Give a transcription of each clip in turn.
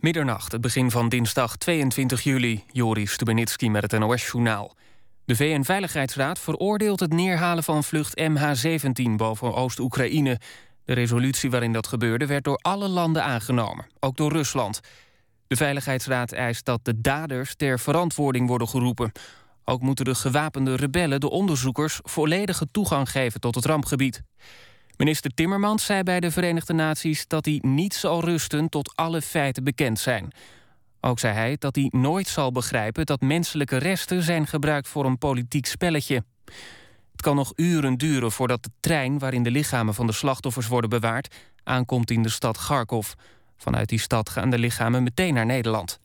Middernacht, het begin van dinsdag 22 juli. Joris Stubenitski met het NOS-journaal. De VN-veiligheidsraad veroordeelt het neerhalen van vlucht MH17 boven Oost-Oekraïne. De resolutie waarin dat gebeurde werd door alle landen aangenomen, ook door Rusland. De Veiligheidsraad eist dat de daders ter verantwoording worden geroepen. Ook moeten de gewapende rebellen de onderzoekers volledige toegang geven tot het rampgebied. Minister Timmermans zei bij de Verenigde Naties dat hij niet zal rusten tot alle feiten bekend zijn. Ook zei hij dat hij nooit zal begrijpen dat menselijke resten zijn gebruikt voor een politiek spelletje. Het kan nog uren duren voordat de trein waarin de lichamen van de slachtoffers worden bewaard aankomt in de stad Kharkov. Vanuit die stad gaan de lichamen meteen naar Nederland.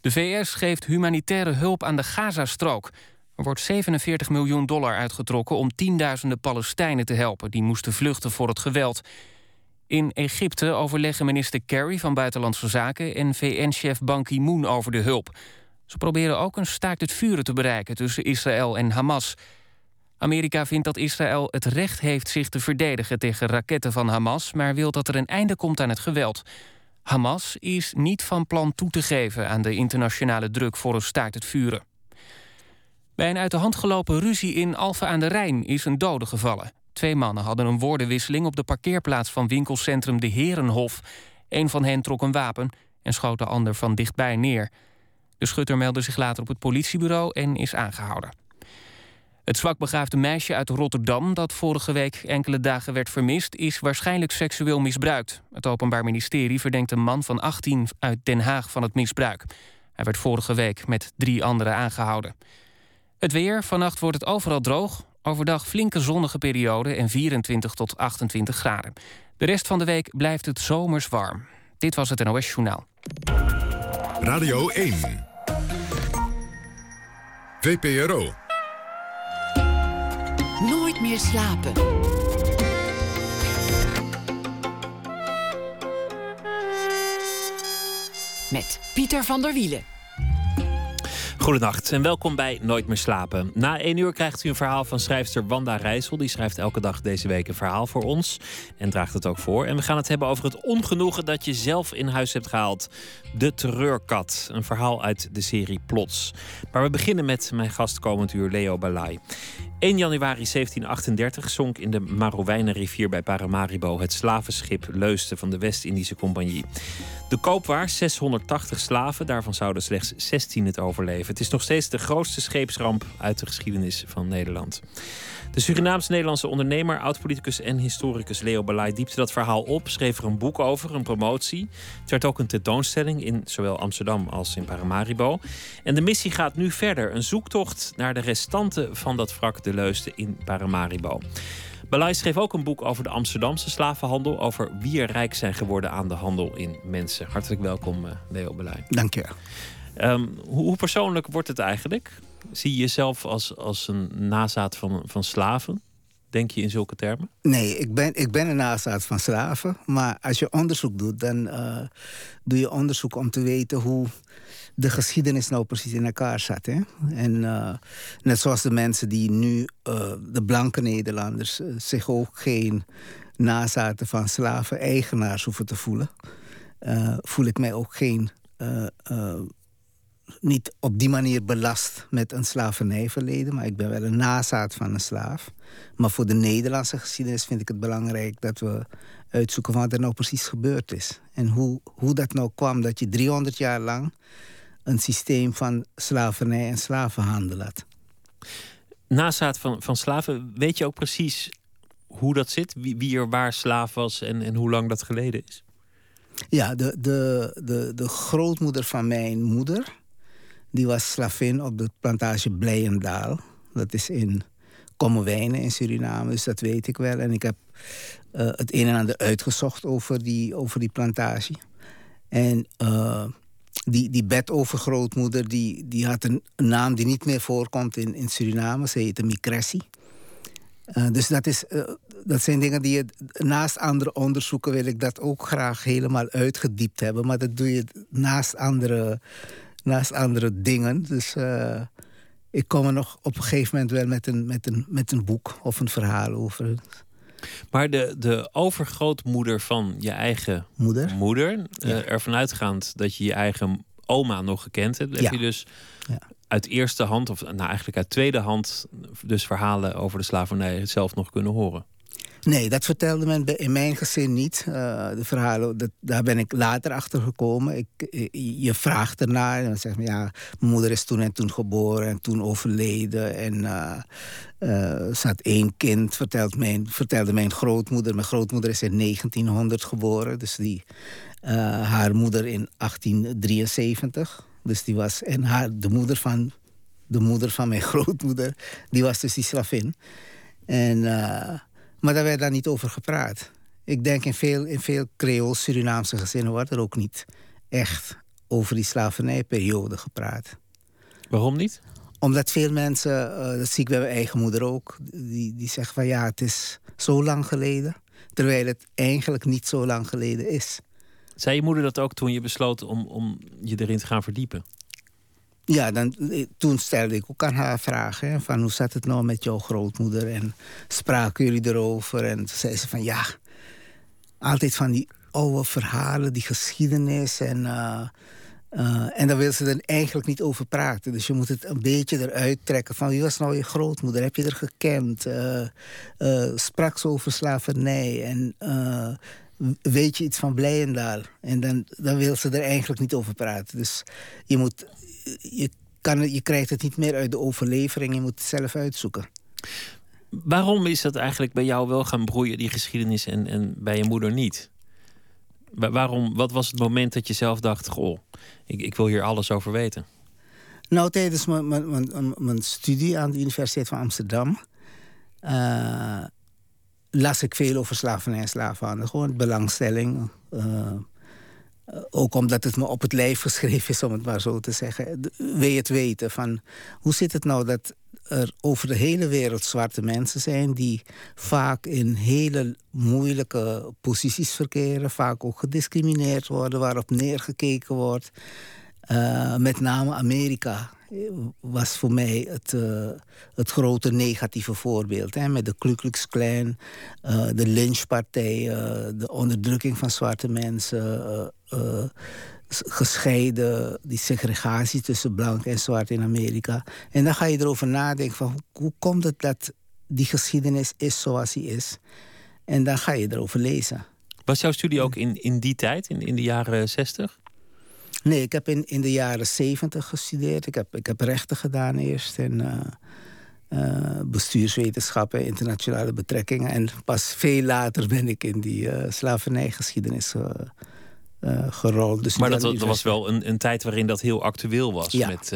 De VS geeft humanitaire hulp aan de Gazastrook. Er wordt 47 miljoen dollar uitgetrokken om tienduizenden Palestijnen te helpen... die moesten vluchten voor het geweld. In Egypte overleggen minister Kerry van Buitenlandse Zaken... en VN-chef Ban Ki-moon over de hulp. Ze proberen ook een staakt het vuren te bereiken tussen Israël en Hamas. Amerika vindt dat Israël het recht heeft zich te verdedigen tegen raketten van Hamas... maar wil dat er een einde komt aan het geweld. Hamas is niet van plan toe te geven aan de internationale druk voor een staakt het vuren. Bij een uit de hand gelopen ruzie in Alphen aan de Rijn is een dode gevallen. Twee mannen hadden een woordenwisseling op de parkeerplaats van winkelcentrum De Herenhof. Een van hen trok een wapen en schoot de ander van dichtbij neer. De schutter meldde zich later op het politiebureau en is aangehouden. Het zwakbegaafde meisje uit Rotterdam dat vorige week enkele dagen werd vermist... is waarschijnlijk seksueel misbruikt. Het Openbaar Ministerie verdenkt een man van 18 uit Den Haag van het misbruik. Hij werd vorige week met drie anderen aangehouden. Het weer, vannacht wordt het overal droog. Overdag flinke zonnige periode en 24 tot 28 graden. De rest van de week blijft het zomers warm. Dit was het NOS Journaal. Radio 1. VPRO. Nooit meer slapen. Met Pieter van der Wielen. Goedenacht en welkom bij Nooit meer slapen. Na één uur krijgt u een verhaal van schrijfster Wanda Rijssel. Die schrijft elke dag deze week een verhaal voor ons en draagt het ook voor. En we gaan het hebben over het ongenoegen dat je zelf in huis hebt gehaald. De Terreurkat, een verhaal uit de serie Plots. Maar we beginnen met mijn gast komend uur Leo Balai. 1 januari 1738 zonk in de Marowijnenrivier bij Paramaribo het slavenschip Leuste van de West-Indische Compagnie. De koopwaar 680 slaven, daarvan zouden slechts 16 het overleven. Het is nog steeds de grootste scheepsramp uit de geschiedenis van Nederland. De Surinaams-Nederlandse ondernemer, oud-politicus en historicus Leo Balai diepte dat verhaal op, schreef er een boek over, een promotie. Het werd ook een tentoonstelling in zowel Amsterdam als in Paramaribo. En de missie gaat nu verder, een zoektocht naar de restanten van dat wrak de Leuste in Paramaribo. Balai schreef ook een boek over de Amsterdamse slavenhandel, over wie er rijk zijn geworden aan de handel in mensen. Hartelijk welkom, eh, Leo Balai. Dank je. Um, hoe persoonlijk wordt het eigenlijk? Zie je jezelf als, als een nazaat van, van slaven? Denk je in zulke termen? Nee, ik ben, ik ben een nazaat van slaven. Maar als je onderzoek doet, dan uh, doe je onderzoek om te weten hoe de geschiedenis nou precies in elkaar zat. Hè? En uh, net zoals de mensen die nu, uh, de blanke Nederlanders, zich ook geen nazaten van slaven-eigenaars hoeven te voelen, voel ik mij ook geen niet op die manier belast met een slavernijverleden, maar ik ben wel een nazaat van een slaaf. Maar voor de Nederlandse geschiedenis vind ik het belangrijk dat we uitzoeken wat er nou precies gebeurd is. En hoe, hoe dat nou kwam dat je 300 jaar lang een systeem van slavernij en slavenhandel had. Nazaat van, van slaven, weet je ook precies hoe dat zit? Wie, wie er waar slaaf was en, en hoe lang dat geleden is? Ja, de, de, de, de grootmoeder van mijn moeder die was slavin op de plantage Blijendaal. Dat is in Kommerwijnen in Suriname, dus dat weet ik wel. En ik heb uh, het een en ander uitgezocht over die, over die plantage. En uh, die, die bedovergrootmoeder die, die had een naam die niet meer voorkomt in, in Suriname. Ze heette Micressi. Uh, dus dat, is, dat zijn dingen die je naast andere onderzoeken wil ik dat ook graag helemaal uitgediept hebben. Maar dat doe je naast andere naast andere dingen. Dus uh, ik kom er nog op een gegeven moment wel met een, met, een, met een boek of een verhaal over. Maar de, de overgrootmoeder van je eigen moeder, moeder uh, ervan uitgaand dat je je eigen oma nog gekend hebt, heb je dus ja. uit eerste hand, of nou eigenlijk uit tweede hand, dus verhalen over de slavernij zelf nog kunnen horen. Nee, dat vertelde men in mijn gezin niet. Uh, de verhalen, dat, daar ben ik later achter gekomen. Ik, eh, je vraagt ernaar en dan zegt men ja, mijn moeder is toen en toen geboren en toen overleden. En uh, ze had één kind, vertelde mijn, vertelde mijn grootmoeder. Mijn grootmoeder is in 1900 geboren, dus die, haar moeder in 1873. Dus die was, en haar, de moeder van de moeder van mijn grootmoeder, die was dus die slavin. En maar daar werd daar niet over gepraat. Ik denk in veel, in veel Creool-Surinaamse gezinnen wordt er ook niet echt over die slavernijperiode gepraat. Waarom niet? Omdat veel mensen, uh, dat zie ik bij mijn eigen moeder ook, die, die zeggen van ja, het is zo lang geleden. Terwijl het eigenlijk niet zo lang geleden is. Zei je moeder dat ook toen je besloot om, om je erin te gaan verdiepen? Ja, dan, eh, toen stelde ik ook aan haar vragen. van hoe zat het nou met jouw grootmoeder? En spraken jullie erover? En toen zei ze van ja, altijd van die oude verhalen, die geschiedenis. En, uh, en daar wil ze er eigenlijk niet over praten. Dus je moet het een beetje eruit trekken. Van wie was nou je grootmoeder? Heb je er gekend? sprak ze over slavernij? En weet je iets van Blijendaal? En dan, dan wil ze er eigenlijk niet over praten. Dus je moet je, kan, je krijgt het niet meer uit de overlevering. Je moet het zelf uitzoeken. Waarom is dat eigenlijk bij jou wel gaan broeien, die geschiedenis, en, en bij je moeder niet? Waarom, wat was het moment dat je zelf dacht: Goh, ik, ik wil hier alles over weten? Nou, tijdens mijn, mijn, mijn, studie aan de Universiteit van Amsterdam. Uh, las ik veel over slavernij en slavenhandel. Gewoon belangstelling. Uh, eh, ook omdat het me op het lijf geschreven is, om het maar zo te zeggen. Wil het weten van hoe zit het nou dat er over de hele wereld zwarte mensen zijn die vaak in hele moeilijke posities verkeren, vaak ook gediscrimineerd worden, waarop neergekeken wordt. Uh, met name Amerika was voor mij het, uh, het grote negatieve voorbeeld. Hè, met de Ku Klux Klan, uh, de lynchpartijen, de onderdrukking van zwarte mensen, gescheiden, die segregatie tussen blank en zwart in Amerika. En dan ga je erover nadenken van hoe, komt het dat die geschiedenis is zoals die is. En dan ga je erover lezen. Was jouw studie ook in, in die tijd, in, in de jaren zestig? Nee, ik heb in, in de jaren zeventig gestudeerd. Ik heb, ik heb rechten gedaan eerst en uh, uh, bestuurswetenschappen, internationale betrekkingen. En pas veel later ben ik in die uh, slavernijgeschiedenis gerold. Dus maar dat, dat, was wel een, een tijd waarin dat heel actueel was. Ja. Met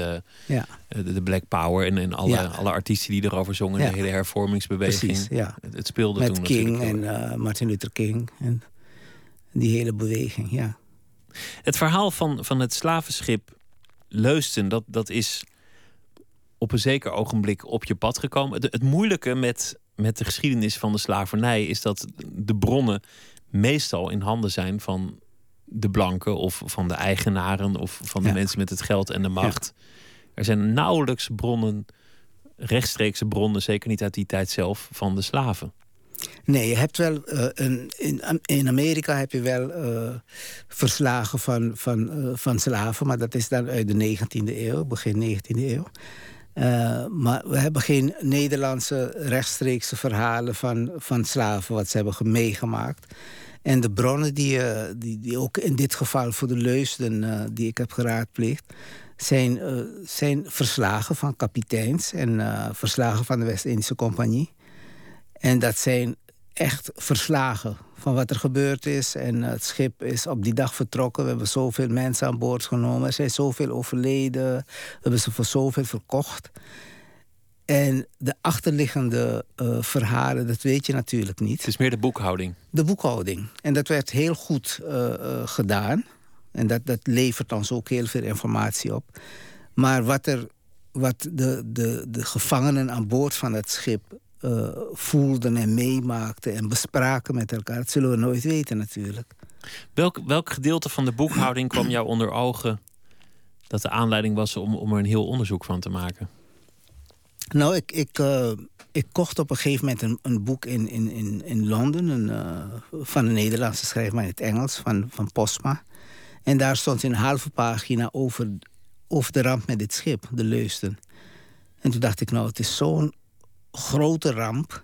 ja. de, de, Black Power en, en alle, alle artiesten die erover zongen. De hele hervormingsbeweging. Precies, ja. Het, het speelde Met toen King en Martin Luther King. En die hele beweging, ja. Het verhaal van, van het slavenschip Leusten, dat, dat is op een zeker ogenblik op je pad gekomen. Het, het moeilijke met, met de geschiedenis van de slavernij is dat de bronnen meestal in handen zijn van de blanken of van de eigenaren of van de mensen met het geld en de macht. Er zijn nauwelijks bronnen, rechtstreekse bronnen, zeker niet uit die tijd zelf, van de slaven. Nee, je hebt wel uh, een, in, in Amerika heb je wel uh, verslagen van, van, uh, van slaven, maar dat is dan uit de 19e eeuw, begin 19e eeuw. maar we hebben geen Nederlandse rechtstreekse verhalen van, van slaven, wat ze hebben meegemaakt. En de bronnen die, die, die ook in dit geval voor de leusden die ik heb geraadpleegd, zijn, zijn verslagen van kapiteins en verslagen van de West-Indische Compagnie. En dat zijn echt verslagen van wat er gebeurd is. En het schip is op die dag vertrokken. We hebben zoveel mensen aan boord genomen. Er zijn zoveel overleden. We hebben ze voor zoveel verkocht. En de achterliggende uh, verhalen, dat weet je natuurlijk niet. Het is meer de boekhouding. De boekhouding. En dat werd heel goed uh, uh, gedaan. En dat, dat levert ons ook heel veel informatie op. Maar wat, er, wat de, de, de gevangenen aan boord van het schip uh, voelden en meemaakten en bespraken met elkaar. Dat zullen we nooit weten natuurlijk. Welk, welk gedeelte van de boekhouding kwam jou onder ogen dat de aanleiding was om, om er een heel onderzoek van te maken? Nou, ik, ik, uh, ik kocht op een gegeven moment een, een boek in, in, in, in Londen... Een, uh, van een Nederlandse schrijver in het Engels, van, van Postma. En daar stond een halve pagina over, over de ramp met dit schip, de Leusden. En toen dacht ik, nou, het is zo'n grote ramp.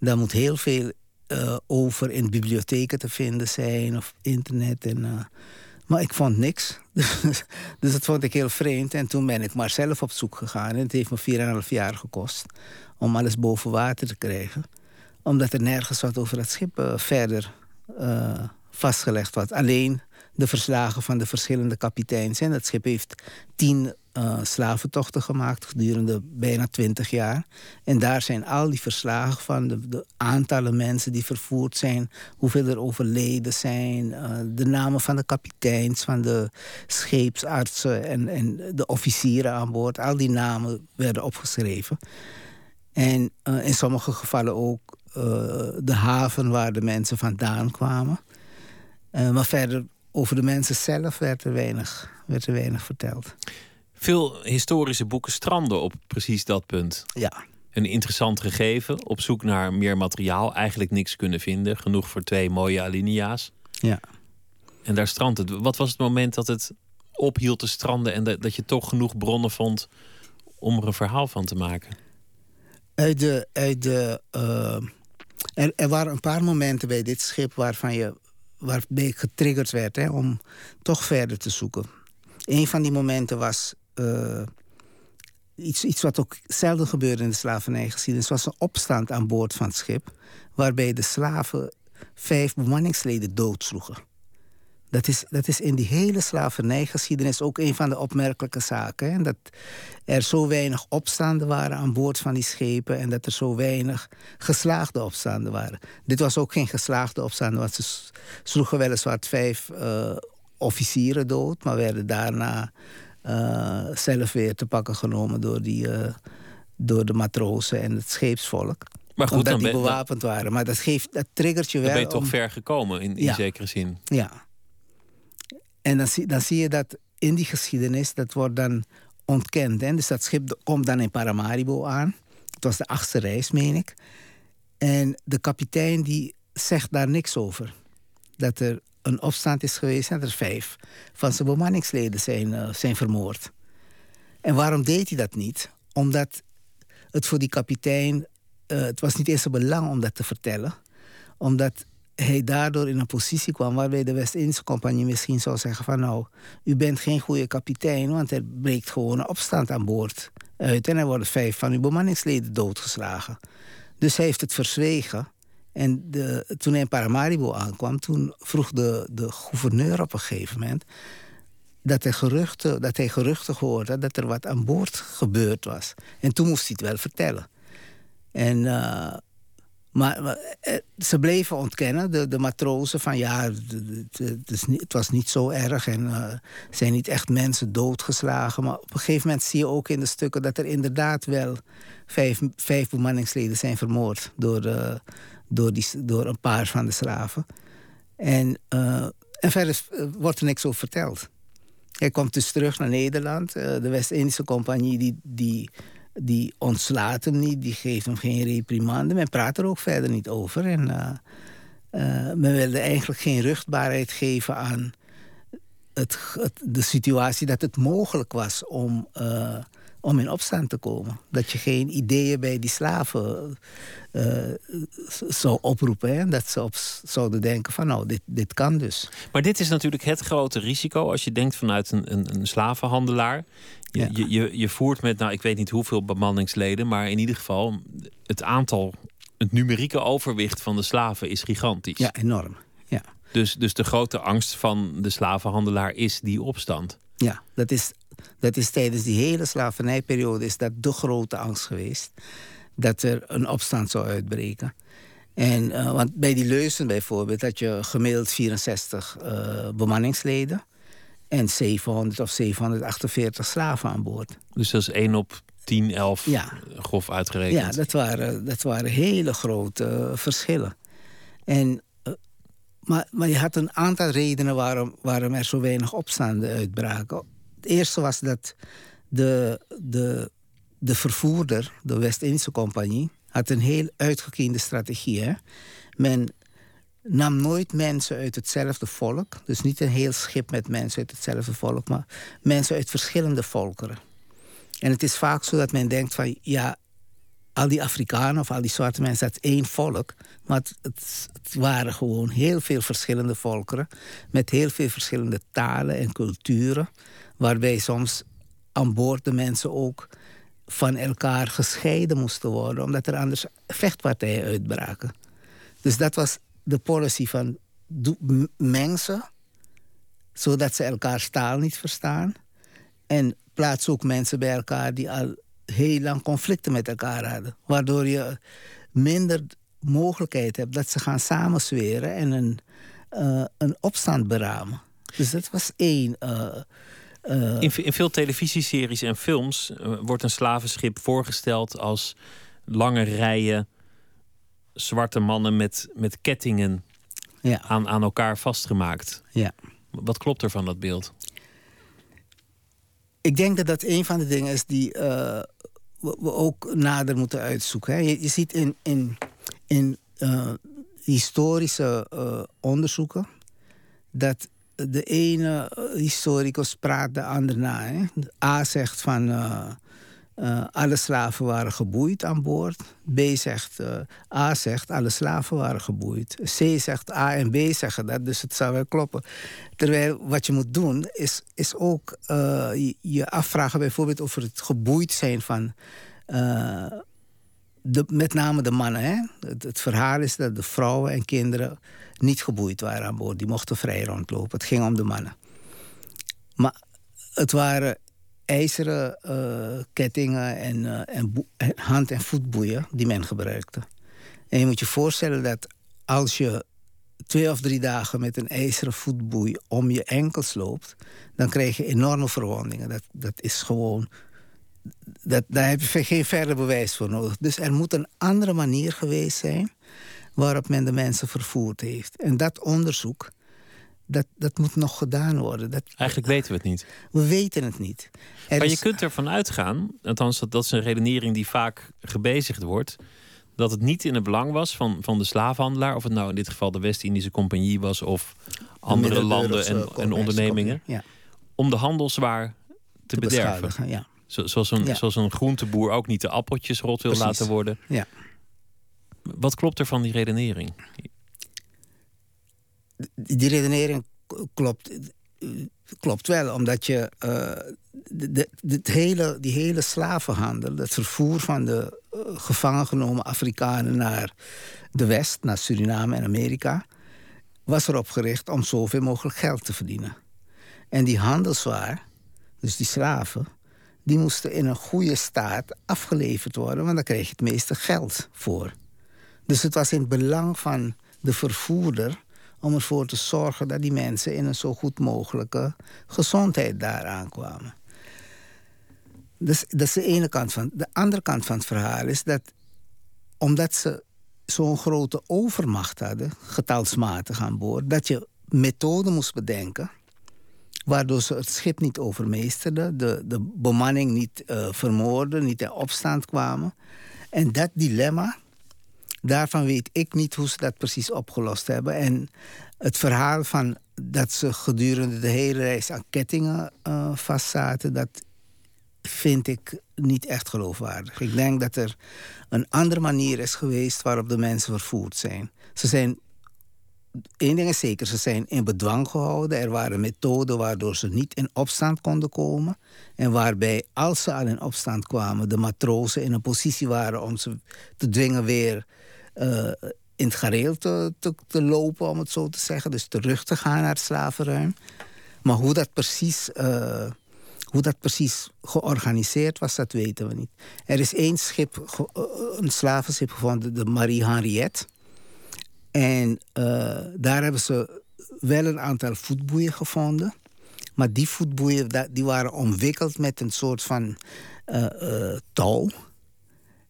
Daar moet heel veel uh, over in bibliotheken te vinden zijn of internet. En, uh, maar ik vond niks. dus dat vond ik heel vreemd. En toen ben ik maar zelf op zoek gegaan. En het heeft me 4,5 jaar gekost om alles boven water te krijgen. Omdat er nergens wat over het schip uh, verder vastgelegd was. Alleen de verslagen van de verschillende kapiteins. En dat schip heeft tien uh, slaventochten gemaakt gedurende bijna twintig jaar. En daar zijn al die verslagen van de, aantallen mensen die vervoerd zijn, hoeveel er overleden zijn, uh, de namen van de kapiteins, van de scheepsartsen en, en de officieren aan boord. Al die namen werden opgeschreven. En uh, in sommige gevallen ook de haven waar de mensen vandaan kwamen. maar verder over de mensen zelf werd er weinig, werd er weinig verteld. Veel historische boeken stranden op precies dat punt. Ja. Een interessant gegeven, op zoek naar meer materiaal, eigenlijk niks kunnen vinden. Genoeg voor twee mooie alinea's. Ja. En daar strandt het. Wat was het moment dat het ophield te stranden en dat, dat je toch genoeg bronnen vond om er een verhaal van te maken? Uit de. Uit de uh, er, er waren een paar momenten bij dit schip waarvan je waarbij ik getriggerd werd hè, om toch verder te zoeken. Een van die momenten was uh, iets, iets wat ook zelden gebeurde in de slavernijgeschiedenis. was een opstand aan boord van het schip. Waarbij de slaven vijf bemanningsleden doodsloegen. Dat is, dat is in die hele slavernijgeschiedenis ook een van de opmerkelijke zaken. Hè? Dat er zo weinig opstanden waren aan boord van die schepen en dat er zo weinig geslaagde opstanden waren. Dit was ook geen geslaagde opstanden, want ze sloegen weliswaar vijf uh, officieren dood, maar werden daarna uh, zelf weer te pakken genomen door, die, uh, door de matrozen en het scheepsvolk. Maar goed, omdat die bewapend waren. Maar dat, geeft, dat triggert je wel. Dan ben je toch ver gekomen in, in ja. zekere zin. Ja. En dan zie, je dat in die geschiedenis, dat wordt dan ontkend. Hè? Dus dat schip komt dan in Paramaribo aan. Het was de achtste reis, meen ik. En de kapitein die zegt daar niks over. Dat er een opstand is geweest en er vijf van zijn bemanningsleden zijn, uh, zijn vermoord. En waarom deed hij dat niet? Omdat het voor die kapitein... Uh, het was niet eens een belang om dat te vertellen. Omdat hij daardoor in een positie kwam waarbij de West-Indische Compagnie misschien zou zeggen van nou, u bent geen goede kapitein, want er breekt gewoon een opstand aan boord uit en er worden vijf van uw bemanningsleden doodgeslagen. Dus hij heeft het verzwegen. En de, toen hij in Paramaribo aankwam, toen vroeg de, de gouverneur op een gegeven moment dat, er geruchten, dat hij geruchten hoorde dat er wat aan boord gebeurd was. En toen moest hij het wel vertellen. En uh, maar, eh, ze bleven ontkennen, de, de matrozen, van ja, het, is het was niet zo erg en uh, zijn niet echt mensen doodgeslagen. Maar op een gegeven moment zie je ook in de stukken dat er inderdaad wel vijf, vijf bemanningsleden zijn vermoord door, uh, door, die, door een paar van de slaven. En, en verder wordt er niks over verteld. Hij komt dus terug naar Nederland. de West-Indische Compagnie die, die die ontslaat hem niet, die geeft hem geen reprimande. Men praat er ook verder niet over. En uh, uh, men wilde eigenlijk geen ruchtbaarheid geven aan het, de situatie dat het mogelijk was om, uh, om in opstand te komen. Dat je geen ideeën bij die slaven zou oproepen. Hè? Dat ze op, zouden denken van nou, dit, dit kan dus. Maar dit is natuurlijk het grote risico als je denkt vanuit een, een, een slavenhandelaar. Je, je, je, je voert met, nou, ik weet niet hoeveel bemanningsleden, maar in ieder geval het aantal, het numerieke overwicht van de slaven is gigantisch. Ja, enorm. Ja. Dus, dus de grote angst van de slavenhandelaar is die opstand. Ja, dat is, dat is tijdens die hele slavernijperiode is dat de grote angst geweest. Dat er een opstand zou uitbreken. En, uh, want bij die leuzen bijvoorbeeld had je gemiddeld 64 uh, bemanningsleden en 700 of 748 slaven aan boord. Dus dat is 1 op 10, 11 ja. grof uitgerekend. Ja, dat waren, dat waren hele grote uh, verschillen. En, uh, maar, maar je had een aantal redenen waarom, waarom er zo weinig opstanden uitbraken. Het eerste was dat de, de de vervoerder, de West-Indische Compagnie, had een heel uitgekiende strategie. Hè? Men nam nooit mensen uit hetzelfde volk. Dus niet een heel schip met mensen uit hetzelfde volk, maar mensen uit verschillende volkeren. En het is vaak zo dat men denkt van ja, al die Afrikanen of al die zwarte mensen, dat is één volk. Maar het, het, waren gewoon heel veel verschillende volkeren. Met heel veel verschillende talen en culturen. Waarbij soms aan boord de mensen ook van elkaar gescheiden moesten worden. Omdat er anders vechtpartijen uitbraken. Dus dat was de policy van mensen. Zodat ze elkaars taal niet verstaan. En plaats ook mensen bij elkaar die al heel lang conflicten met elkaar hadden. Waardoor je minder mogelijkheid hebt dat ze gaan samenzweren en een, uh, een opstand beramen. Dus dat was één. Uh, uh, in, in, veel televisieseries en films wordt een slavenschip voorgesteld als lange rijen zwarte mannen met, met kettingen ja. aan, aan elkaar vastgemaakt. Ja. Wat klopt er van dat beeld? Ik denk dat dat een van de dingen is die uh, we, ook nader moeten uitzoeken. Hè. Je, je, ziet in, in, in uh, historische uh, onderzoeken dat de ene historicus praat de ander na. Hè. A zegt van uh, alle slaven waren geboeid aan boord. B zegt, uh, A zegt, alle slaven waren geboeid. C zegt, A en B zeggen dat, dus het zou wel kloppen. Terwijl wat je moet doen, is, is ook je, je, afvragen bijvoorbeeld over het geboeid zijn van... De, met name de mannen. Hè? Het, het, verhaal is dat de vrouwen en kinderen niet geboeid waren aan boord. Die mochten vrij rondlopen. Het ging om de mannen. Maar het waren ijzeren uh, kettingen en, en, en, hand- en voetboeien die men gebruikte. En je moet je voorstellen dat als je twee of drie dagen met een ijzeren voetboei om je enkels loopt, dan krijg je enorme verwondingen. Dat, dat is gewoon. Dat, daar heb je geen verder bewijs voor nodig. Dus er moet een andere manier geweest zijn waarop men de mensen vervoerd heeft. En dat onderzoek dat, dat moet nog gedaan worden. Dat, Eigenlijk weten we het niet. We weten het niet. maar je kunt ervan uitgaan, althans dat, dat is een redenering die vaak gebezigd wordt, dat het niet in het belang was van, van de slaafhandelaar, of het nou in dit geval de West-Indische Compagnie was of andere landen en, en ondernemingen, ja. om de handel zwaar te, te bederven. Ja. Zo, zoals, een, zoals een groenteboer ook niet de appeltjes rot wil laten worden. Ja. Wat klopt er van die redenering? Die redenering klopt, klopt wel, omdat je uh, de, de, hele, die hele slavenhandel, het vervoer van de uh, gevangen genomen Afrikanen naar de West, naar Suriname en Amerika, was erop gericht om zoveel mogelijk geld te verdienen. En die handelswaar, dus die slaven, die moesten in een goede staat afgeleverd worden, want daar kreeg je het meeste geld voor. Dus het was in het belang van de vervoerder om ervoor te zorgen dat die mensen in een zo goed mogelijke gezondheid daar aankwamen. Dus dat is de ene kant van. De andere kant van het verhaal is dat omdat ze zo'n grote overmacht hadden, getalsmatig aan boord, dat je methoden moest bedenken waardoor ze het schip niet overmeesterden, de, de bemanning niet uh, vermoorden, niet in opstand kwamen. En dat dilemma, Daarvan weet ik niet hoe ze dat precies opgelost hebben. En het verhaal van dat ze gedurende de hele reis aan kettingen uh, vastzaten, dat vind ik niet echt geloofwaardig. Ik denk dat er een andere manier is geweest waarop de mensen vervoerd zijn. Ze zijn, één ding is zeker, ze zijn in bedwang gehouden. Er waren methoden waardoor ze niet in opstand konden komen. En waarbij, als ze al in opstand kwamen, de matrozen in een positie waren om ze te dwingen weer uh, in het gareel te, te, lopen, om het zo te zeggen. Dus terug te gaan naar het slavenruim. Maar hoe dat precies, uh, hoe dat precies georganiseerd was, dat weten we niet. Er is één schip, eh, een slavenschip gevonden, de Marie Henriette. En daar hebben ze wel een aantal voetboeien gevonden. Maar die voetboeien die waren omwikkeld met een soort van touw.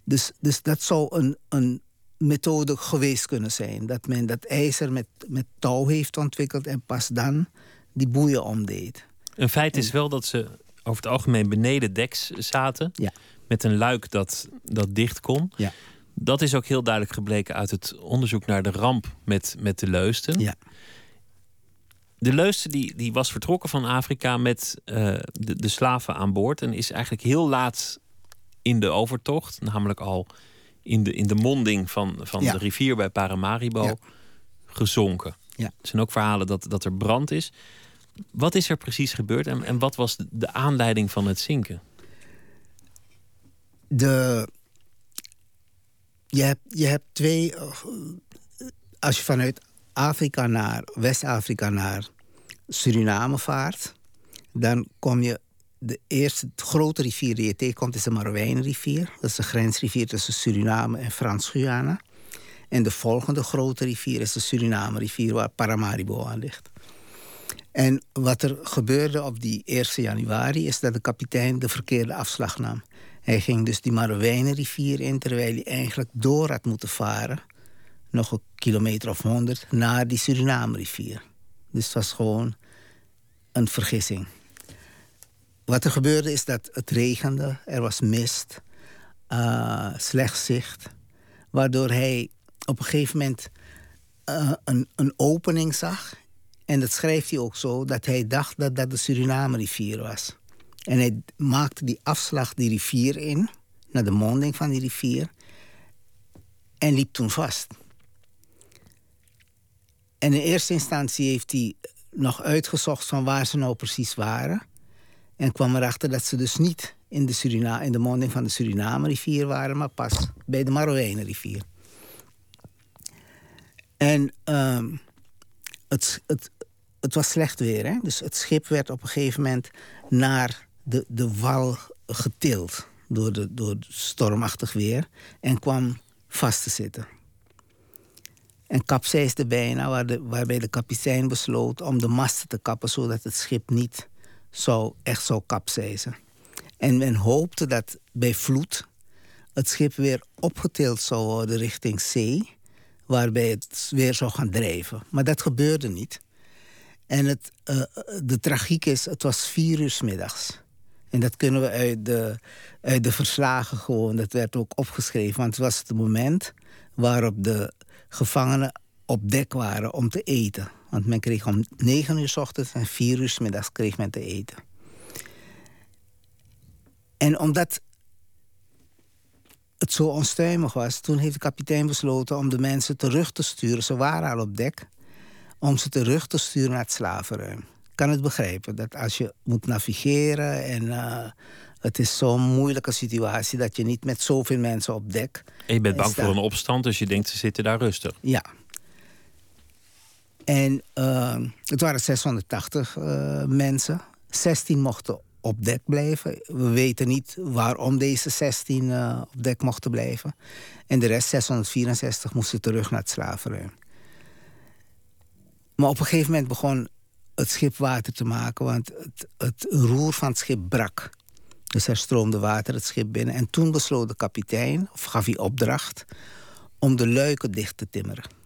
Dus, dus dat zou een, een methode geweest kunnen zijn. Dat men dat ijzer met, met touw heeft ontwikkeld en pas dan die boeien omdeed. Een feit is wel dat ze over het algemeen beneden deks zaten. Ja. met een luik dat, dat dicht kon. Ja. Dat is ook heel duidelijk gebleken uit het onderzoek naar de ramp met, met de Leusten. Ja. De Leusten die, die was vertrokken van Afrika met uh, de, de slaven aan boord. En is eigenlijk heel laat in de overtocht, namelijk al in de, in de monding van, van Ja. de rivier bij Paramaribo, Ja. gezonken. Ja. Er zijn ook verhalen dat, dat er brand is. Wat is er precies gebeurd en, en wat was de, aanleiding van het zinken? De, je, hebt, je hebt twee. Als je vanuit Afrika naar West-Afrika naar Suriname vaart, dan kom je. De eerste grote rivier die je tegenkomt is de Marowijnenrivier. Dat is de grensrivier tussen Suriname en Frans-Guyana. En de volgende grote rivier is de Suriname-rivier, waar Paramaribo aan ligt. En wat er gebeurde op die 1 januari is dat de kapitein de verkeerde afslag nam. Hij ging dus die Marowijnenrivier in, terwijl hij eigenlijk door had moeten varen. Nog een kilometer of honderd naar die Suriname-rivier. Dus het was gewoon een vergissing. Wat er gebeurde is dat het regende, er was mist, eh, slecht zicht. Waardoor hij op een gegeven moment eh, een, een opening zag. En dat schrijft hij ook zo, dat hij dacht dat dat de Suriname-rivier was. En hij maakte die afslag die rivier in, naar de monding van die rivier. En liep toen vast. En in eerste instantie heeft hij nog uitgezocht van waar ze nou precies waren. En kwam erachter dat ze dus niet in de, Surina in de monding van de Suriname-rivier waren, maar pas bij de Marowijne-rivier. En ehm, het, het, het was slecht weer, hè? dus het schip werd op een gegeven moment naar de, de wal getild door, de, door stormachtig weer en kwam vast te zitten. En kapseisde bijna, waar de, waarbij de kapitein besloot om de masten te kappen, zodat het schip niet zou, echt zou kapseizen. En men hoopte dat bij vloed het schip weer opgetild zou worden richting zee, waarbij het weer zou gaan drijven. Maar dat gebeurde niet. En het, uh, de tragiek is, het was vier uur middags. En dat kunnen we uit de, uit de verslagen gewoon, dat werd ook opgeschreven. Want het was het moment waarop de gevangenen op dek waren om te eten. Want men kreeg om negen uur s ochtends en vier uur s middags kreeg men te eten. En omdat het zo onstuimig was, toen heeft de kapitein besloten om de mensen terug te sturen. Ze waren al op dek. Om ze terug te sturen naar het slavenruim. Ik kan het begrijpen dat als je moet navigeren en uh, het is zo'n moeilijke situatie dat je niet met zoveel mensen op dek. En je bent bang voor een opstand, dus je denkt ze zitten daar rustig. Ja. En uh, het waren 680 uh, mensen. 16 mochten op dek blijven. We weten niet waarom deze 16 uh, op dek mochten blijven. En de rest, 664, moesten terug naar het slavenruim. Maar op een gegeven moment begon het schip water te maken, want het, het roer van het schip brak. Dus er stroomde water het schip binnen. En toen besloot de kapitein, of gaf hij opdracht, om de luiken dicht te timmeren.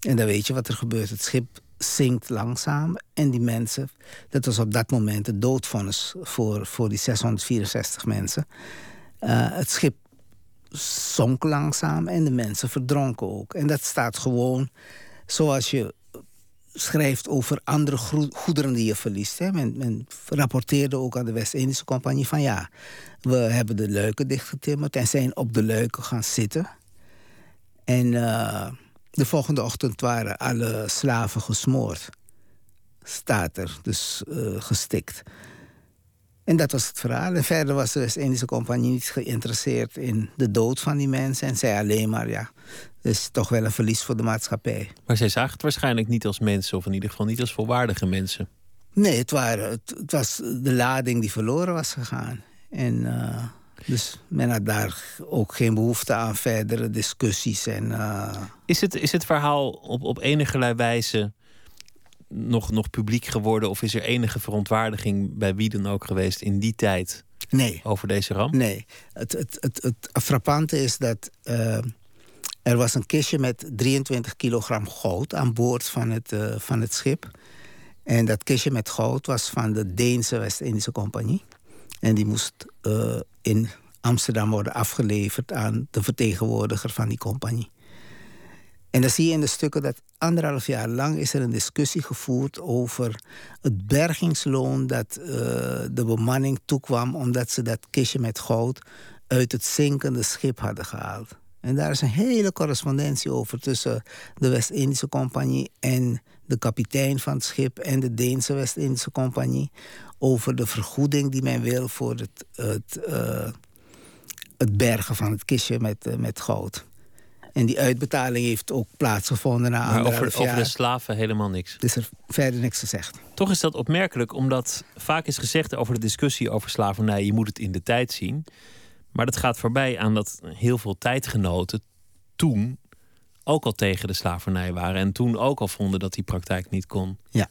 En dan weet je wat er gebeurt. Het schip zinkt langzaam. En die mensen, dat was op dat moment het doodvonnis voor, voor die 664 mensen. Uh, het schip zonk langzaam en de mensen verdronken ook. En dat staat gewoon zoals je schrijft over andere goederen die je verliest. Hè. Men, men, rapporteerde ook aan de West-Indische Compagnie van ja, we hebben de luiken dichtgetimmerd en zijn op de luiken gaan zitten. En uh, de volgende ochtend waren alle slaven gesmoord. Staat er, dus uh, gestikt. En dat was het verhaal. En verder was de West-Indische Compagnie niet geïnteresseerd in de dood van die mensen. En zei alleen maar, ja, dat is toch wel een verlies voor de maatschappij. Maar zij zagen het waarschijnlijk niet als mensen, of in ieder geval niet als volwaardige mensen. Nee, het, waren, het, het was de lading die verloren was gegaan. En uh, dus men had daar ook geen behoefte aan verdere discussies. En, uh... is, het, is het verhaal op, op enige wijze nog, nog publiek geworden? Of is er enige verontwaardiging bij wie dan ook geweest in die tijd nee. over deze ramp? Nee. Het, het, het, het frappante is dat uh, er was een kistje met 23 kilogram goud aan boord van het, uh, van het schip. En dat kistje met goud was van de Deense West-Indische Compagnie. En die moest uh, in Amsterdam worden afgeleverd aan de vertegenwoordiger van die compagnie. En dan zie je in de stukken dat anderhalf jaar lang is er een discussie gevoerd over het bergingsloon dat uh, de bemanning toekwam omdat ze dat kistje met goud uit het zinkende schip hadden gehaald. En daar is een hele correspondentie over tussen de West-Indische Compagnie en de kapitein van het schip en de Deense West-Indische Compagnie over de vergoeding die men wil voor het, het, uh, het bergen van het kistje met, uh, met goud. En die uitbetaling heeft ook plaatsgevonden na maar over, over de slaven helemaal niks. is er verder niks gezegd. Toch is dat opmerkelijk, omdat vaak is gezegd over de discussie over slavernij: je moet het in de tijd zien. Maar dat gaat voorbij aan dat heel veel tijdgenoten toen ook al tegen de slavernij waren. En toen ook al vonden dat die praktijk niet kon. Ja.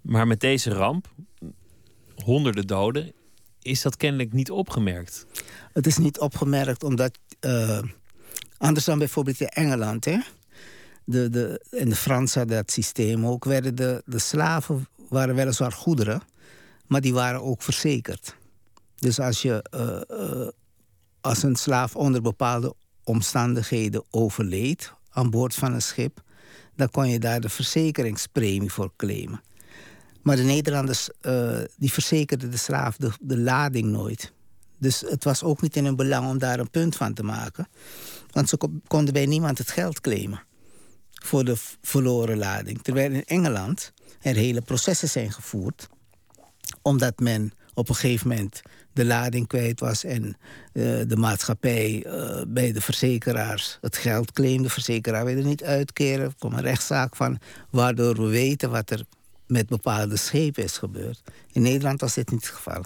Maar met deze ramp, honderden doden, is dat kennelijk niet opgemerkt. Het is niet opgemerkt omdat, uh, anders dan bijvoorbeeld in Engeland, hè, de, de, en de Fransen dat systeem ook, werden de, de slaven waren weliswaar goederen, maar die waren ook verzekerd. Dus als je uh, uh, als een slaaf onder bepaalde omstandigheden overleed aan boord van een schip, dan kon je daar de verzekeringspremie voor claimen. Maar de Nederlanders uh, die verzekerden de slaaf de, de lading nooit. Dus het was ook niet in hun belang om daar een punt van te maken. Want ze konden bij niemand het geld claimen voor de verloren lading. Terwijl in Engeland er hele processen zijn gevoerd, omdat men op een gegeven moment de lading kwijt was en uh, de maatschappij uh, bij de verzekeraars het geld claimde. De verzekeraar wilde niet uitkeren. Er kwam een rechtszaak van, waardoor we weten wat er met bepaalde schepen is gebeurd. In Nederland was dit niet het geval.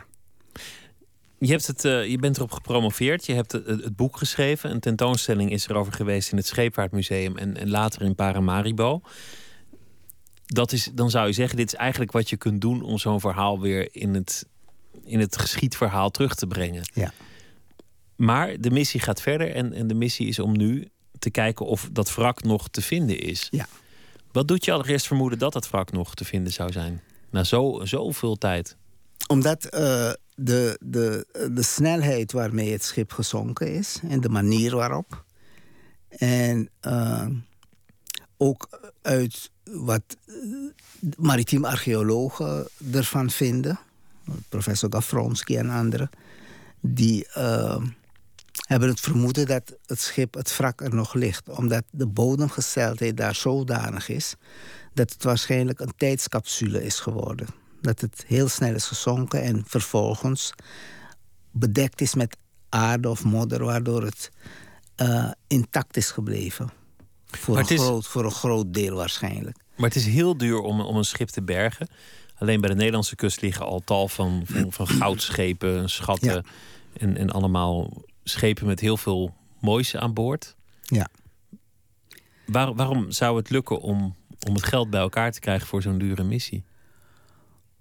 Je, hebt het, uh, je bent erop gepromoveerd, je hebt het, het, boek geschreven. Een tentoonstelling is erover geweest in het Scheepvaartmuseum en, en later in Paramaribo. Dat is, dan zou je zeggen, dit is eigenlijk wat je kunt doen om zo'n verhaal weer in het in het geschiedverhaal terug te brengen. Ja. Maar de missie gaat verder en, en de missie is om nu te kijken of dat wrak nog te vinden is. Ja. Wat doet je allereerst vermoeden dat dat wrak nog te vinden zou zijn? Na zo, zoveel tijd. Omdat uh, de, de, de snelheid waarmee het schip gezonken is en de manier waarop. En uh, ook uit wat maritiem archeologen ervan vinden professor Gafronski en anderen, die uh, hebben het vermoeden dat het schip, het wrak er nog ligt. Omdat de bodemgesteldheid daar zodanig is dat het waarschijnlijk een tijdscapsule is geworden. Dat het heel snel is gezonken en vervolgens bedekt is met aarde of modder, waardoor het uh, intact is gebleven. Voor een, groot, voor een groot deel waarschijnlijk. Maar het is heel duur om, om een schip te bergen. Alleen bij de Nederlandse kust liggen al tal van, van, van goudschepen, schatten en, en allemaal schepen met heel veel moois aan boord. Ja. Waar, waarom zou het lukken om, om het geld bij elkaar te krijgen voor zo'n dure missie?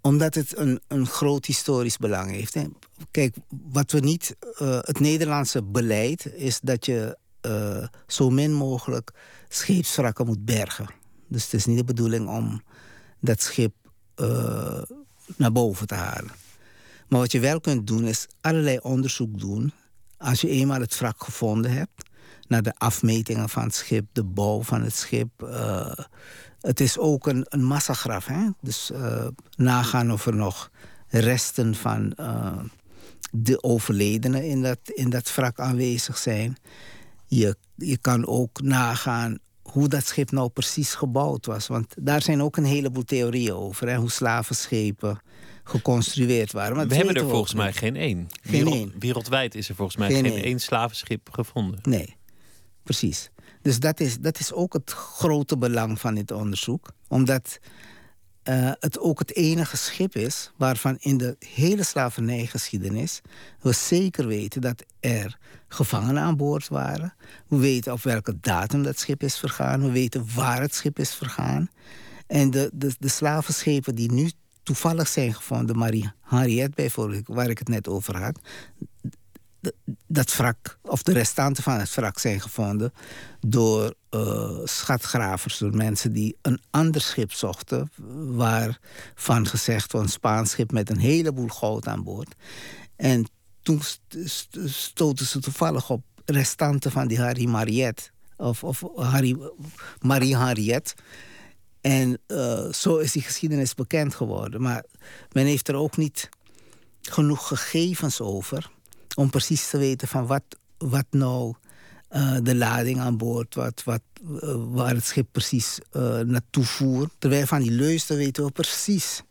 Omdat het een, een groot historisch belang heeft. Hè. Kijk, wat we niet. Uh, het Nederlandse beleid is dat je uh, zo min mogelijk scheepswrakken moet bergen. Dus het is niet de bedoeling om dat schip uh, naar boven te halen. Maar wat je wel kunt doen is allerlei onderzoek doen. Als je eenmaal het wrak gevonden hebt, naar de afmetingen van het schip, de bouw van het schip. Uh, het is ook een, een massagraf. Hè? Dus uh, nagaan of er nog resten van de overledenen in dat, in dat wrak aanwezig zijn. Je, je kan ook nagaan hoe dat schip nou precies gebouwd was. Want daar zijn ook een heleboel theorieën over. Hè, hoe slavenschepen geconstrueerd waren. Maar we hebben er volgens mij geen één. Geen Wereld. Wereldwijd is er volgens mij geen, geen één slavenschip gevonden. Nee, precies. Dus dat is, dat is ook het grote belang van dit onderzoek. Omdat uh, het ook het enige schip is waarvan in de hele slavernijgeschiedenis we zeker weten dat er gevangenen aan boord waren. We weten op welke datum dat schip is vergaan. We weten waar het schip is vergaan. En de, de, de slavenschepen die nu toevallig zijn gevonden, Marie Henriette bijvoorbeeld, waar ik het net over had, dat wrak, of de restanten van het wrak zijn gevonden door uh, schatgravers, door mensen die een ander schip zochten, waarvan gezegd was een Spaans schip met een heleboel goud aan boord. En toen stoten ze toevallig op restanten van die Harry Mariette. Of, of Harry, Marie Harriet. En uh, zo is die geschiedenis bekend geworden. Maar men heeft er ook niet genoeg gegevens over om precies te weten van wat, wat nou uh, de lading aan boord, wat, wat, uh, waar het schip precies naartoe voert. Terwijl van die luister weten we precies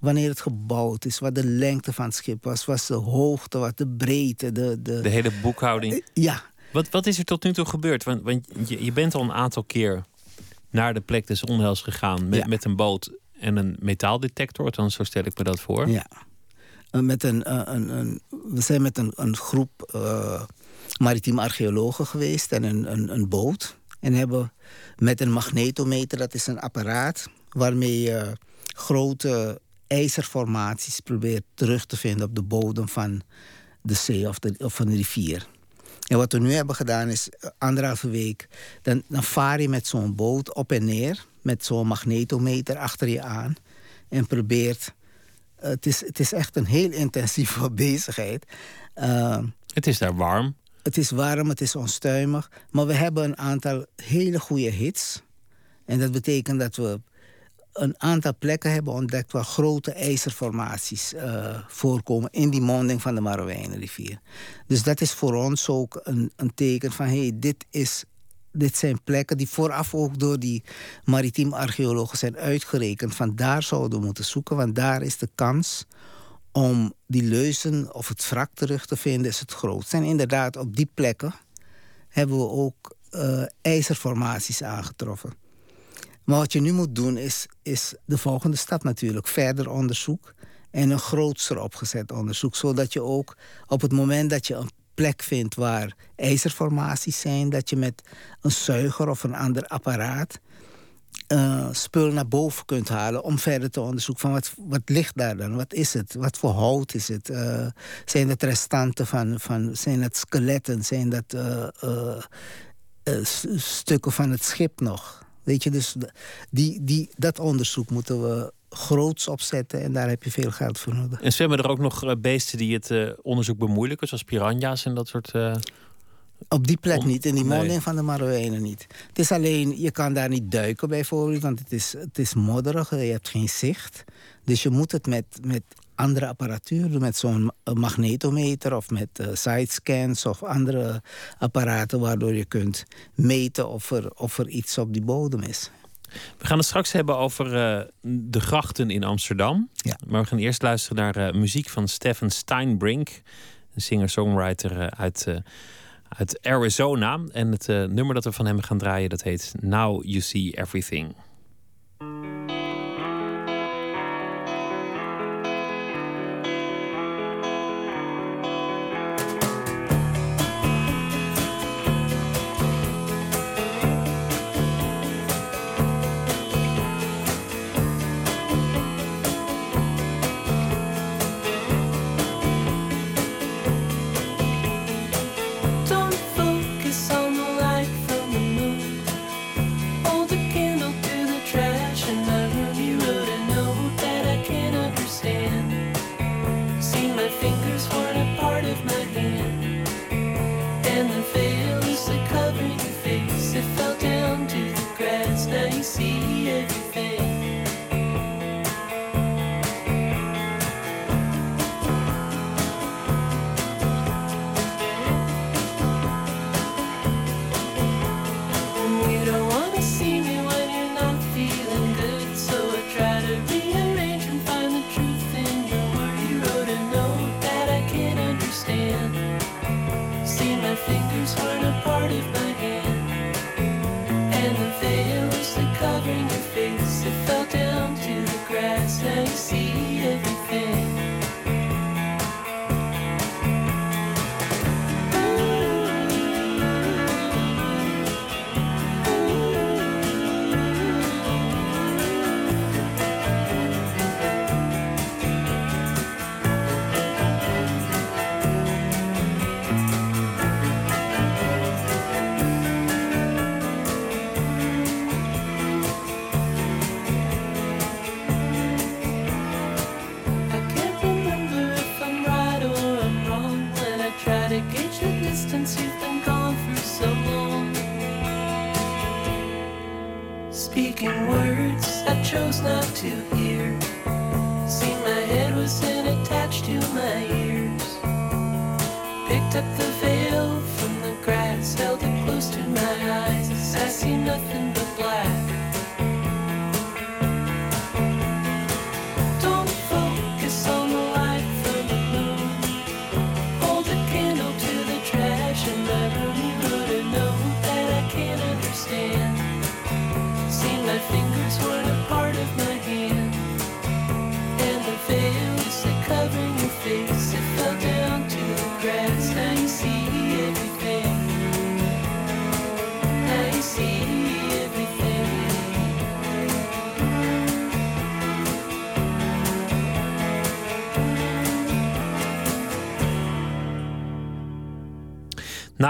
wanneer het gebouwd is, wat de lengte van het schip was, wat de hoogte, wat de breedte. De, de, de hele boekhouding. ja. Wat, wat is er tot nu toe gebeurd? Want, want je, je bent al een aantal keer naar de plek des onheils gegaan met, met een boot en een metaaldetector. Dan zo stel ik me dat voor. Ja. Eh, met een, eh, een, een we zijn met een, groep uh, maritiem archeologen geweest en een, een, een, boot. En hebben met een magnetometer, dat is een apparaat waarmee je grote ijzerformaties probeert terug te vinden op de bodem van de zee of, de, of van de rivier. En wat we nu hebben gedaan is eh, anderhalve week. Dan, dan vaar je met zo'n boot op en neer. Met zo'n magnetometer achter je aan. En probeert. Het, is, het is echt een heel intensieve bezigheid. Uh, het is daar warm. Het is warm, het is onstuimig. Maar we hebben een aantal hele goede hits. En dat betekent dat we een aantal plekken hebben ontdekt waar grote ijzerformaties uh, voorkomen in die monding van de Marowijnenrivier. Dus dat is voor ons ook een, een teken van hey, dit, is, dit zijn plekken die vooraf ook door die maritiem archeologen zijn uitgerekend. Van daar zouden we moeten zoeken, want daar is de kans om die leuzen of het wrak terug te vinden, is het grootst. En inderdaad, op die plekken hebben we ook uh, ijzerformaties aangetroffen. Maar wat je nu moet doen is, is de volgende stap natuurlijk. Verder onderzoek en een grootser opgezet onderzoek. Zodat je ook op het moment dat je een plek vindt waar ijzerformaties zijn... dat je met een zuiger of een ander apparaat... Uh, spul naar boven kunt halen om verder te onderzoeken van wat, wat ligt daar dan? Wat is het? Wat voor hout is het? Uh, zijn het restanten van, van zijn het skeletten? Zijn dat uh, stukken van het schip nog? Weet je, dus die, die, dat onderzoek moeten we groots opzetten en daar heb je veel geld voor nodig. En zwemmen er ook nog eh, beesten die het uh, onderzoek bemoeilijken, zoals piranha's en dat soort. Uh... Op die plek niet, in die nee. monding van de Marowijnen niet. Het is alleen, je kan daar niet duiken bijvoorbeeld, want het is, het is modderig, je hebt geen zicht. Dus je moet het met, met andere apparatuur, met zo'n magnetometer of met uh, sidescans of andere apparaten waardoor je kunt meten of er, of er iets op die bodem is. We gaan het straks hebben over uh, de grachten in Amsterdam. Ja. Maar we gaan eerst luisteren naar uh, muziek van Stefan Steinbrink, een singer-songwriter uit, uit Arizona. En het nummer dat we van hem gaan draaien, dat heet Now You See Everything.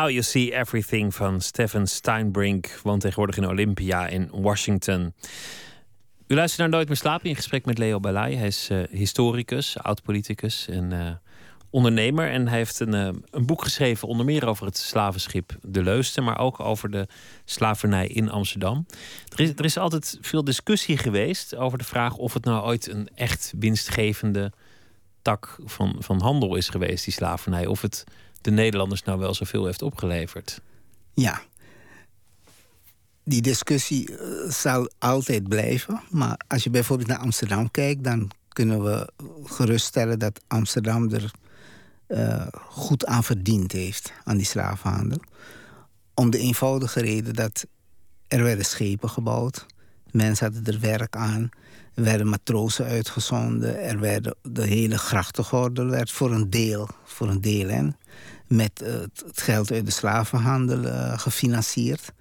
Now You See Everything van Steven Steinbrink, woont tegenwoordig in Olympia in Washington. U luistert naar Nooit meer slapen in gesprek met Leo Balai. Hij is uh, historicus, oud-politicus en uh, ondernemer. En hij heeft een, uh, een, boek geschreven, onder meer over het slavenschip De Leusten, maar ook over de slavernij in Amsterdam. Er is, er is altijd veel discussie geweest over de vraag of het nou ooit een echt winstgevende tak van, van handel is geweest, die slavernij. Of het de Nederlanders nou wel zoveel heeft opgeleverd. Ja. Die discussie eh, zal altijd blijven. Maar als je bijvoorbeeld naar Amsterdam kijkt, dan kunnen we geruststellen dat Amsterdam er uh, goed aan verdiend heeft aan die slavenhandel. Om de eenvoudige reden dat er werden schepen gebouwd. Mensen hadden er werk aan. Er werden matrozen uitgezonden. Er werden, de hele grachtengordel werd voor een deel, voor een deel en met uh, het geld uit de slavenhandel uh, gefinancierd.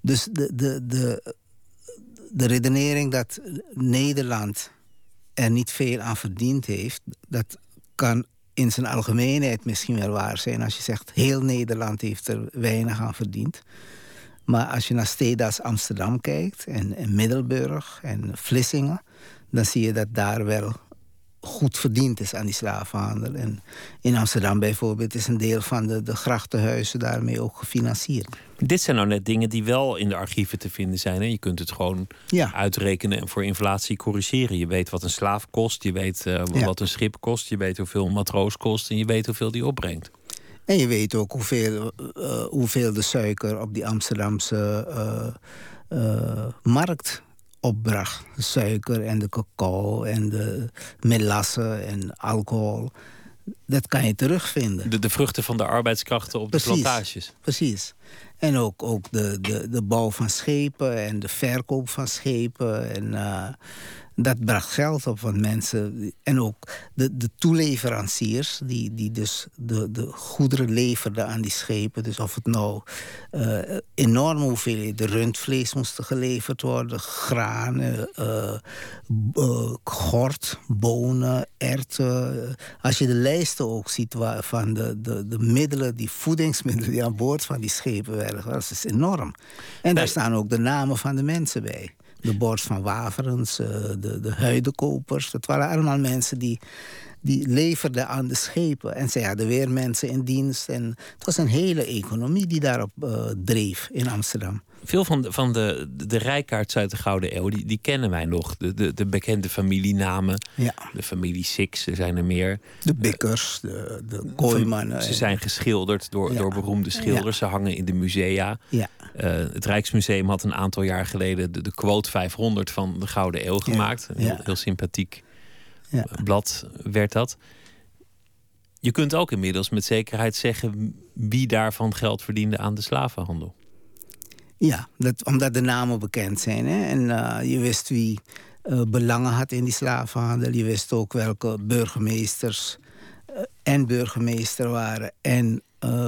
Dus de, de, de, de redenering dat Nederland er niet veel aan verdiend heeft, dat kan in zijn algemeenheid misschien wel waar zijn als je zegt heel Nederland heeft er weinig aan verdiend. Maar als je naar steden als Amsterdam kijkt en, en Middelburg en Vlissingen, dan zie je dat daar wel goed verdiend is aan die slavenhandel. En in Amsterdam bijvoorbeeld is een deel van de, de grachtenhuizen daarmee ook gefinancierd. Dit zijn nou net dingen die wel in de archieven te vinden zijn. Hè? Je kunt het gewoon uitrekenen en voor inflatie corrigeren. Je weet wat een slaaf kost, je weet uh, wat een schip kost, je weet hoeveel een matroos kost en je weet hoeveel die opbrengt. En je weet ook hoeveel, uh, hoeveel de suiker op die Amsterdamse uh, markt opbracht. De suiker en de cacao en de melasse en alcohol. Dat kan je terugvinden. De, de vruchten van de arbeidskrachten op de plantages. Precies. En ook, ook de, de, de bouw van schepen en de verkoop van schepen. En, uh, dat bracht geld op. Want mensen. En ook de, de toeleveranciers, die, die dus de, de goederen leverden aan die schepen. Dus of het nou uh, enorme hoeveelheden rundvlees moesten geleverd worden, graan, uh, gort, bonen, erten. Als je de lijsten ook ziet waar, van de, de, de middelen, die voedingsmiddelen die aan boord van die schepen werden, dat is enorm. En daar staan ook de namen van de mensen bij de borst van Waverens, eh, de, de huidenkopers. Dat waren allemaal mensen die, die leverden aan de schepen. En ze hadden weer mensen in dienst. En het was een hele economie die daarop uh, dreef in Amsterdam. Veel van de, van de, de rijkaards uit de Gouden Eeuw, die, die kennen wij nog. De, de, de bekende familienamen. Ja. De familie Six, er zijn er meer. De Bikkers, de, de Kooimannen. Ze zijn geschilderd door, door beroemde schilders. Ze hangen in de musea. Ja. Uh, het Rijksmuseum had een aantal jaar geleden de, de quote 500 van de Gouden Eeuw gemaakt. Heel, heel sympathiek blad werd dat. Je kunt ook inmiddels met zekerheid zeggen wie daarvan geld verdiende aan de slavenhandel. Ja, dat, omdat de namen bekend zijn. Hè? En uh, je wist wie uh, belangen had in die slavenhandel. Je wist ook welke burgemeesters uh, en burgemeester waren. En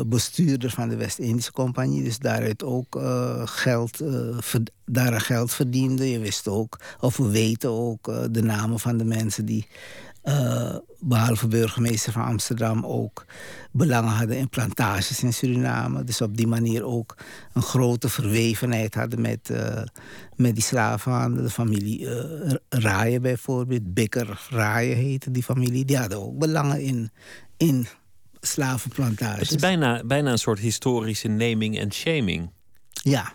bestuurder van de West-Indische Compagnie. Dus daaruit ook geld, daar geld verdiende. Je wist ook, of we weten ook, de namen van de mensen die uh, behalve burgemeester van Amsterdam ook belangen hadden in plantages in Suriname. Dus op die manier ook een grote verwevenheid hadden met, uh, met die slavenhandel. De familie uh, Raaien bijvoorbeeld, Bikker Raaien heette die familie. Die hadden ook belangen in, in slavenplantages. Het is bijna, bijna een soort historische naming en shaming. Ja,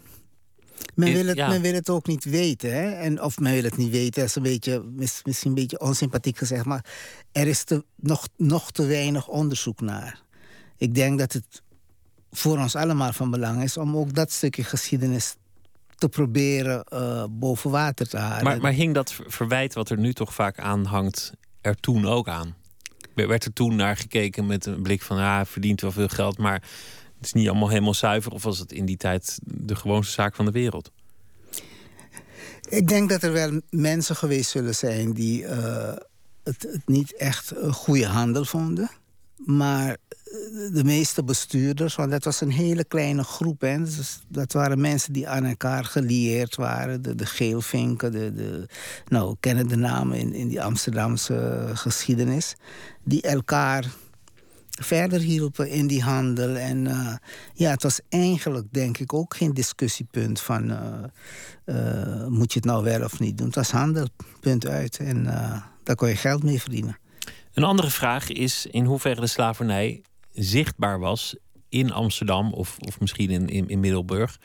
men wil, het, men wil het ook niet weten. Hè? En, of men wil het niet weten, dat is een beetje, misschien een beetje onsympathiek gezegd. Maar er is te, nog, nog te weinig onderzoek naar. ik denk dat het voor ons allemaal van belang is om ook dat stukje geschiedenis te proberen uh, boven water te halen. Maar, maar hing dat verwijt wat er nu toch vaak aanhangt er toen ook aan? Werd er toen naar gekeken met een blik van ah, verdient wel veel geld, maar het is niet allemaal helemaal zuiver? Of was het in die tijd de gewoonste zaak van de wereld? Ik denk dat er wel mensen geweest zullen zijn die uh, het, het, niet echt een goede handel vonden. Maar de meeste bestuurders, want dat was een hele kleine groep. Hè, dus dat waren mensen die aan elkaar gelieerd waren. De, de geelvinken, de, de, nou, kennen de namen in, in die Amsterdamse geschiedenis. Die elkaar verder hielpen in die handel. En uh, ja, het was eigenlijk denk ik ook geen discussiepunt van... Uh, uh, moet je het nou wel of niet doen. Het was handel, punt uit. En daar kon je geld mee verdienen. Een andere vraag is in hoeverre de slavernij zichtbaar was in Amsterdam of, of misschien in, in, in Middelburg.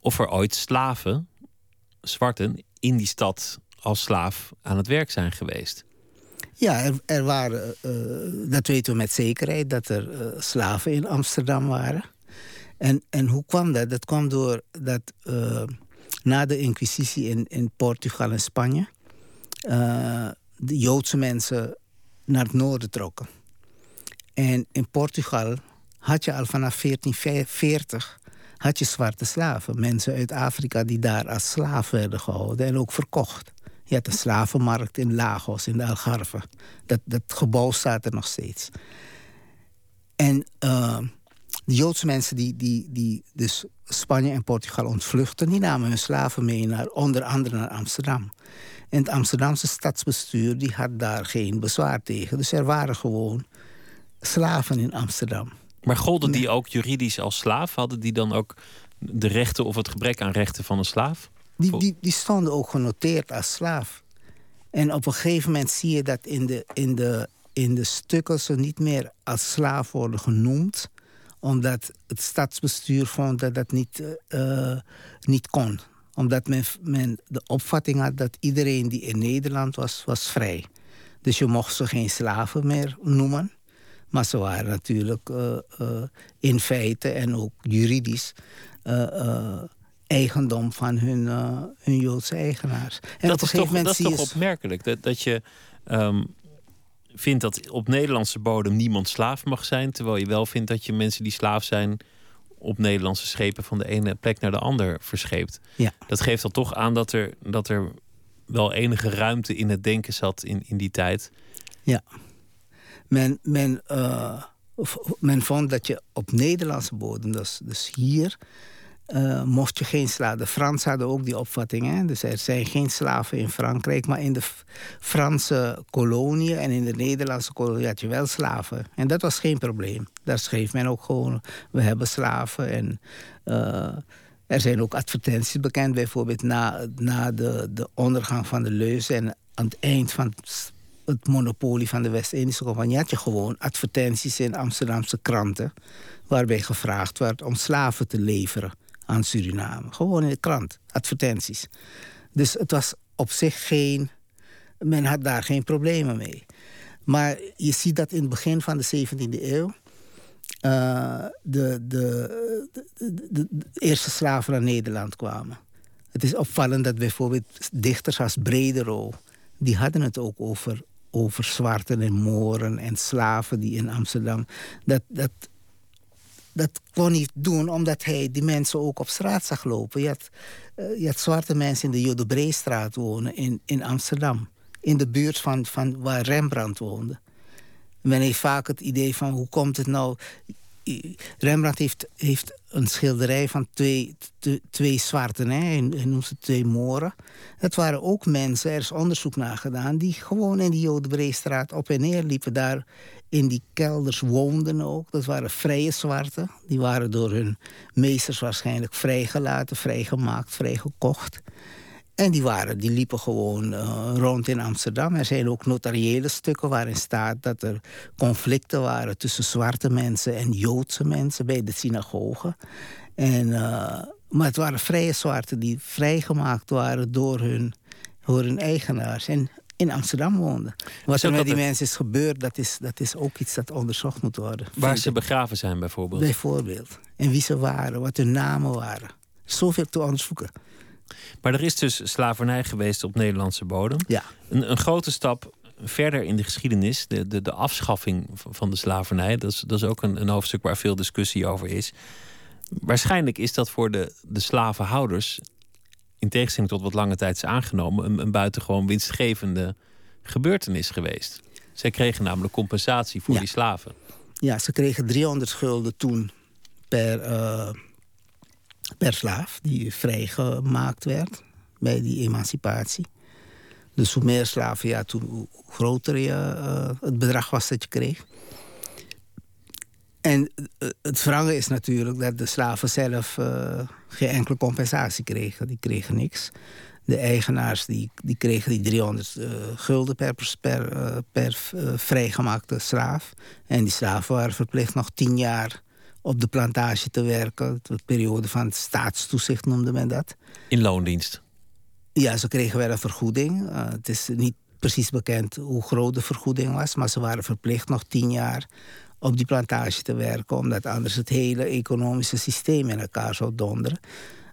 Of er ooit slaven, zwarten, in die stad als slaaf aan het werk zijn geweest. Ja, er, er waren, uh, dat weten we met zekerheid, dat er uh, slaven in Amsterdam waren. En, en hoe kwam dat? Dat kwam door dat uh, na de Inquisitie in, in Portugal en Spanje de Joodse mensen naar het noorden trokken. En in Portugal had je al vanaf 1440 had je zwarte slaven. Mensen uit Afrika die daar als slaaf werden gehouden en ook verkocht. Je had een slavenmarkt in Lagos, in de Algarve. Dat, dat gebouw staat er nog steeds. En uh, de Joodse mensen die, die, die dus Spanje en Portugal ontvluchten... die namen hun slaven mee naar onder andere naar Amsterdam. En het Amsterdamse stadsbestuur die had daar geen bezwaar tegen. Dus er waren gewoon slaven in Amsterdam. Maar golden die ook juridisch als slaaf? Hadden die dan ook de rechten of het gebrek aan rechten van een slaaf? Die, die, die stonden ook genoteerd als slaaf. En op een gegeven moment zie je dat in de, in de, in de stukken ze niet meer als slaaf worden genoemd omdat het stadsbestuur vond dat dat niet, uh, niet kon. Omdat men, men de opvatting had dat iedereen die in Nederland was, was vrij. Dus je mocht ze geen slaven meer noemen. Maar ze waren natuurlijk uh, uh, in feite en ook juridisch eigendom van hun, hun Joodse eigenaars. En dat, is toch, dat is toch opmerkelijk dat, dat je um, vindt dat op Nederlandse bodem niemand slaaf mag zijn, terwijl je wel vindt dat je mensen die slaaf zijn op Nederlandse schepen van de ene plek naar de ander verscheept. Ja. Dat geeft dan toch aan dat er, dat er wel enige ruimte in het denken zat in, in die tijd. Ja. Men, men, uh, men vond dat je op Nederlandse bodem, dus, dus hier, uh, mocht je geen slaven. De Fransen hadden ook die opvatting. Hè? Dus er zijn geen slaven in Frankrijk. Maar in de Franse koloniën en in de Nederlandse koloniën had je wel slaven. En dat was geen probleem. Daar schreef men ook gewoon: we hebben slaven. En uh, er zijn ook advertenties bekend, bijvoorbeeld na, na de, de ondergang van de Leus en aan het eind van monopolie van de West-Indische Compagnie had je gewoon advertenties in Amsterdamse kranten. Waarbij gevraagd werd om slaven te leveren aan Suriname. Gewoon in de krant, advertenties. Dus het was op zich geen. Men had daar geen problemen mee. Maar je ziet dat in het begin van de 17e eeuw. Uh, de, de, de, de, eerste slaven naar Nederland kwamen. Het is opvallend dat bijvoorbeeld dichters als Bredero... die hadden het ook over, over zwarten en moren en slaven die in Amsterdam... dat, dat dat kon niet doen omdat hij die mensen ook op straat zag lopen. Je had, uh, je had zwarte mensen in de Jodebreestraat wonen in, in Amsterdam. In de buurt van, van waar Rembrandt woonde. Men heeft vaak het idee van hoe komt het nou... Rembrandt heeft, heeft een schilderij van twee, twee zwarten. Hè? Hij noemt ze twee moren. Dat waren ook mensen, er is onderzoek naar gedaan... die gewoon in die Jodebreestraat op en neer liepen. Daar in die kelders woonden ook. Dat waren vrije zwarten. Die waren door hun meesters waarschijnlijk vrijgelaten, vrijgemaakt, vrijgekocht. En die, waren, die liepen gewoon uh, rond in Amsterdam. Er zijn ook notariële stukken waarin staat dat er conflicten waren tussen zwarte mensen en Joodse mensen bij de synagogen. En, uh, maar het waren vrije zwarten die vrijgemaakt waren door hun, door hun eigenaars. En in Amsterdam woonden. Wat er met die het- mensen is gebeurd, dat is, dat is ook iets dat onderzocht moet worden. Waar ze ik. begraven zijn bijvoorbeeld. Bijvoorbeeld. En wie ze waren, wat hun namen waren. Zoveel te onderzoeken. Maar er is dus slavernij geweest op Nederlandse bodem. Ja. Een, een grote stap verder in de geschiedenis, de, de, de afschaffing van de slavernij. Dat is, dat is ook een, een hoofdstuk waar veel discussie over is. Waarschijnlijk is dat voor de, de slavenhouders, in tegenstelling tot wat lange tijd is aangenomen, een, een buitengewoon winstgevende gebeurtenis geweest. Zij kregen namelijk compensatie voor Ja. die slaven. Ja, ze kregen 300 gulden toen per, eh, per slaaf die vrijgemaakt werd bij die emancipatie. Dus hoe meer slaven, ja, toen, hoe groter je, eh, het bedrag was dat je kreeg. En eh, het wrange is natuurlijk dat de slaven zelf eh, geen enkele compensatie kregen. Die kregen niks. De eigenaars die, die kregen die 300 eh, gulden per, per, per vrijgemaakte slaaf. En die slaven waren verplicht nog tien jaar op de plantage te werken. De periode van staatstoezicht noemde men dat. In loondienst. Ja, ze kregen wel een vergoeding. Eh, het is niet precies bekend hoe groot de vergoeding was, maar ze waren verplicht nog tien jaar op die plantage te werken, omdat anders het hele economische systeem in elkaar zou donderen.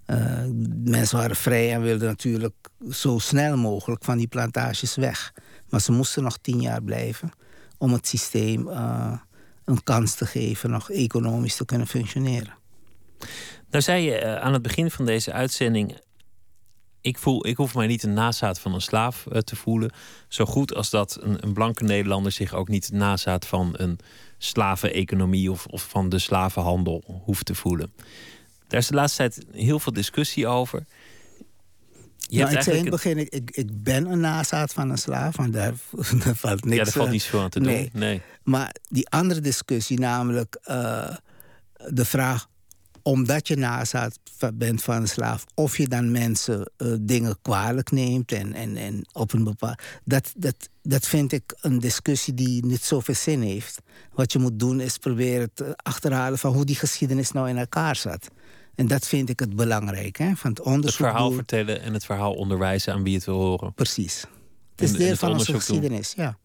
Eh, mensen waren vrij en wilden natuurlijk zo snel mogelijk van die plantages weg. Maar ze moesten nog tien jaar blijven om het systeem eh, een kans te geven nog economisch te kunnen functioneren. Nou zei je eh, aan het begin van deze uitzending... Ik, voel, ik hoef mij niet een nazaat van een slaaf eh, te voelen. Zo goed als dat een, een blanke Nederlander zich ook niet nazaat van een slaveneconomie of, of van de slavenhandel hoeft te voelen. Daar is de laatste tijd heel veel discussie over. Je Nou, hebt ik zei in het eigenlijk begin, ik, ik, ik ben een nazaat van een slaaf, want daar, daar valt niks ja, daar valt eh, niet zoveel aan te doen. nee. Nee. Maar die andere discussie, namelijk eh, de vraag... omdat je nazaat bent van een slaaf... of je dan mensen eh, dingen kwalijk neemt en, en, en op een bepaald... Dat, dat, dat vind ik een discussie die niet zoveel zin heeft. Wat je moet doen is proberen te achterhalen... van hoe die geschiedenis nou in elkaar zat. En dat vind ik het belangrijk, hè? van het Het onderzoek verhaal doen. vertellen en het verhaal onderwijzen aan wie het wil horen. Precies. Het is en deel het van onze doen. geschiedenis, ja.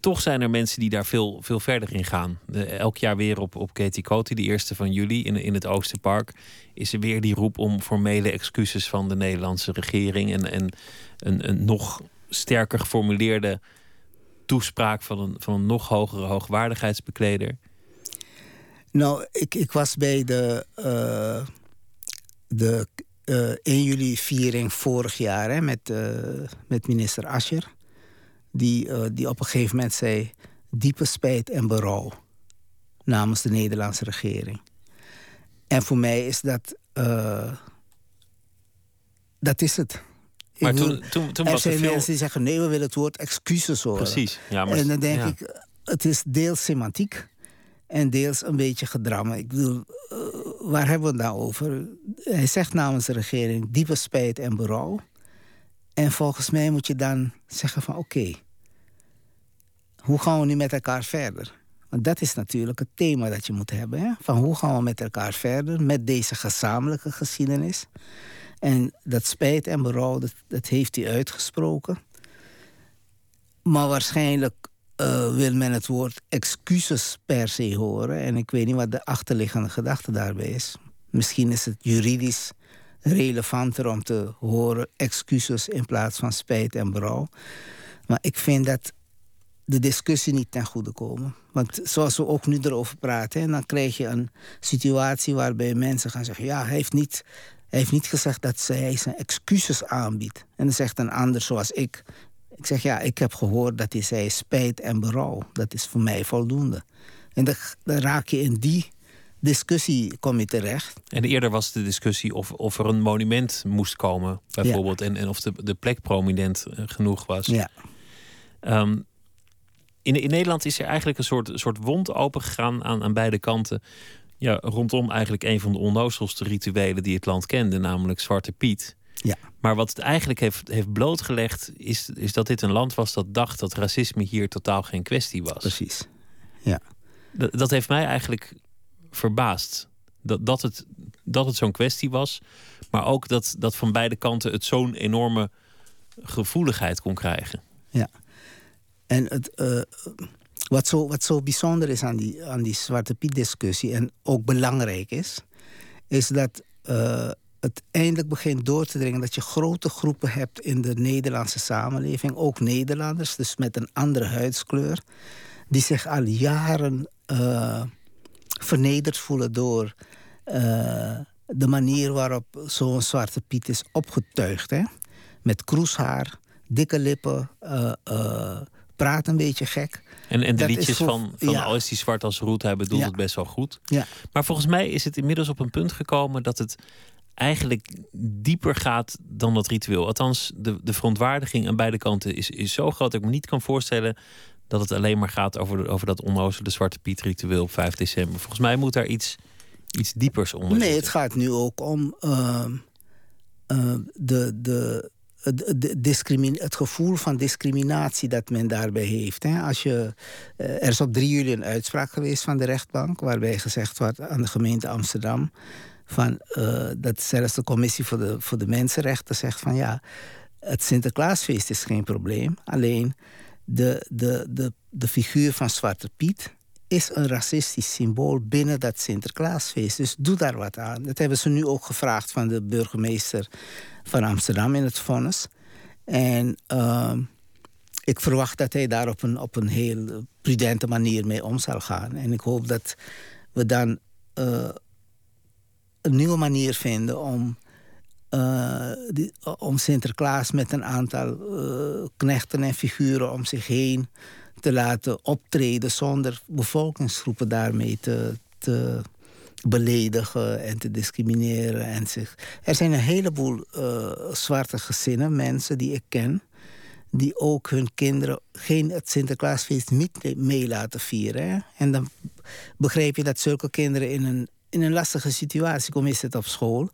toch zijn er mensen die daar veel, veel verder in gaan. Elk jaar weer op, op Katie Coty, de eerste van juli in, in het Oosterpark, is er weer die roep om formele excuses van de Nederlandse regering en, en een, een nog sterker geformuleerde toespraak van een, van een nog hogere hoogwaardigheidsbekleder. Nou, ik, ik was bij de, eh, de eh 1 juli viering vorig jaar hè, met, eh, met minister Ascher. Die, eh, die op een gegeven moment zei diepe spijt en berouw namens de Nederlandse regering. En voor mij is dat, eh, dat is het. Maar toen, toen, toen er was zijn veel... mensen die zeggen nee, we willen het woord excuses horen. Precies. Ja, maar, en dan denk ja. ik, het is deels semantiek en deels een beetje gedrammen. Ik bedoel, eh, waar hebben we het nou over? Hij zegt namens de regering diepe spijt en berouw. En volgens mij moet je dan zeggen van oké, hoe gaan we nu met elkaar verder? Want dat is natuurlijk het thema dat je moet hebben. Hè? Van hoe gaan we met elkaar verder met deze gezamenlijke geschiedenis? En dat spijt en berouw, dat, dat heeft hij uitgesproken. Maar waarschijnlijk eh, wil men het woord excuses per se horen. En ik weet niet wat de achterliggende gedachte daarbij is. Misschien is het juridisch relevanter om te horen excuses in plaats van spijt en berouw. Maar ik vind dat de discussie niet ten goede komen. Want zoals we ook nu erover praten, dan krijg je een situatie waarbij mensen gaan zeggen: ja, hij heeft niet, heeft niet gezegd dat hij zijn excuses aanbiedt. En dan zegt een ander, zoals ik. Ik zeg ja, ik heb gehoord dat hij zei spijt en berouw. Dat is voor mij voldoende. En dan, dan raak je in die discussie kom je terecht. En eerder was de discussie of, of er een monument moest komen, bijvoorbeeld. En, en of de, de plek prominent eh, genoeg was. Ja. Ehm, in, in Nederland is er eigenlijk een soort, soort wond opengegaan aan, aan beide kanten. Ja, rondom eigenlijk een van de onnozelste rituelen die het land kende, namelijk Zwarte Piet. Ja. Maar wat het eigenlijk heeft, heeft blootgelegd, is, is dat dit een land was dat dacht dat racisme hier totaal geen kwestie was. Precies. Ja. Dat, dat heeft mij eigenlijk verbaasd. Dat, dat het, dat het zo'n kwestie was. Maar ook dat, dat van beide kanten het zo'n enorme gevoeligheid kon krijgen. Ja. En het, uh, wat, zo, wat zo bijzonder is aan die, aan die Zwarte Piet-discussie en ook belangrijk is, is dat uh, het eindelijk begint door te dringen dat je grote groepen hebt in de Nederlandse samenleving, ook Nederlanders, dus met een andere huidskleur, die zich al jaren uh, vernederd voelen door uh, de manier waarop zo'n Zwarte Piet is opgetuigd. Hè? Met kroeshaar, dikke lippen, uh, praat een beetje gek. En, en de liedjes van, van ja. is die zwart als roet, hij bedoelt het best wel goed. Ja. Maar volgens mij is het inmiddels op een punt gekomen dat het eigenlijk dieper gaat dan dat ritueel. Althans, de, de verontwaardiging aan beide kanten is, is zo groot dat ik me niet kan voorstellen dat het alleen maar gaat over, over dat onnozele Zwarte Piet ritueel op 5 december. Volgens mij moet daar iets, iets diepers onder Nee, het gaat nu ook om uh, uh, de, de, de, de het gevoel van discriminatie dat men daarbij heeft. Hè. Als je, uh, er is op 3 juli een uitspraak geweest van de rechtbank... waarbij gezegd wordt aan de gemeente Amsterdam... Van, uh, dat zelfs de commissie voor de, voor de mensenrechten zegt van... ja, het Sinterklaasfeest is geen probleem. Alleen de, de, de, de figuur van Zwarte Piet is een racistisch symbool binnen dat Sinterklaasfeest. Dus doe daar wat aan. Dat hebben ze nu ook gevraagd van de burgemeester van Amsterdam in het vonnis. En uh, ik verwacht dat hij daar op een, op een heel prudente manier mee om zal gaan. En ik hoop dat we dan uh, een nieuwe manier vinden om die, om Sinterklaas met een aantal uh, knechten en figuren om zich heen te laten optreden zonder bevolkingsgroepen daarmee te, te beledigen en te discrimineren. En zich. Er zijn een heleboel uh, zwarte gezinnen, mensen die ik ken, die ook hun kinderen geen het Sinterklaasfeest niet mee laten vieren. En dan begrijp je dat zulke kinderen in een, in een lastige situatie komen. Is het op school?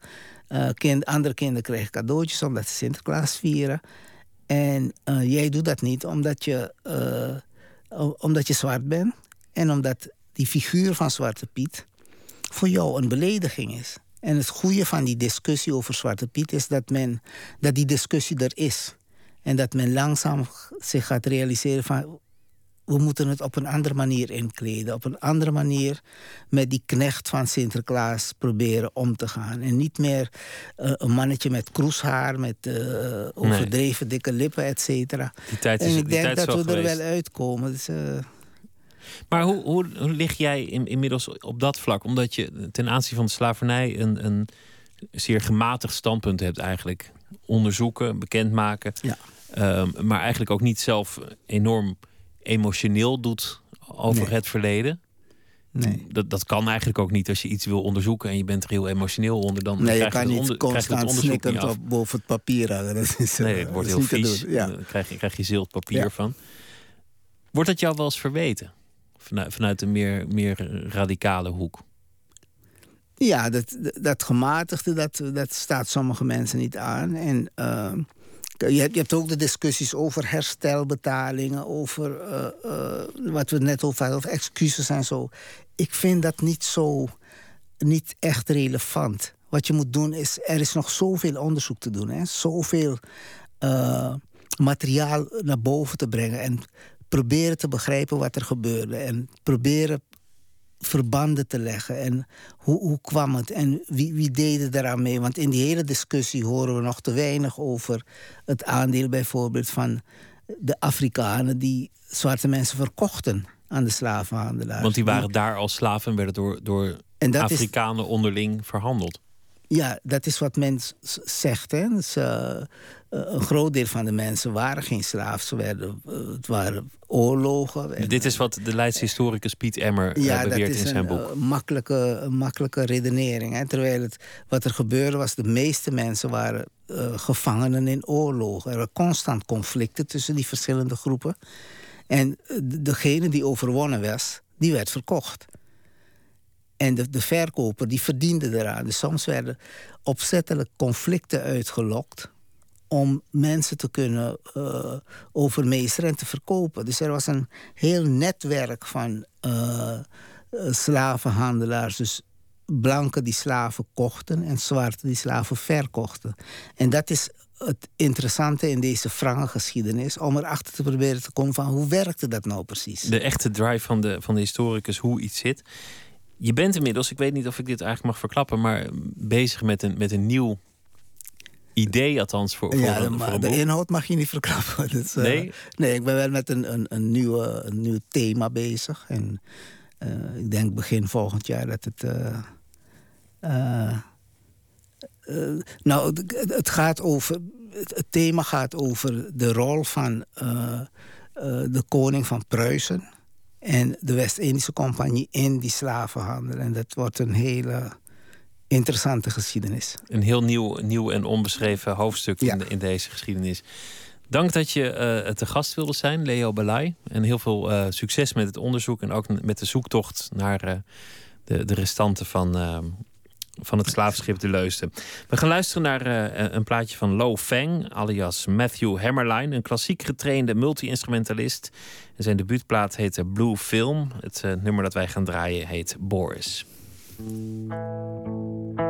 Uh, kind, andere kinderen krijgen cadeautjes omdat ze Sinterklaas vieren. En uh, jij doet dat niet omdat je, uh, omdat je zwart bent. En omdat die figuur van Zwarte Piet voor jou een belediging is. En het goede van die discussie over Zwarte Piet is dat, men, dat die discussie er is. En dat men langzaam zich gaat realiseren van we moeten het op een andere manier inkleden. Op een andere manier met die knecht van Sinterklaas proberen om te gaan. En niet meer uh, een mannetje met kroeshaar, met uh, overdreven nee. dikke lippen, et cetera. En ik denk dat we geweest. er wel uitkomen. Dus, uh... Maar hoe, hoe, hoe, lig jij in, inmiddels op dat vlak? Omdat je ten aanzien van de slavernij een, een zeer gematigd standpunt hebt eigenlijk. Onderzoeken, bekendmaken. Ja. Um, maar eigenlijk ook niet zelf enorm emotioneel doet over Nee. het verleden. Nee. Dat, dat kan eigenlijk ook niet als je iets wil onderzoeken en je bent er heel emotioneel onder. Dan Nee, je kan niet onder- constant snikkend op boven het papier hangen. Dat is, eh, Nee, het wordt heel vies. Ja. Dan krijg je, krijg je zilt papier Ja. van. Wordt dat jou wel eens verweten? Vanuit, vanuit een meer, meer radicale hoek. Ja, dat, dat gematigde, dat, dat staat sommige mensen niet aan. En uh, je, hebt, je hebt ook de discussies over herstelbetalingen, over uh, uh, wat we net over hadden, over excuses en zo. Ik vind dat niet zo, niet echt relevant. Wat je moet doen is, er is nog zoveel onderzoek te doen, hè? zoveel uh, materiaal naar boven te brengen en proberen te begrijpen wat er gebeurde en proberen verbanden te leggen. En hoe, hoe kwam het en wie, wie deed er eraan mee? Want in die hele discussie horen we nog te weinig over het aandeel bijvoorbeeld van de Afrikanen die zwarte mensen verkochten aan de slavenhandelaars. Want die waren daar als slaven en werden door, door En dat is- Afrikanen onderling verhandeld. Ja, dat is wat men zegt. Hè. Dus, eh, eh, een groot deel van de mensen waren geen slaaf. Ze werden, eh, het waren oorlogen. En- Dit is wat de Leidse historicus Piet Emmer eh, ja, dat beweert is in zijn boek. eh, makkelijke, een makkelijke redenering. Hè. Terwijl het, wat er gebeurde was, de meeste mensen waren eh, gevangenen in oorlogen. Er waren constant conflicten tussen die verschillende groepen. En eh, de- degene die overwonnen was, die werd verkocht. En de, de verkoper die verdiende eraan. Dus soms werden opzettelijk conflicten uitgelokt om mensen te kunnen eh, overmeesteren en te verkopen. Dus er was een heel netwerk van eh, eh, slavenhandelaars. Dus blanken die slaven kochten en zwarte die slaven verkochten. En dat is het interessante in deze geschiedenis om erachter te proberen te komen van hoe werkte dat nou precies. De echte drive van de, van de historicus, hoe iets zit. Je bent inmiddels, ik weet niet of ik dit eigenlijk mag verklappen, maar bezig met een, met een nieuw idee, althans voor, voor, ja, een, voor de inhoud mag je niet verklappen. Dus, uh, nee? nee, ik ben wel met een, een, een, nieuwe, een nieuw thema bezig. En uh, ik denk begin volgend jaar dat het. Uh, nou, het gaat over. Het thema gaat over de rol van de koning van Pruisen en de West-Indische Compagnie in die slavenhandel. En dat wordt een hele interessante geschiedenis. Een heel nieuw, nieuw en onbeschreven hoofdstuk in, in, deze geschiedenis. Dank dat je uh, te gast wilde zijn, Leo Balai. En heel veel uh, succes met het onderzoek en ook met de zoektocht naar uh, de, de restanten van, van het slavenschip De Leusden. We gaan luisteren naar een plaatje van Lo Feng, alias Matthew Hammerline. Een klassiek getrainde multi-instrumentalist. En zijn debuutplaat heet Blue Film. Het nummer dat wij gaan draaien heet Boris. Música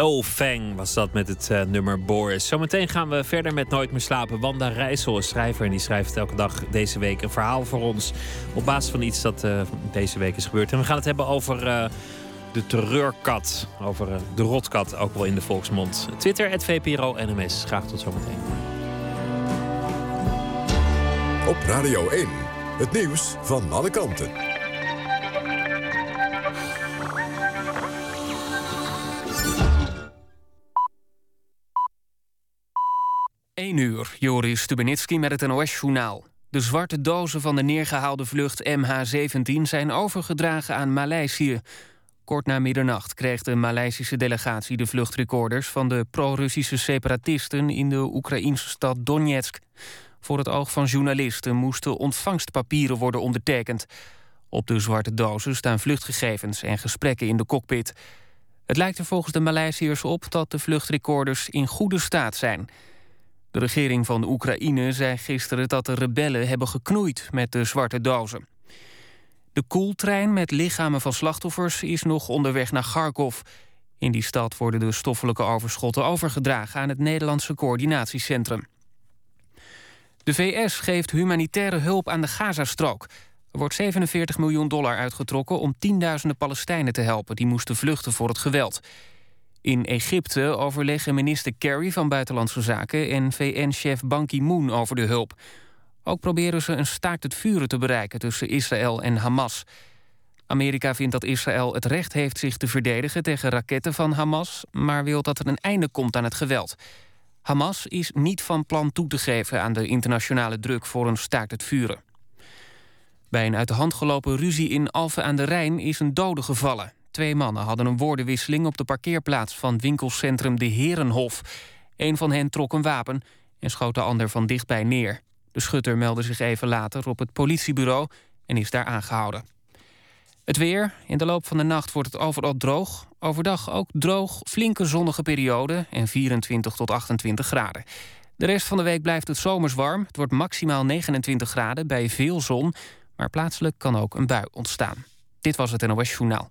Lo Feng was dat met het eh, nummer Boris. Zometeen gaan we verder met Nooit meer slapen. Wanda Rijssel is schrijver en die schrijft elke dag deze week een verhaal voor ons. Op basis van iets dat eh, deze week is gebeurd. En we gaan het hebben over eh, de terreurkat. Over de rotkat, ook wel in de volksmond. Twitter, VPRO NMS. Graag tot zometeen. Op Radio 1. Het nieuws van alle kanten. 1 uur, Joris Stubenitski met het NOS-journaal. De zwarte dozen van de neergehaalde vlucht MH17 zijn overgedragen aan Maleisië. Kort na middernacht kreeg de Maleisische delegatie de vluchtrecorders... van de pro-Russische separatisten in de Oekraïnse stad Donetsk. Voor het oog van journalisten moesten ontvangstpapieren worden ondertekend. Op de zwarte dozen staan vluchtgegevens en gesprekken in de cockpit. Het lijkt er volgens de Maleisiërs op dat de vluchtrecorders in goede staat zijn... De regering van Oekraïne zei gisteren dat de rebellen hebben geknoeid met de zwarte dozen. De koeltrein met lichamen van slachtoffers is nog onderweg naar Kharkov. In die stad worden de stoffelijke overschotten overgedragen aan het Nederlandse coördinatiecentrum. De VS geeft humanitaire hulp aan de Gazastrook. Er wordt 47 miljoen dollar uitgetrokken om tienduizenden Palestijnen te helpen... die moesten vluchten voor het geweld. In Egypte overleggen minister Kerry van Buitenlandse Zaken... en VN-chef Ban Ki-moon over de hulp. Ook proberen ze een staakt het vuren te bereiken tussen Israël en Hamas. Amerika vindt dat Israël het recht heeft zich te verdedigen tegen raketten van Hamas... maar wil dat er een einde komt aan het geweld. Hamas is niet van plan toe te geven aan de internationale druk voor een staakt het vuren. Bij een uit de hand gelopen ruzie in Alphen aan de Rijn is een dode gevallen. Twee mannen hadden een woordenwisseling op de parkeerplaats van winkelcentrum De Herenhof. Een van hen trok een wapen en schoot de ander van dichtbij neer. De schutter meldde zich even later op het politiebureau en is daar aangehouden. Het weer. In de loop van de nacht wordt het overal droog. Overdag ook droog, flinke zonnige periode en 24 tot 28 graden. De rest van de week blijft het zomers warm. Het wordt maximaal 29 graden bij veel zon, maar plaatselijk kan ook een bui ontstaan. Dit was het NOS Journaal.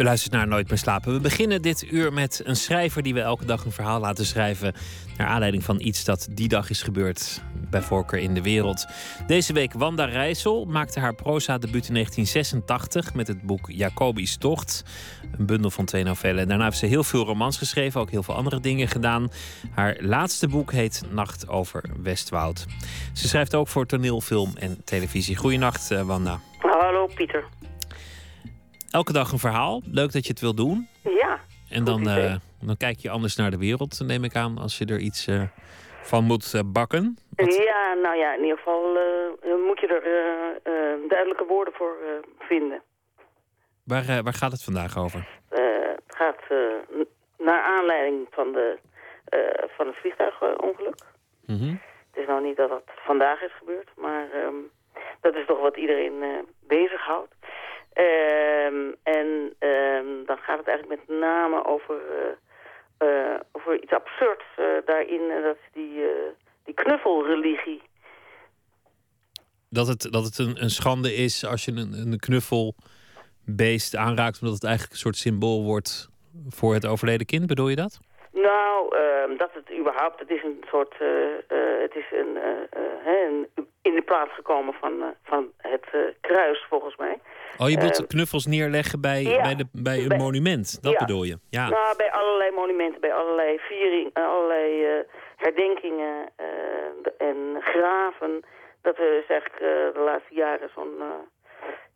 We luisteren naar Nooit meer slapen. We beginnen dit uur met een schrijver die we elke dag een verhaal laten schrijven. Naar aanleiding van iets dat die dag is gebeurd. Bij voorkeur in de wereld. Deze week Wanda Rijssel maakte haar proza-debuut in 1986 met het boek Jacobi's Tocht. Een bundel van twee novellen. Daarna heeft ze heel veel romans geschreven, ook heel veel andere dingen gedaan. Haar laatste boek heet Nacht over Westwoud. Ze schrijft ook voor toneel, film en televisie. Goeienacht, eh, Wanda. Hallo Pieter. Elke dag een verhaal. Leuk dat je het wil doen. Ja. En dan, eh, dan kijk je anders naar de wereld, neem ik aan, als je er iets eh, van moet eh, bakken. Wat- Ja, nou ja, in ieder geval moet je er duidelijke woorden voor vinden. Waar, waar gaat het vandaag over? Het gaat naar aanleiding van, de, van het vliegtuigongeluk. Mhm. Het is nou niet dat het vandaag is gebeurd, maar ehm, dat is toch wat iedereen bezighoudt. Ehm, en ehm, dan gaat het eigenlijk met name over, eh, eh, over iets absurds eh, daarin. En dat is die, die knuffelreligie. Dat het, dat het een, een schande is als je een, een knuffelbeest aanraakt, omdat het eigenlijk een soort symbool wordt voor het overleden kind. Bedoel je dat? Nou, ehm, dat het überhaupt, het is een soort, het is een, een in de plaats gekomen van, van het kruis volgens mij. Oh, je wilt Eh, knuffels neerleggen bij, ja, bij, de, bij een bij- monument. Dat ja. bedoel je? Ja. Nou, bij allerlei monumenten, bij allerlei viering, allerlei eh, herdenkingen eh, en graven. Dat is eigenlijk eh, de laatste jaren zo'n,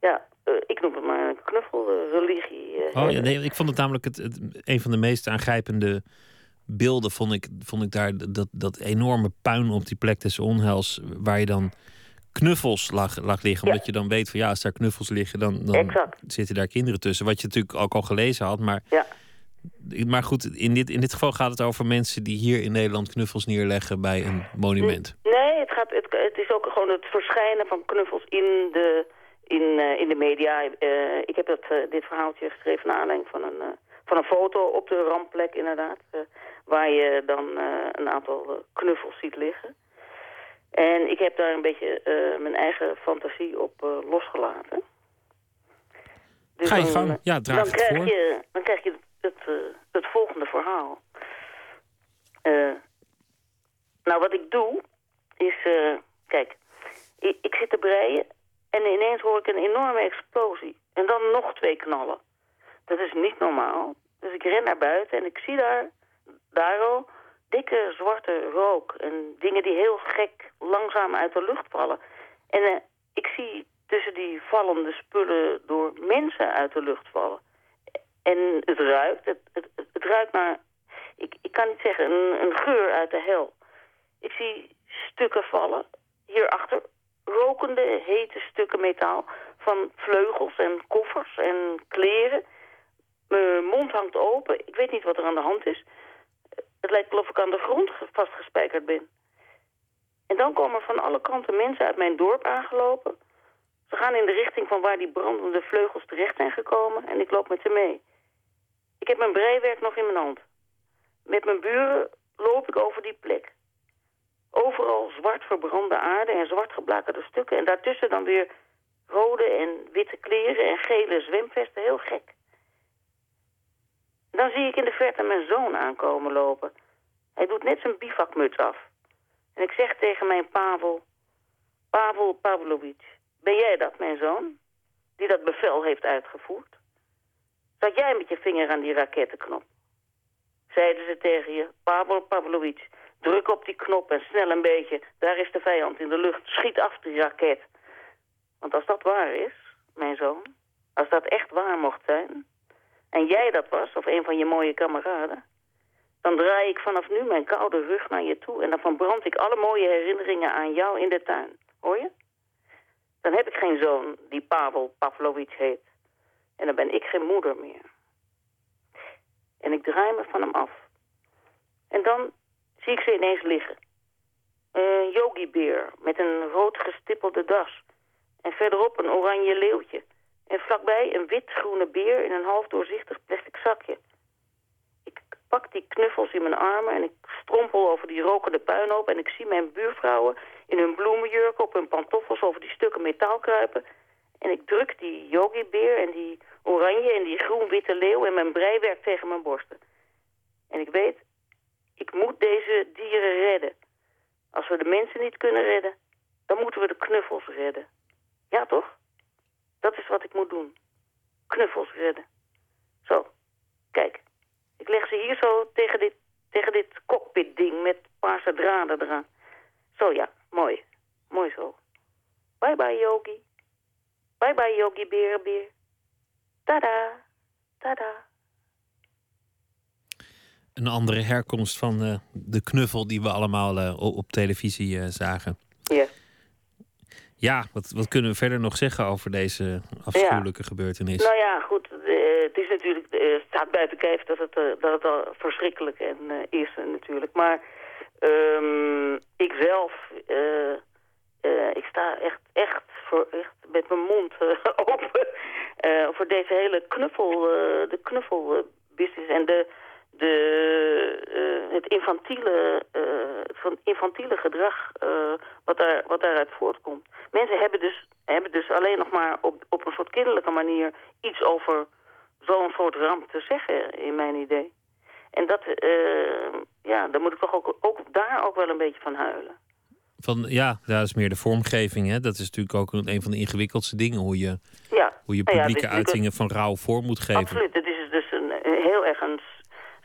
ja, ik noem het maar een knuffelreligie. Oh ja, nee, ik vond het namelijk het, het, een van de meest aangrijpende beelden. Vond ik, vond ik daar dat, dat enorme puin op die plek des onheils. Waar je dan knuffels lag, lag liggen. Ja. Omdat je dan weet van ja, als daar knuffels liggen, dan, dan zitten daar kinderen tussen. Wat je natuurlijk ook al gelezen had. Maar, Ja. maar goed, in dit, in dit geval gaat het over mensen die hier in Nederland knuffels neerleggen bij een monument. Nee, het, gaat, het, het is ook gewoon het verschijnen van knuffels in de, in, eh, in de media. Eh, ik heb dat, eh, dit verhaaltje geschreven naar aanleiding van een, van een foto op de rampplek inderdaad. waar je dan een aantal knuffels ziet liggen. En ik heb daar een beetje eh, mijn eigen fantasie op eh, losgelaten. Dus Ga je gang. eh, Ja, draag dan het krijg voor. Je, dan krijg je het, het, het volgende verhaal. Nou, wat ik doe, is... kijk, ik, ik zit te breien en ineens hoor ik een enorme explosie. En dan nog twee knallen. Dat is niet normaal. Dus ik ren naar buiten en ik zie daar Daro, dikke zwarte rook en dingen die heel gek langzaam uit de lucht vallen. En uh, ik zie tussen die vallende spullen door mensen uit de lucht vallen. En het ruikt, het, het, het ruikt naar, ik, ik kan niet zeggen, een, een geur uit de hel. Ik zie stukken vallen, hierachter, rokende, hete stukken metaal van vleugels en koffers en kleren. Mijn mond hangt open, ik weet niet wat er aan de hand is. Het lijkt alsof ik aan de grond vastgespijkerd ben. En dan komen van alle kanten mensen uit mijn dorp aangelopen. Ze gaan in de richting van waar die brandende vleugels terecht zijn gekomen en ik loop met ze mee. Ik heb mijn breiwerk nog in mijn hand. Met mijn buren loop ik over die plek. Overal zwart verbrande aarde en zwart geblakerde stukken. En daartussen dan weer rode en witte kleren en gele zwemvesten. Heel gek. Dan zie ik in de verte mijn zoon aankomen lopen. Hij doet net zijn bivakmuts af. En ik zeg tegen mijn Pavel... Pavel Pavlovic, ben jij dat, mijn zoon? Die dat bevel heeft uitgevoerd? Zat jij met je vinger aan die rakettenknop? Zeiden ze tegen je, Pavel Pavlovic, druk op die knop en snel een beetje. Daar is de vijand in de lucht, schiet af die raket. Want als dat waar is, mijn zoon, als dat echt waar mocht zijn... en jij dat was, of een van je mooie kameraden... dan draai ik vanaf nu mijn koude rug naar je toe... en dan verbrand ik alle mooie herinneringen aan jou in de tuin. Hoor je? Dan heb ik geen zoon die Pavel Pavlovic heet. En dan ben ik geen moeder meer. En ik draai me van hem af. En dan zie ik ze ineens liggen. Een yogibeer met een rood gestippelde das. En verderop een oranje leeuwtje. En vlakbij een wit-groene beer in een half doorzichtig plastic zakje. Ik pak die knuffels in mijn armen en ik strompel over die rokende puinhoop... en ik zie mijn buurvrouwen in hun bloemenjurken op hun pantoffels over die stukken metaal kruipen... En ik druk die yogibeer en die oranje en die groen-witte leeuw en mijn breiwerk tegen mijn borsten. En ik weet, ik moet deze dieren redden. Als we de mensen niet kunnen redden, dan moeten we de knuffels redden. Ja, toch? Dat is wat ik moet doen. Knuffels redden. Zo, kijk. Ik leg ze hier zo tegen dit, tegen dit cockpit-ding met paarse draden eraan. Zo ja, mooi. Mooi zo. Bye bye, Yogi. Bye bye, Yogi Berenbeer. Tada, tada. Een andere herkomst van uh, de knuffel die we allemaal uh, op televisie uh, zagen. Ja. Ja, wat, wat kunnen we verder nog zeggen over deze afschuwelijke ja. gebeurtenis? Nou ja, goed. het is natuurlijk, het staat buiten kijf dat het, dat het al verschrikkelijk en, is natuurlijk. Maar um, ik zelf, ik sta echt, echt, voor, echt met mijn mond open voor deze hele knuffel, de knuffelbusiness en de de, uh, het infantiele, uh, het infantiele gedrag uh, wat, daar, wat daaruit voortkomt. Mensen hebben dus, hebben dus alleen nog maar op, op een soort kinderlijke manier iets over zo'n soort ramp te zeggen, in mijn idee. En dat, ja, daar moet ik toch ook, ook daar ook wel een beetje van huilen. Van, ja, dat is meer de vormgeving. Hè? Dat is natuurlijk ook een van de ingewikkeldste dingen. Hoe je, ja. hoe je publieke ja, uitingen van rouw vorm moet geven. Absoluut. Het is dus een, heel erg een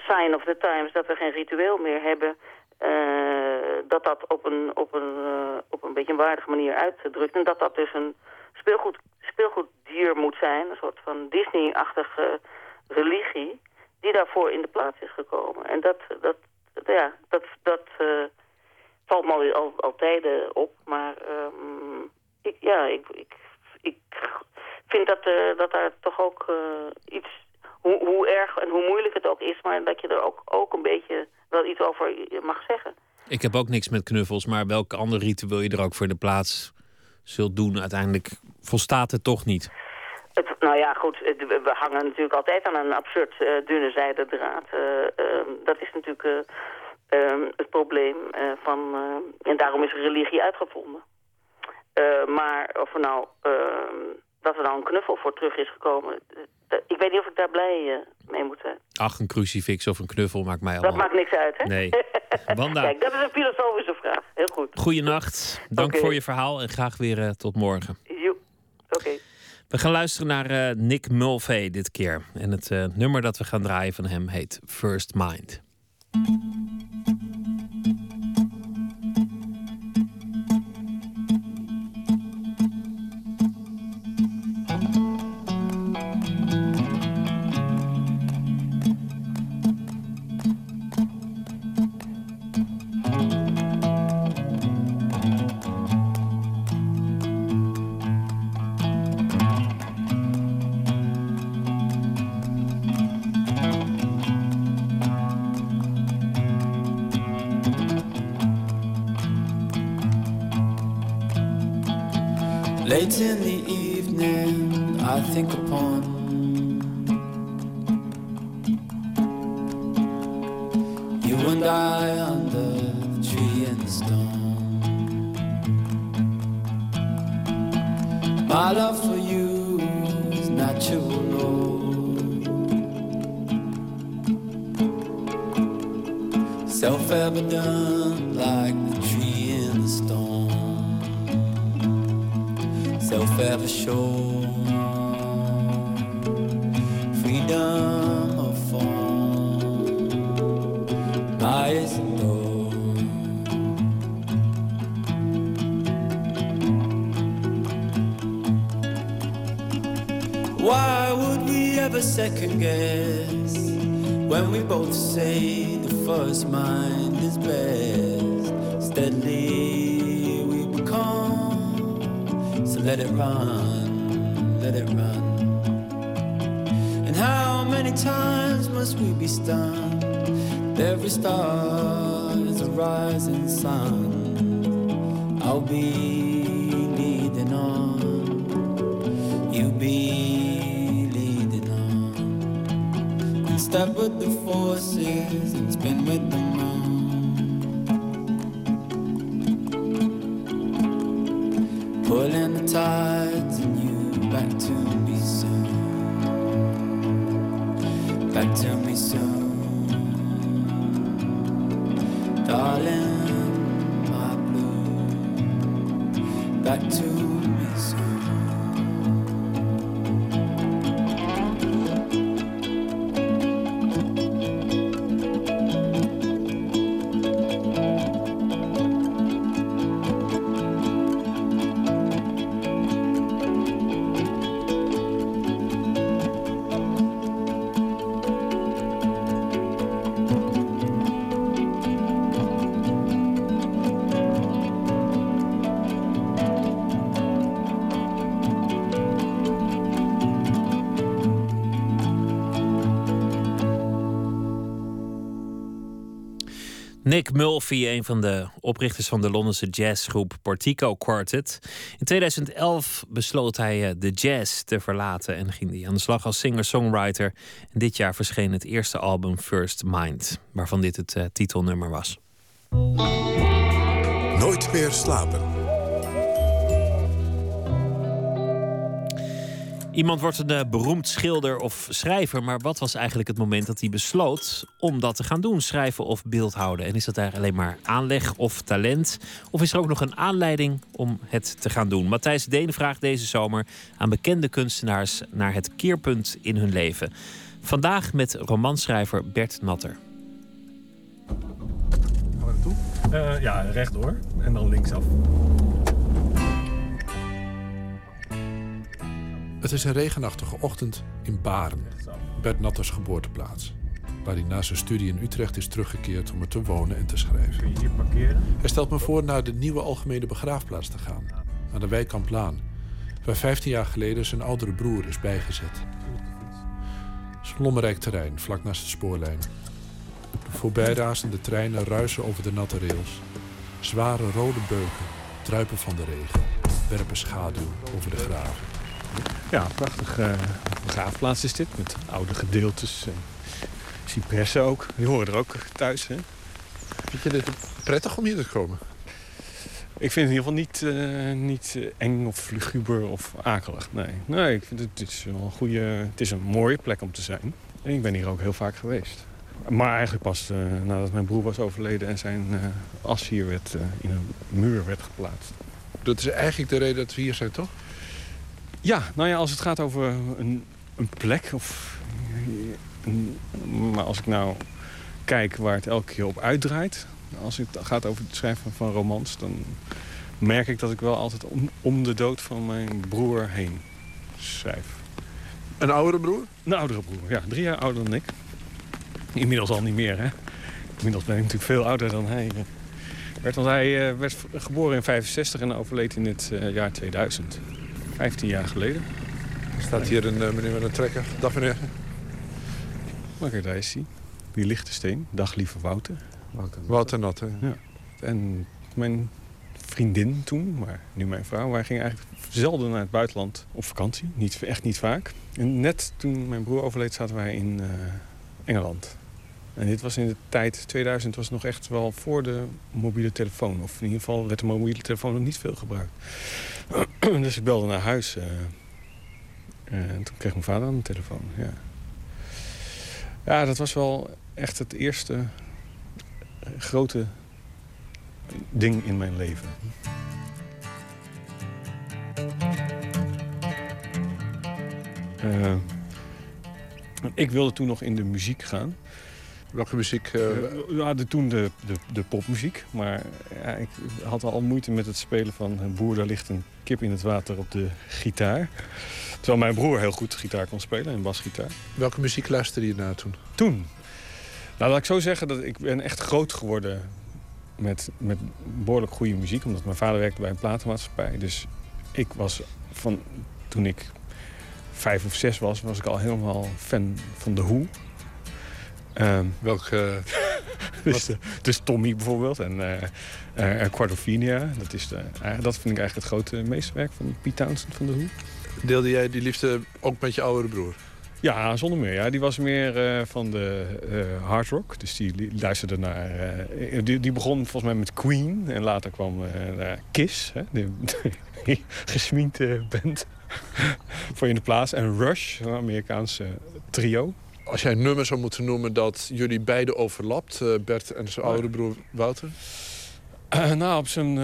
sign of the times dat we geen ritueel meer hebben. Uh, dat dat op een, op, een, uh, op een beetje een waardige manier uitdrukt. En dat dat dus een speelgoed, speelgoeddier moet zijn. Een soort van Disney-achtige religie. Die daarvoor in de plaats is gekomen. En dat, dat, ja, dat, dat uh, valt me al, al, tijden op. Maar um, ik, ja, ik, ik, ik vind dat, dat daar toch ook iets hoe, hoe erg en hoe moeilijk het ook is, maar dat je er ook, ook een beetje wel iets over mag zeggen. Ik heb ook niks met knuffels, maar welk ander ritueel je er ook voor de plaats zult doen, uiteindelijk volstaat het toch niet. Het, nou ja, goed, we hangen natuurlijk altijd aan een absurd uh, dunne zijde draad. Uh, uh, dat is natuurlijk het probleem van... en daarom is religie uitgevonden. maar of er nou dat er nou een knuffel voor terug is gekomen. Ik weet niet of ik daar blij uh, mee moet zijn. Ach, een crucifix of een knuffel maakt mij allemaal... Dat maakt niks uit, hè? Nee. Wanda. Kijk, dat is een filosofische vraag. Heel goed. Goeienacht. Dank okay. voor je verhaal en graag weer uh, tot morgen. Oké. Okay. We gaan luisteren naar uh, Nick Mulvey dit keer. En het nummer dat we gaan draaien van hem heet First Mind. Late in the evening, I think upon you and I under the tree and the stone. My love for you is natural. Self evident Self ever sure. Freedom of form. Lies door. Why would we ever second guess when we both say the first mind is best? Steadily let it run, let it run. And how many times must we be stunned? Every star is a rising sun. I'll be leading on you'll be leading on. And step with the forces and spin with the Nick Mulvey, een van de oprichters van de Londense jazzgroep Portico Quartet. In 2011 besloot hij eh, de jazz te verlaten en ging hij aan de slag als singer-songwriter. En dit jaar verscheen het eerste album First Mind, waarvan dit het eh, titelnummer was. Nooit meer slapen. Iemand wordt een eh, beroemd schilder of schrijver, maar wat was eigenlijk het moment dat hij besloot om dat te gaan doen, schrijven of beeldhouden? En is dat daar alleen maar aanleg of talent? Of is er ook nog een aanleiding om het te gaan doen? Matthijs Deen vraagt deze zomer aan bekende kunstenaars naar het keerpunt in hun leven. Vandaag met romanschrijver Bert Natter. Gaan we naartoe? Eh, ja, rechtdoor. En dan linksaf. Het is een regenachtige ochtend in Baren, Bert Natters geboorteplaats. Waar hij na zijn studie in Utrecht is teruggekeerd om er te wonen en te schrijven. Kun je hier parkeren? Hij stelt me voor naar de nieuwe algemene begraafplaats te gaan, aan de Wijkamplaan, waar 15 jaar geleden zijn oudere broer is bijgezet. Het is een lommerrijk terrein, vlak naast de spoorlijn. De voorbijrazende treinen ruisen over de natte rails. Zware rode beuken druipen van de regen, werpen schaduw over de graven. Ja, prachtig eh begraafplaats is dit. Met oude gedeeltes. En cipressen ook. Die horen er ook thuis. Hè? Vind je dit prettig om hier te komen? Ik vind het in ieder geval niet, eh, niet eh, eng of luguber of akelig. Nee, nee ik vind het, het is wel een goede... Het is een mooie plek om te zijn. En ik ben hier ook heel vaak geweest. Maar eigenlijk pas nadat mijn broer was overleden... en zijn as hier werd, in een muur werd geplaatst. Dat is eigenlijk de reden dat we hier zijn, toch? Ja, nou ja, als het gaat over een, een plek of... Een, maar als ik nou kijk waar het elke keer op uitdraait. Als het gaat over het schrijven van romans... dan merk ik dat ik wel altijd om, om de dood van mijn broer heen schrijf. Een oudere broer? Een oudere broer, ja. Drie jaar ouder dan ik. Inmiddels al niet meer, hè. Inmiddels ben ik natuurlijk veel ouder dan hij eh, werd. Want hij eh, werd geboren in 65 en overleed in het eh, jaar 2000. 15 jaar geleden. Er staat hier een uh, meneer met een trekker. Dag meneer. Maar kijk, daar is hij. Die lichte steen. Dag lieve Wouter. Wouter, Wouter Nat, hè? Ja. En mijn vriendin toen, maar nu mijn vrouw... wij gingen eigenlijk zelden naar het buitenland op vakantie. Niet, echt niet vaak. En net toen mijn broer overleed zaten wij in uh, Engeland. En dit was in de tijd, 2000 was nog echt wel voor de mobiele telefoon. Of in ieder geval werd de mobiele telefoon nog niet veel gebruikt. dus ik belde naar huis. Uh, en toen kreeg mijn vader aan de telefoon, ja. Ja, dat was wel echt het eerste grote ding in mijn leven. Uh, ik wilde toen nog in de muziek gaan. Welke muziek? Uh... ja, de, toen de, de, de popmuziek. Maar ja, ik had al moeite met het spelen van... boer, daar ligt een kip in het water op de gitaar. Terwijl mijn broer heel goed gitaar kon spelen, en basgitaar. Welke muziek luisterde je naar toen? Toen? Nou, laat ik zo zeggen dat ik ben echt groot geworden met, met behoorlijk goede muziek. Omdat mijn vader werkte bij een platenmaatschappij. Dus ik was van toen ik vijf of zes was, was ik al helemaal fan van The Who. Um, Welke... dus, dus, Tommy bijvoorbeeld en uh, uh, Quadrophenia. Dat, is de, dat vind ik eigenlijk het grote meesterwerk van Pete Townsend van The Who. Deelde jij die liefde ook met je oudere broer? Ja, zonder meer. Ja. Die was meer uh, van de uh, hard rock. Dus die luisterde naar... Uh, die, die, begon volgens mij met Queen. En later kwam Kiss. Hè, de, de gesminkte band. voor in de plaats. En Rush, een Amerikaanse trio. Als jij een nummer zou moeten noemen dat jullie beiden overlapt... Bert en zijn oudere broer Wouter... nou, op zijn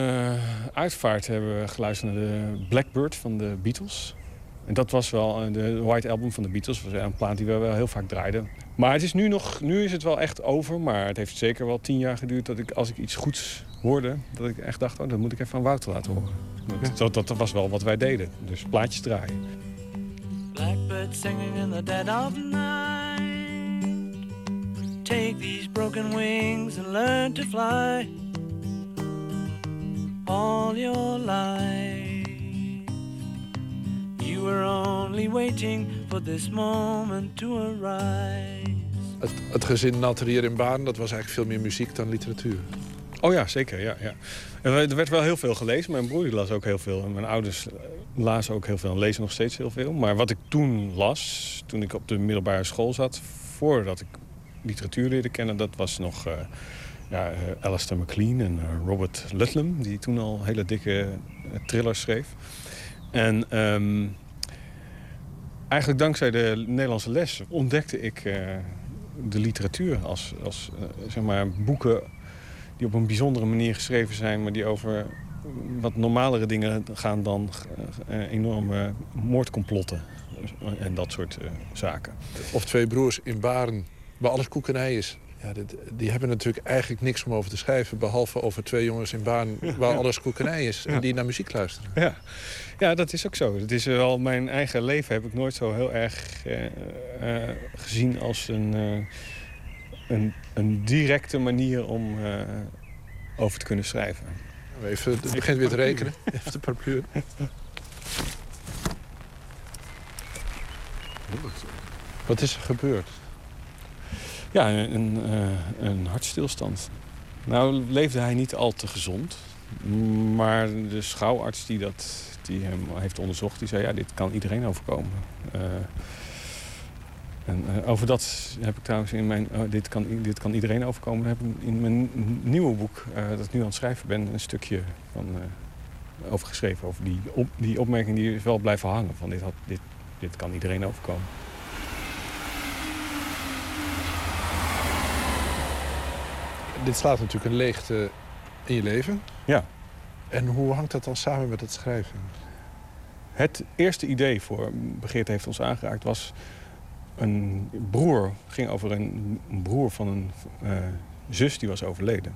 uitvaart hebben we geluisterd naar de Blackbird van de Beatles... En dat was wel de White Album van de Beatles. was een plaat die we wel heel vaak draaiden. Maar het is nu, nog, nu is het wel echt over. Maar het heeft zeker wel tien jaar geduurd dat ik, als ik iets goeds hoorde... dat ik echt dacht, oh, dat moet ik even van Wouter laten horen. Dat, dat, dat was wel wat wij deden. Dus plaatjes draaien. Blackbird singing in the dead of night. Take these broken wings and learn to fly. All your life. You were only waiting for this moment to arise. Het, het gezin Natter hier in Baan, dat was eigenlijk veel meer muziek dan literatuur. Oh ja, zeker. Ja, ja. Er werd wel heel veel gelezen. Mijn broer las ook heel veel. En mijn ouders lazen ook heel veel en lezen nog steeds heel veel. Maar wat ik toen las, toen ik op de middelbare school zat... voordat ik literatuur leerde kennen, dat was nog... Uh, ja, uh, Alistair MacLean en uh, Robert Ludlum... die toen al hele dikke thrillers schreef. En um, eigenlijk dankzij de Nederlandse les ontdekte ik de literatuur als, als zeg maar, boeken die op een bijzondere manier geschreven zijn, maar die over wat normalere dingen gaan dan uh, enorme moordcomplotten en dat soort zaken. Of twee broers in Baren, waar alles koekenij is. Ja, dit, die hebben natuurlijk eigenlijk niks om over te schrijven... behalve over twee jongens in Baan waar alles koekenij is... en die naar muziek luisteren. Ja. ja, dat is ook zo. Het is wel mijn eigen leven heb ik nooit zo heel erg uh, uh, gezien als een, uh, een, een, directe manier om over te kunnen schrijven. Even, het begint weer te rekenen. Even de paraplu. Wat is er gebeurd? Ja, een, uh, een hartstilstand. Nou leefde hij niet al te gezond. Maar de schouwarts die, dat, die hem heeft onderzocht, die zei... ja, dit kan iedereen overkomen. Uh, en uh, over dat heb ik trouwens in mijn... Oh, dit, kan, dit kan iedereen overkomen. heb ik in mijn nieuwe boek, dat ik nu aan het schrijven ben... een stukje van, over geschreven. Over die, op, die opmerking die is wel blijven hangen. Van dit, had, dit, dit kan iedereen overkomen. dit slaat natuurlijk een leegte in je leven. Ja. En hoe hangt dat dan samen met het schrijven? Het eerste idee voor Begeerte heeft ons aangeraakt was... een broer, ging over een, een broer van een eh, zus die was overleden.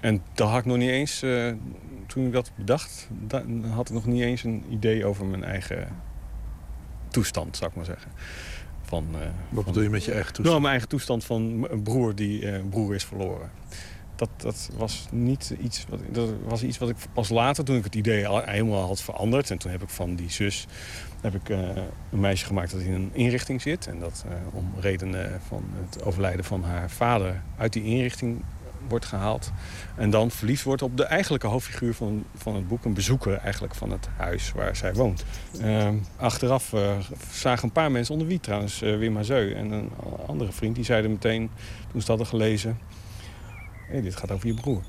En daar had ik nog niet eens, eh, toen ik dat bedacht, da- had ik nog niet eens een idee over mijn eigen toestand, zou ik maar zeggen. Van, eh, Wat van- bedoel je met je eigen toestand? Nou, mijn eigen toestand van een broer die broer is verloren. Dat, dat was niet iets wat, dat was iets wat ik pas later, toen ik het idee al helemaal had veranderd. En toen heb ik van die zus heb ik, eh, een meisje gemaakt dat in een inrichting zit. En dat eh, om redenen van het overlijden van haar vader uit die inrichting wordt gehaald. En dan verliefd wordt op de eigenlijke hoofdfiguur van, van het boek. Een bezoeker eigenlijk van het huis waar zij woont. Ehm, achteraf eh, zagen een paar mensen onder wie trouwens Wim Hazeu en een andere vriend. Die zeiden meteen, toen ze het hadden gelezen... Dit gaat over je broer.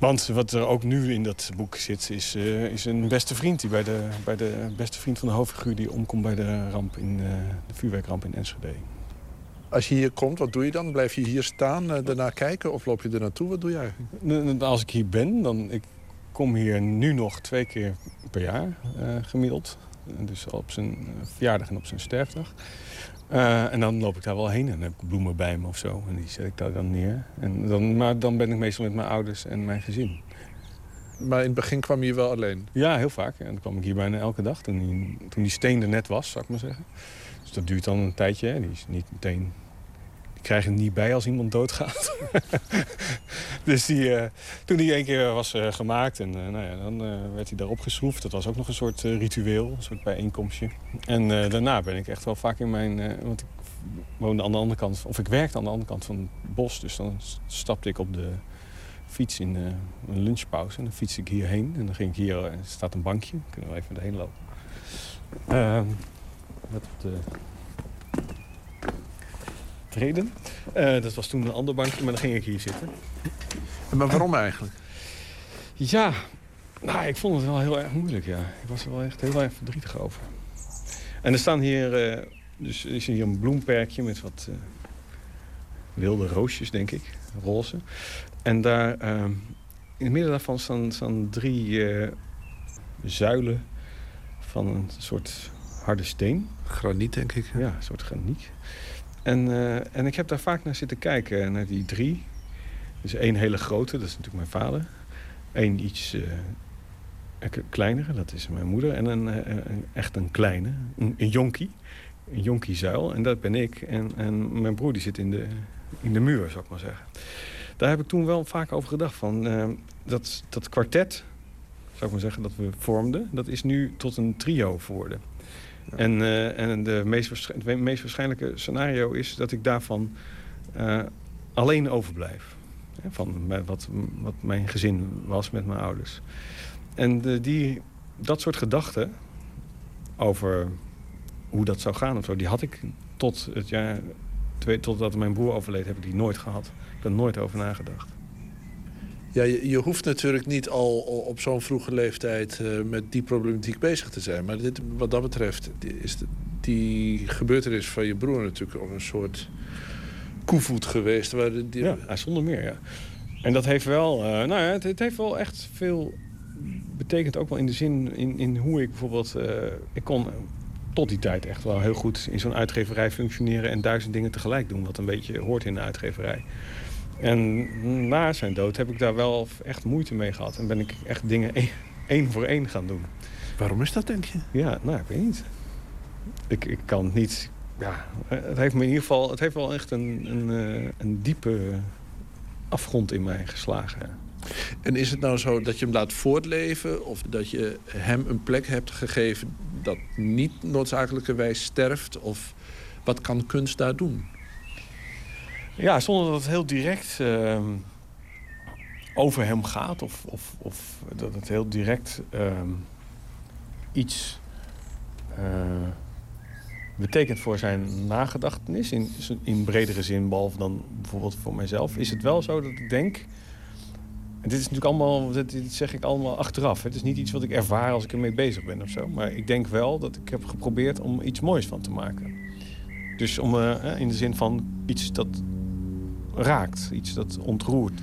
Want wat er ook nu in dat boek zit, is, eh, is een beste vriend. Die bij de, bij de beste vriend van de hoofdfiguur die omkomt bij de, ramp in, eh, de vuurwerkramp in Enschede. Als je hier komt, wat doe je dan? Blijf je hier staan, eh, daarna kijken of loop je er naartoe? Wat doe je eigenlijk? N- n- Als ik hier ben, dan ik kom hier nu nog twee keer per jaar gemiddeld. Dus op zijn verjaardag en op zijn sterfdag. Eh, en dan loop ik daar wel heen en dan heb ik bloemen bij me of zo. En die zet ik daar dan neer. En dan, maar dan ben ik meestal met mijn ouders en mijn gezin. Maar in het begin kwam je hier wel alleen. Ja, heel vaak. En dan kwam ik hier bijna elke dag toen die, toen die steen er net was, zou ik maar zeggen. Dus dat duurt dan een tijdje. Hè. Die is niet meteen... Die krijg er niet bij als iemand doodgaat. dus die, eh, toen die één keer was eh, gemaakt, en, eh, nou ja, dan werd hij daarop geschroefd. Dat was ook nog een soort ritueel, een soort bijeenkomstje. En daarna ben ik echt wel vaak in mijn... want ik woonde aan de andere kant, of ik werkte aan de andere kant van het bos. Dus dan stapte ik op de fiets in een lunchpauze. En dan fiets ik hierheen. En dan ging ik hier, er staat een bankje. Kunnen we even erheen lopen. De treden. Eh, dat was toen een ander bankje, maar dan ging ik hier zitten. Maar waarom eigenlijk? Ja, nou, ik vond het wel heel erg moeilijk, ja. Ik was er wel echt heel erg verdrietig over. En er staan hier, eh, dus er is hier een bloemperkje met wat eh, wilde roosjes, denk ik, roze. En daar, in het midden daarvan staan, staan drie zuilen van een soort harde steen. Graniet, denk ik. Ja, een soort graniet. En, eh, en ik heb daar vaak naar zitten kijken, naar die drie. Dus één hele grote, dat is natuurlijk mijn vader. Eén iets eh, kleinere, dat is mijn moeder. En een, eh, een- echt een kleine, een, een jonkie. Een jonkiezuil. En dat ben ik. En, en mijn broer die zit in de, in de muur, zou ik maar zeggen. Daar heb ik toen wel vaak over gedacht. Van, eh, dat, dat kwartet, zou ik maar zeggen, dat we vormden... dat is nu tot een trio geworden. En, eh, en de meest, het meest waarschijnlijke scenario is dat ik daarvan eh, alleen overblijf. Van wat, wat mijn gezin was met mijn ouders. En de, die, dat soort gedachten over hoe dat zou gaan of zo... die had ik tot het jaar... Totdat mijn broer overleed, heb ik die nooit gehad. Ik heb er nooit over nagedacht. Ja, je, hoeft natuurlijk niet al op zo'n vroege leeftijd eh, met die problematiek bezig te zijn. Maar dit, wat dat betreft is die gebeurtenis van je broer natuurlijk ook een soort koevoet geweest. Waar die, Ja, zonder meer, ja. En dat heeft wel, eh, nou ja, het, heeft wel echt veel betekend ook wel in de zin in, in hoe ik bijvoorbeeld, eh, ik kon tot die tijd echt wel heel goed in zo'n uitgeverij functioneren en duizend dingen tegelijk doen, wat een beetje hoort in de uitgeverij. En na zijn dood heb ik daar wel echt moeite mee gehad en ben ik echt dingen één, één voor één gaan doen. Waarom is dat, denk je? Ja, nou, ik weet niet. Ik, ik kan het niet. Ja, het heeft me in ieder geval. Het heeft wel echt een, een, eh, een diepe afgrond in mij geslagen. En is het nou zo dat je hem laat voortleven... of dat je hem een plek hebt gegeven dat niet noodzakelijkerwijs sterft? Of wat kan kunst daar doen? Ja, zonder dat het heel direct ehm, over hem gaat. Of, of, of dat het heel direct ehm, iets eh, betekent voor zijn nagedachtenis. In, in bredere zin, behalve dan bijvoorbeeld voor mijzelf. Is het wel zo dat ik denk... En dit is natuurlijk allemaal, dit, zeg ik allemaal achteraf. Het is niet iets wat ik ervaar als ik ermee bezig ben of zo. Maar ik denk wel dat ik heb geprobeerd om iets moois van te maken. Dus om, eh, in de zin van iets dat raakt, iets dat ontroert.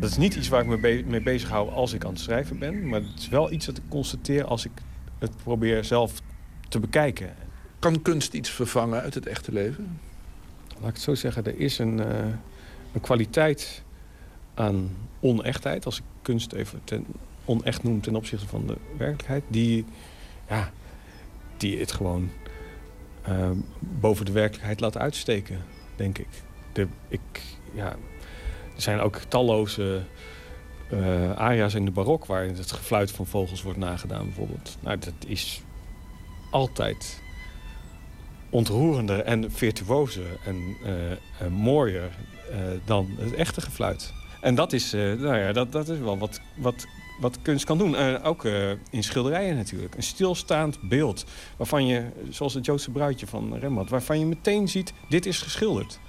Dat is niet iets waar ik me be mee bezig hou als ik aan het schrijven ben. Maar het is wel iets dat ik constateer als ik het probeer zelf te bekijken. Kan kunst iets vervangen uit het echte leven? Laat ik het zo zeggen, er is een, uh, een kwaliteit aan onechtheid... als ik kunst even ten onecht noem ten opzichte van de werkelijkheid... die, ja, die het gewoon uh, boven de werkelijkheid laat uitsteken, denk ik. De, ik ja, er zijn ook talloze uh, aria's in de barok... waarin het gefluit van vogels wordt nagedaan, bijvoorbeeld. Nou, dat is altijd ontroerender en virtuozer en uh, mooier dan het echte gefluit. En dat is, nou ja, dat, dat is wel wat, wat, wat kunst kan doen. ook in schilderijen natuurlijk. Een stilstaand beeld waarvan je, zoals het Joodse bruidje van Rembrandt... waarvan je meteen ziet, dit is geschilderd.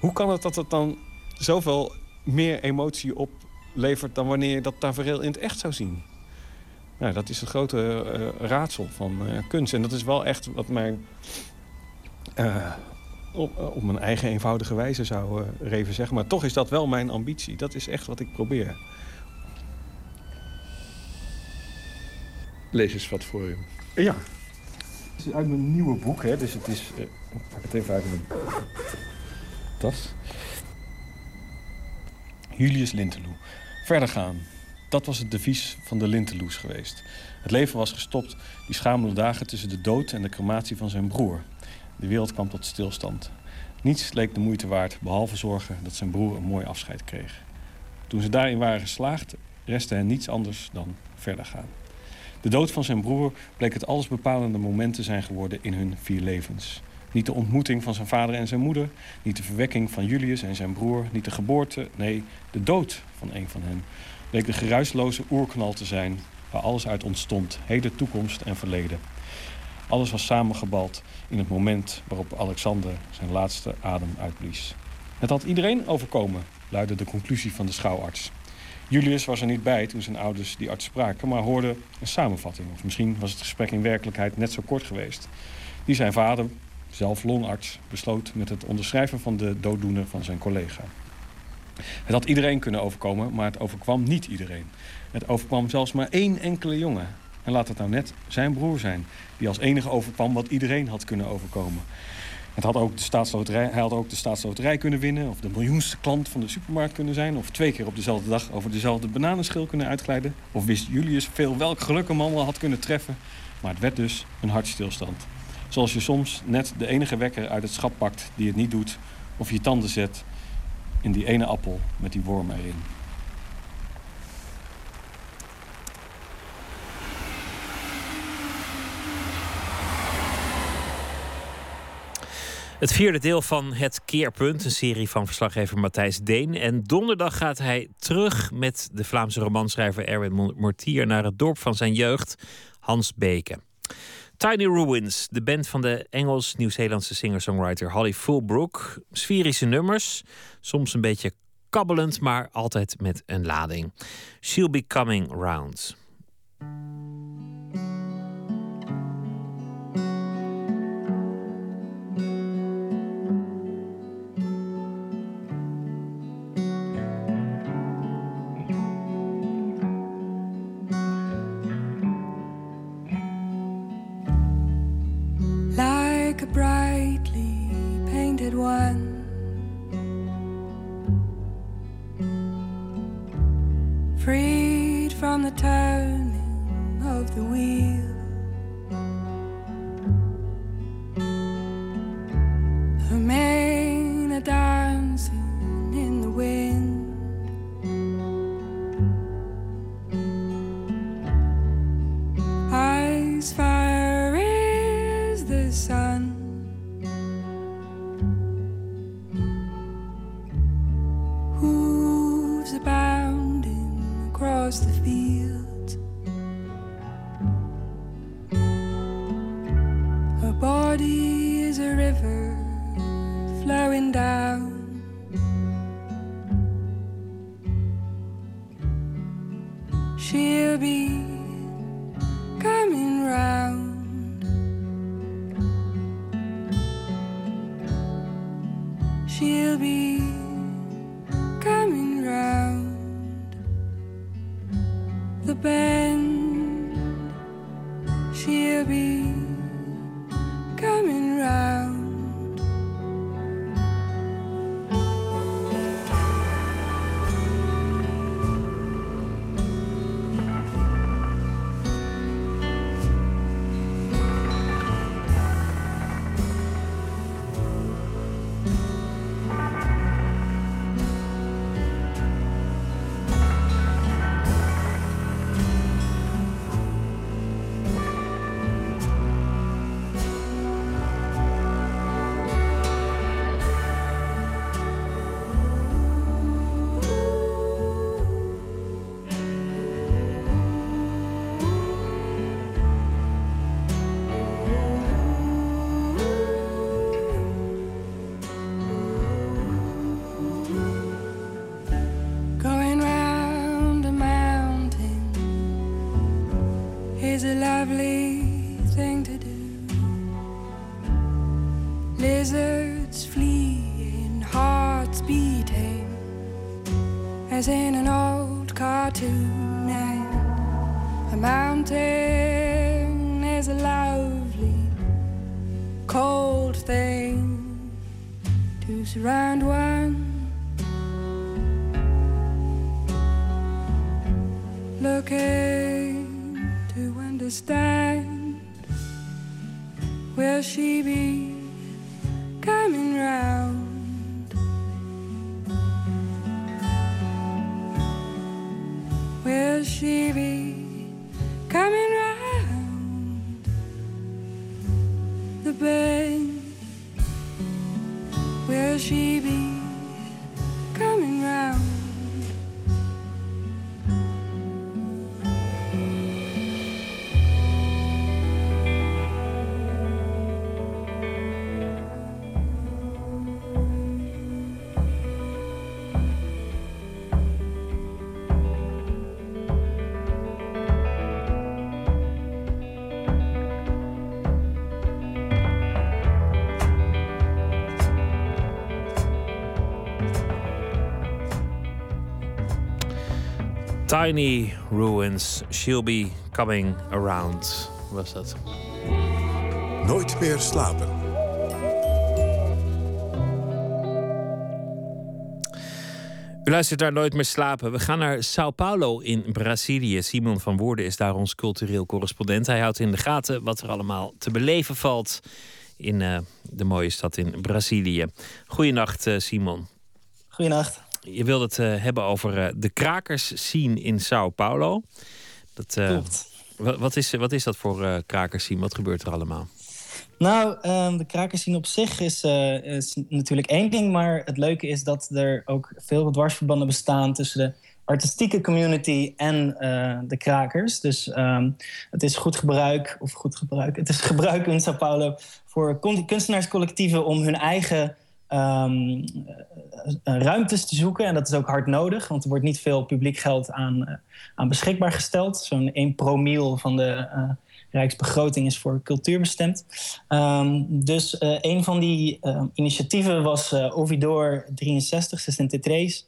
Hoe kan het dat het dan zoveel meer emotie oplevert... dan wanneer je dat tafereel in het echt zou zien? Nou, dat is het grote uh, raadsel van uh, kunst. En dat is wel echt wat mij uh, op, op, mijn eigen eenvoudige wijze zou reven zeggen. Maar toch is dat wel mijn ambitie. Dat is echt wat ik probeer. Lees eens wat voor je. Ja. Het is uit mijn nieuwe boek, hè. Dus het is... ik pak het even uit mijn Julius Linteloe. Verder gaan. Dat was het devies van de Linteloes geweest. Het leven was gestopt, die schamele dagen tussen de dood en de crematie van zijn broer. De wereld kwam tot stilstand. Niets leek de moeite waard, behalve zorgen dat zijn broer een mooi afscheid kreeg. Toen ze daarin waren geslaagd, restte hen niets anders dan verder gaan. De dood van zijn broer bleek het allesbepalende moment te zijn geworden in hun vier levens. Niet de ontmoeting van zijn vader en zijn moeder, niet de verwekking van Julius en zijn broer, niet de geboorte, nee, de dood van een van hen bleek de geruisloze oerknal te zijn waar alles uit ontstond, heden, toekomst en verleden. Alles was samengebald in het moment waarop Alexander zijn laatste adem uitblies. Het had iedereen overkomen, luidde de conclusie van de schouwarts. Julius was er niet bij toen zijn ouders die arts spraken, maar hoorde een samenvatting. Of misschien was het gesprek in werkelijkheid net zo kort geweest. Die zijn vader, zelf longarts, besloot met het onderschrijven van de dooddoener van zijn collega. Het had iedereen kunnen overkomen, maar het overkwam niet iedereen. Het overkwam zelfs maar één enkele jongen. En laat het nou net zijn broer zijn, die als enige overkwam wat iedereen had kunnen overkomen. Het had ook de staatsloterij, hij had ook de staatsloterij kunnen winnen... of de miljoenste klant van de supermarkt kunnen zijn... of twee keer op dezelfde dag over dezelfde bananenschil kunnen uitglijden... of wist Julius veel welk geluk man wel had kunnen treffen. Maar het werd dus een hartstilstand. Zoals je soms net de enige wekker uit het schap pakt die het niet doet... of je tanden zet in die ene appel met die worm erin. Het vierde deel van Het Keerpunt, een serie van verslaggever Matthijs Deen. En donderdag gaat hij terug met de Vlaamse romanschrijver Erwin Mortier naar het dorp van zijn jeugd, Hans Beke. Tiny Ruins, de band van de Engels-Nieuw-Zeelandse singer-songwriter Holly Fullbrook. Sferische nummers, soms een beetje kabbelend, maar altijd met een lading. She'll be coming round. one. Freed from the turning of the wheel. Her mane a is a lovely understand, Tiny Ruins, She'll Be Coming Around, was dat. Nooit meer slapen. U luistert daar nooit meer slapen. We gaan naar Sao Paulo in Brazilië. Simon van Woerden is daar ons cultureel correspondent. Hij houdt in de gaten wat er allemaal te beleven valt in uh, de mooie stad in Brazilië. Goedenacht, uh, Simon. Goedenacht. Je wilde het uh, hebben over uh, de krakers scene in Sao Paulo. Dat, uh, Klopt. Wat is, wat is dat voor krakers scene? Wat gebeurt er allemaal? Nou, um, de krakers scene op zich is, is, natuurlijk één ding. Maar het leuke is dat er ook veel dwarsverbanden bestaan tussen de artistieke community en de krakers. Dus um, het is goed gebruik, of goed gebruik, het is gebruik in Sao Paulo voor kunstenaarscollectieven om hun eigen um, ruimtes te zoeken. En dat is ook hard nodig, want er wordt niet veel publiek geld aan, uh, aan beschikbaar gesteld. Zo'n 1 promiel van de uh, Rijksbegroting is voor cultuur bestemd. Um, dus uh, een van die initiatieven was Ovidor 63, 63.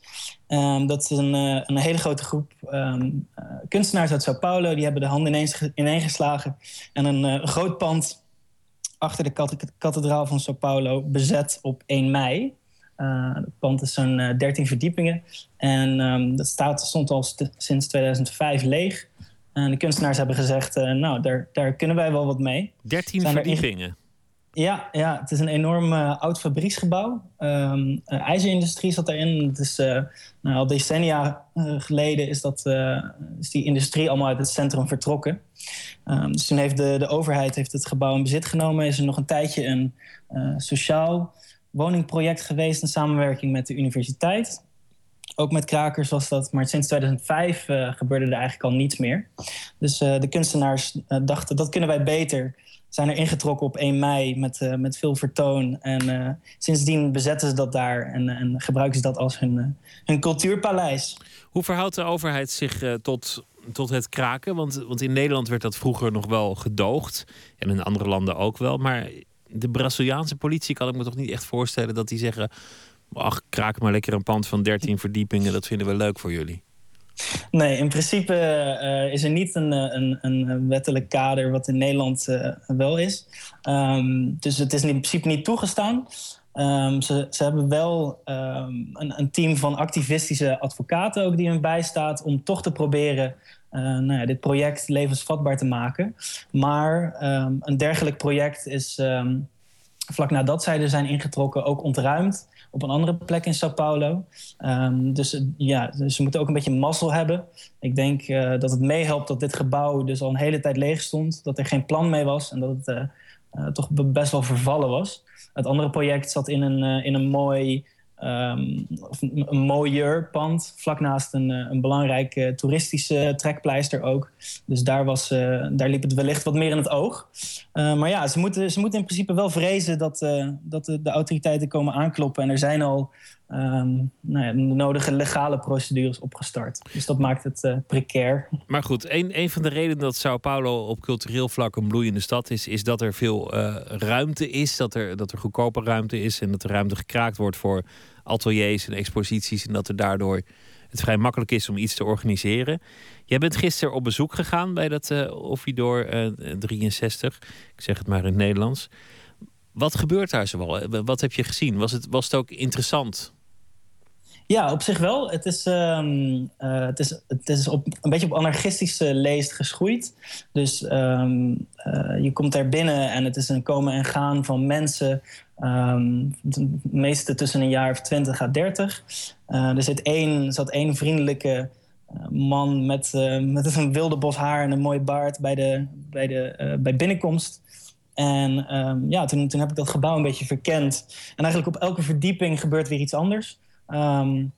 Um, dat is een, een hele grote groep kunstenaars uit Sao Paulo. Die hebben de handen ineens ineengeslagen en een groot pand achter de kathedraal van Sao Paulo bezet op 1 mei. Uh, het pand is zo'n uh, 13 verdiepingen. En um, dat staat, stond al sinds 2005 leeg. En de kunstenaars hebben gezegd, uh, nou, daar, daar kunnen wij wel wat mee. 13 Zijn verdiepingen? Ja, ja, het is een enorm oud fabrieksgebouw. Um, ijzerindustrie zat erin. Het is, nou, al decennia geleden is, dat, is die industrie allemaal uit het centrum vertrokken. Um, dus toen heeft de, de overheid heeft het gebouw in bezit genomen. Is er nog een tijdje een sociaal woningproject geweest in samenwerking met de universiteit. Ook met krakers was dat, maar sinds 2005 uh, gebeurde er eigenlijk al niets meer. Dus de kunstenaars dachten dat kunnen wij beter. Zijn er ingetrokken op 1 mei met, met veel vertoon. En sindsdien bezetten ze dat daar en, en gebruiken ze dat als hun, hun cultuurpaleis. Hoe verhoudt de overheid zich tot tot het kraken? Want, want in Nederland werd dat vroeger nog wel gedoogd. En in andere landen ook wel. Maar de Braziliaanse politie kan ik me toch niet echt voorstellen dat die zeggen: ach, kraak maar lekker een pand van 13 verdiepingen, dat vinden we leuk voor jullie. Nee, in principe uh, is er niet een, een, een, wettelijk kader wat in Nederland uh, wel is. Um, dus het is in principe niet toegestaan. Um, ze, ze, hebben wel um, een, een, team van activistische advocaten ook die hun bijstaat om toch te proberen nou ja, dit project levensvatbaar te maken. Maar een dergelijk project is vlak nadat zij er zijn ingetrokken ook ontruimd op een andere plek in Sao Paulo. dus ja, dus ze moeten ook een beetje mazzel hebben. Ik denk uh, dat het meehelpt dat dit gebouw dus al een hele tijd leeg stond, dat er geen plan mee was en dat het uh, toch best wel vervallen was. Het andere project zat in een, in een mooi, um, of een, pand, vlak naast een, uh, een belangrijke toeristische trekpleister ook. Dus daar, was, daar liep het wellicht wat meer in het oog. maar ja, ze moeten, ze moeten in principe wel vrezen dat, dat de, autoriteiten komen aankloppen. En er zijn al ehm, nou ja, de nodige legale procedures opgestart. Dus dat maakt het precair. Maar goed, een, een van de redenen dat Sao Paulo op cultureel vlak een bloeiende stad is, is dat er veel ruimte is, dat er, dat er goedkope ruimte is en dat er ruimte gekraakt wordt voor ateliers en exposities en dat er daardoor het vrij makkelijk is om iets te organiseren. Jij bent gisteren op bezoek gegaan bij dat uh, Offidoor 63. Ik zeg het maar in het Nederlands. Wat gebeurt daar zoal? Wat heb je gezien? Was het, was het ook interessant? Ja, op zich wel. Het is, uh, het is, het is op, een beetje op anarchistische leest geschoeid. Dus um, je komt daar binnen en het is een komen en gaan van mensen. Um, de meeste tussen een jaar of 20 à 30. Uh, er zit één, zat één vriendelijke man met, met een wilde bos haar en een mooie baard bij, de, bij, de, bij binnenkomst. En um, ja, toen, toen heb ik dat gebouw een beetje verkend. En eigenlijk op elke verdieping gebeurt weer iets anders. Um,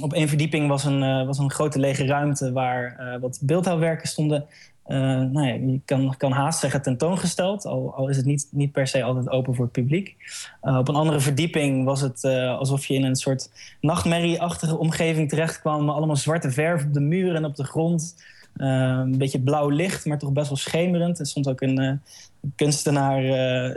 op één verdieping was een, was een grote lege ruimte waar wat beeldhouwwerken stonden. Uh, nou ja, je kan, kan haast zeggen tentoongesteld, al, al is het niet, niet per se altijd open voor het publiek. op een andere verdieping was het alsof je in een soort nachtmerrieachtige omgeving terecht kwam. Allemaal zwarte verf op de muren en op de grond. een beetje blauw licht, maar toch best wel schemerend. Er stond ook een, kunstenaar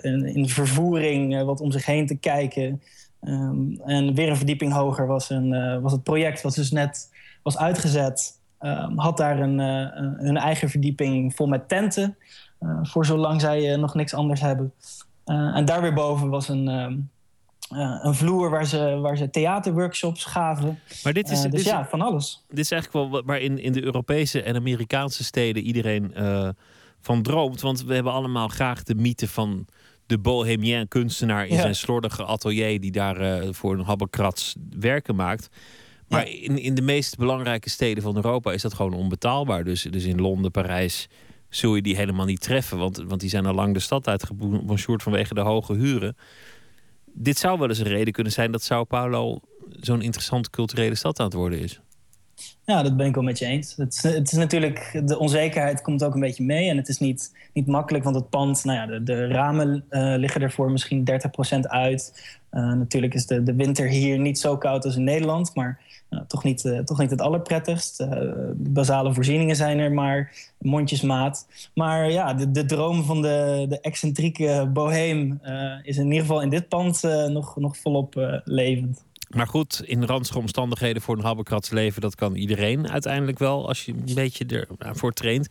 in, in, vervoering wat om zich heen te kijken. Um, en weer een verdieping hoger was, een, was het project wat dus net was uitgezet. Um, had daar een, uh, een eigen verdieping vol met tenten. Uh, voor zolang zij nog niks anders hebben. en daar weer boven was een, um, een vloer waar ze, waar ze theaterworkshops gaven. Maar dit is, dus dit ja, van alles. Dit is eigenlijk wel waar in, in de Europese en Amerikaanse steden iedereen van droomt. Want we hebben allemaal graag de mythe van de bohemien kunstenaar in zijn slordige atelier die daar uh, voor een habbekrats werken maakt. Maar in, in de meest belangrijke steden van Europa is dat gewoon onbetaalbaar. Dus, dus in Londen, Parijs zul je die helemaal niet treffen. Want, want die zijn al lang de stad uitgebonjourd vanwege de hoge huren. Dit zou wel eens een reden kunnen zijn dat Sao Paulo zo'n interessante culturele stad aan het worden is. Ja, dat ben ik wel met je eens. Het het is, natuurlijk, de onzekerheid komt ook een beetje mee. En het is niet, niet makkelijk, want het pand, nou ja, de, de ramen uh, liggen er voor misschien 30% uit. Uh, natuurlijk is de, de winter hier niet zo koud als in Nederland, maar uh, toch, niet, toch niet het allerprettigst. basale voorzieningen zijn er maar, mondjesmaat. Maar ja, de, de droom van de, de excentrieke boheem is in ieder geval in dit pand nog, nog volop levend. Maar goed, in ranzige omstandigheden voor een habbekrats leven, dat kan iedereen uiteindelijk wel als je een beetje ervoor traint.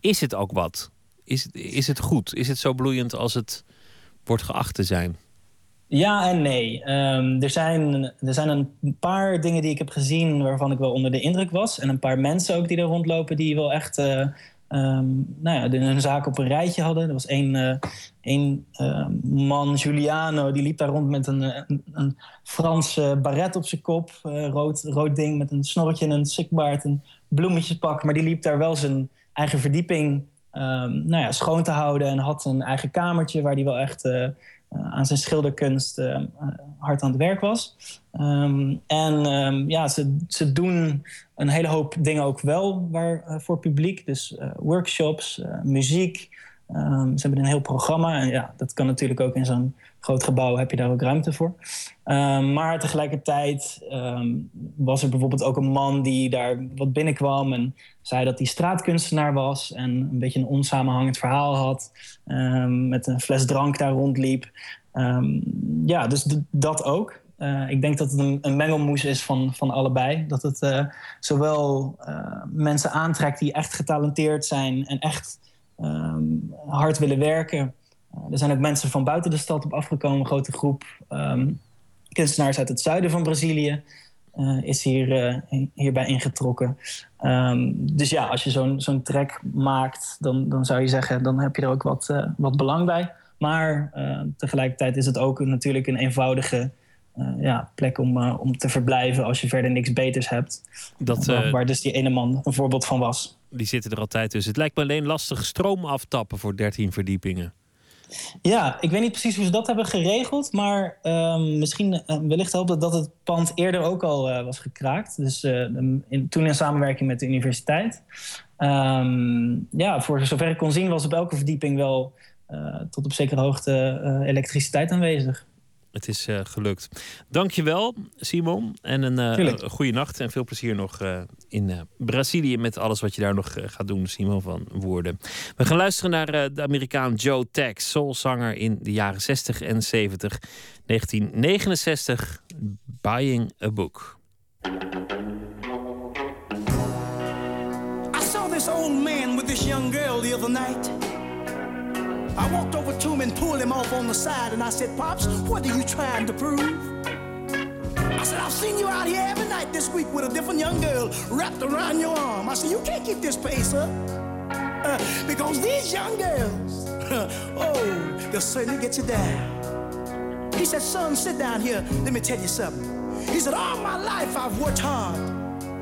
Is het ook wat? Is, is het goed? Is het zo bloeiend als het wordt geacht te zijn? Ja en nee. Um, er, zijn, er zijn een paar dingen die ik heb gezien waarvan ik wel onder de indruk was. En een paar mensen ook die er rondlopen die wel echt uh, um, nou ja, hun zaken op een rijtje hadden. Er was één, één uh, man, Giuliano, die liep daar rond met een, een, een Franse baret op zijn kop. Uh, rood, rood ding met een snorretje en een sikbaard, een bloemetjespak. Maar die liep daar wel zijn eigen verdieping um, nou ja, schoon te houden. En had een eigen kamertje waar hij wel echt aan zijn schilderkunst uh, hard aan het werk was. Um, en um, ja, ze, ze doen een hele hoop dingen ook wel waar, voor publiek. Dus workshops, muziek. Um, ze hebben een heel programma. En ja, dat kan natuurlijk ook in zo'n groot gebouw, heb je daar ook ruimte voor. maar tegelijkertijd was er bijvoorbeeld ook een man die daar wat binnenkwam en zei dat hij straatkunstenaar was en een beetje een onsamenhangend verhaal had. Um, met een fles drank daar rondliep. Ja, dus dat ook. Uh, ik denk dat het een, een, mengelmoes is van, van allebei. Dat het uh, zowel uh, mensen aantrekt die echt getalenteerd zijn en echt hard willen werken. Er zijn ook mensen van buiten de stad op afgekomen, een grote groep kunstenaars uit het zuiden van Brazilië. Uh, is hier, uh, hierbij ingetrokken. Um, dus ja, als je zo'n zo'n track maakt, dan, dan zou je zeggen, dan heb je er ook wat, uh, wat belang bij. Maar tegelijkertijd is het ook natuurlijk een eenvoudige ja, plek om, om te verblijven als je verder niks beters hebt. Dat, waar, waar dus die ene man een voorbeeld van was. Die zitten er altijd tussen. Het lijkt me alleen lastig stroom aftappen voor 13 verdiepingen. Ja, ik weet niet precies hoe ze dat hebben geregeld. Maar uh, misschien uh, wellicht helpt dat het pand eerder ook al uh, was gekraakt. Dus uh, in, toen in samenwerking met de universiteit. Um, ja, voor zover ik kon zien was op elke verdieping wel tot op zekere hoogte elektriciteit aanwezig. Het is uh, gelukt. Dankjewel, Simon. En een uh, goede nacht. En veel plezier nog uh, in Brazilië met alles wat je daar nog gaat doen, Simon van Woerden. We gaan luisteren naar de Amerikaan Joe Tex, soulzanger in de jaren 60 en 70. 1969, Buying a Book. I saw this old man with this young girl the other night. I walked over to him and pulled him off on the side, and I said, Pops, what are you trying to prove? I said, I've seen you out here every night this week with a different young girl wrapped around your arm. I said, You can't keep this pace up. Uh, because these young girls, oh, they'll certainly get you down. He said, Son, sit down here. Let me tell you something. He said, All my life I've worked hard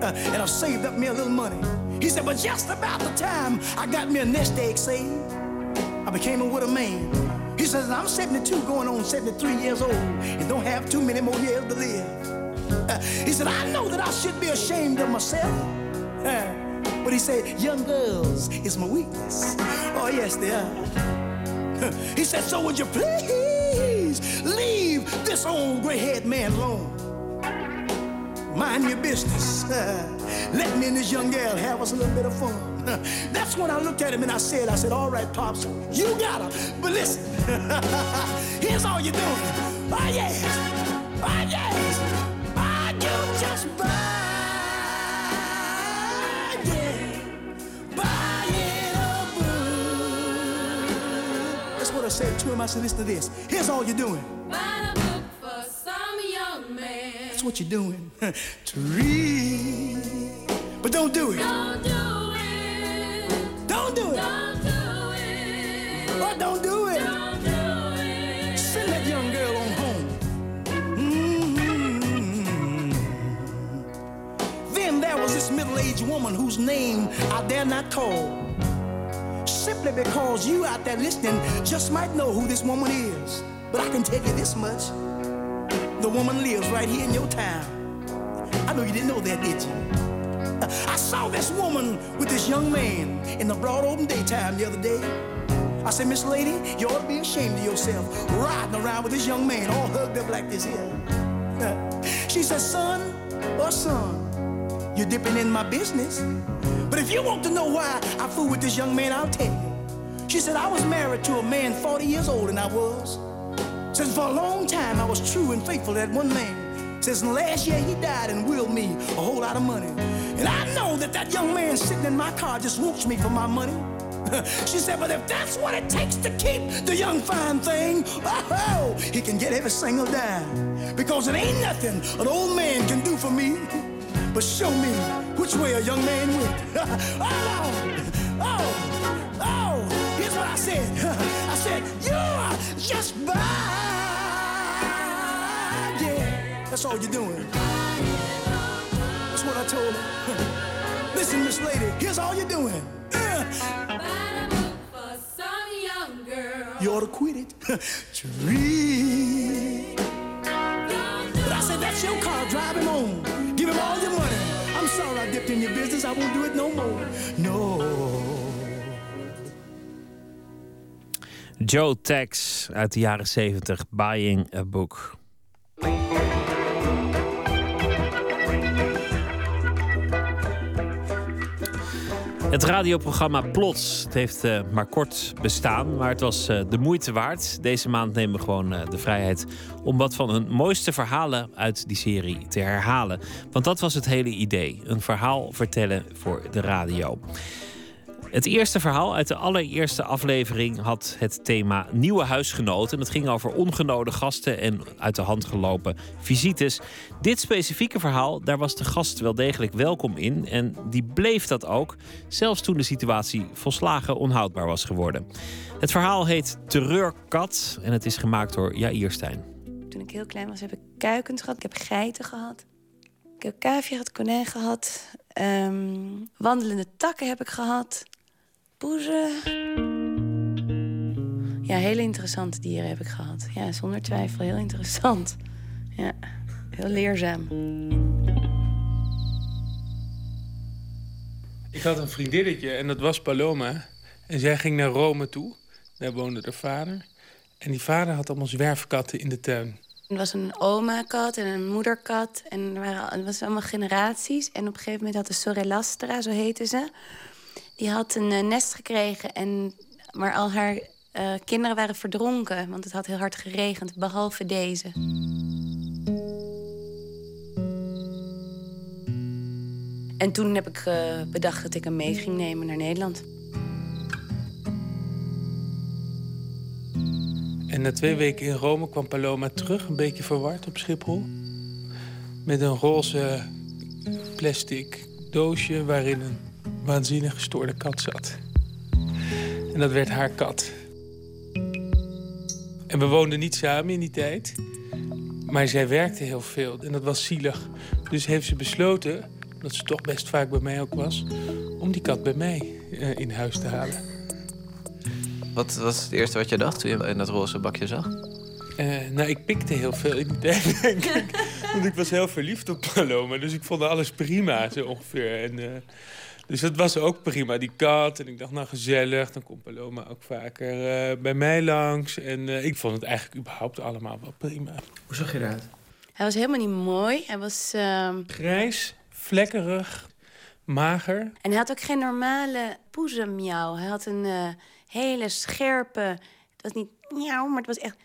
uh, and I've saved up me a little money. He said, But just about the time I got me a nest egg saved, became a man. He says, I'm 72 going on 73 years old and don't have too many more years to live. Uh, he said, I know that I should be ashamed of myself. Uh, but he said, young girls is my weakness. Oh, yes, they are. he said, so would you please leave this old gray-haired man alone? Mind your business. Uh, let me and this young girl have us a little bit of fun. That's when I looked at him and I said, I said, all right, Pops, you got her. But listen, here's all you're doing. Oh, yes. Oh, yes. Oh, you just buy. Yeah. Buying a book. That's what I said to him. I said, listen to this. Here's all you're doing. Buy a book for some young man. That's what you're doing. to read. But don't do it. Don't do don't Oh, don't do it. Don't do it. Send that young girl on home. Mm-hmm. Then there was this middle-aged woman whose name I dare not call. Simply because you out there listening just might know who this woman is. But I can tell you this much. The woman lives right here in your town. I know you didn't know that, did you? I saw this woman with this young man in the broad open daytime the other day. I said, Miss Lady, you ought to be ashamed of yourself riding around with this young man all hugged up like this here. She said, son or son, you're dipping in my business. But if you want to know why I fool with this young man, I'll tell you. She said, I was married to a man 40 years old, and I was. Since for a long time, I was true and faithful to that one man. Since last year, he died and willed me a whole lot of money. And I know that that young man sitting in my car just wants me for my money. She said, but if that's what it takes to keep the young fine thing, oh, he can get every single dime. Because it ain't nothing an old man can do for me but show me which way a young man went. oh, oh, oh, here's what I said. I said, you're just by. Yeah, that's all you're doing That's what I told her. Listen, Miss Lady, here's all you're doing. You ought to quit it. Tree. But I said, that's your car. Drive him home. Give him all your money. I'm sorry I dipped in your business. I won't do it no more. No. Joe Tex uit de jaren 70, Buying a Book. Het radioprogramma Plots het heeft uh, maar kort bestaan, maar het was uh, de moeite waard. Deze maand nemen we gewoon uh, de vrijheid om wat van hun mooiste verhalen uit die serie te herhalen. Want dat was het hele idee: een verhaal vertellen voor de radio. Het eerste verhaal uit de allereerste aflevering had het thema nieuwe huisgenoten. Het ging over ongenode gasten en uit de hand gelopen visites. Dit specifieke verhaal, daar was de gast wel degelijk welkom in. En die bleef dat ook, zelfs toen de situatie volslagen onhoudbaar was geworden. Het verhaal heet Terreurkat en het is gemaakt door Jair Stijn. Toen ik heel klein was, heb ik kuikens gehad. Ik heb geiten gehad. Ik heb kuifje gehad, konijn gehad. Um, wandelende takken heb ik gehad. Poezen. Ja, hele interessante dieren heb ik gehad. Ja, zonder twijfel heel interessant. Ja, heel leerzaam. Ik had een vriendinnetje en dat was Paloma. En zij ging naar Rome toe. Daar woonde haar vader. En die vader had allemaal zwerfkatten in de tuin. Er was een oma-kat en een moederkat. En er waren, het was allemaal generaties. En op een gegeven moment had de Sorelastra, zo heette ze... die had een eh, nest gekregen. En, maar al haar uh, kinderen waren verdronken. Want het had heel hard geregend, behalve deze. En toen heb ik uh, bedacht dat ik hem mee ging nemen naar Nederland. En na twee weken in Rome kwam Paloma terug, een beetje verward op Schiphol. Met een roze plastic doosje waarin een waanzinnig gestoorde kat zat. En dat werd haar kat. En we woonden niet samen in die tijd. Maar zij werkte heel veel en dat was zielig. Dus heeft ze besloten, dat ze toch best vaak bij mij ook was... om die kat bij mij uh, in huis te halen. Wat was het eerste wat je dacht toen je in dat roze bakje zag? Uh, nou, ik pikte heel veel in die tijd, denk ik. Want ik was heel verliefd op Paloma. Dus ik vond alles prima, zo ongeveer. En, uh, dus dat was ook prima, die kat. En ik dacht, nou gezellig, dan komt Paloma ook vaker uh, bij mij langs. En ik vond het eigenlijk überhaupt allemaal wel prima. Hoe zag je eruit? Hij was helemaal niet mooi. Hij was... ehm, Grijs, vlekkerig, mager. En hij had ook geen normale poezemjauw. Hij had een hele scherpe. Het was niet miauw, maar het was echt.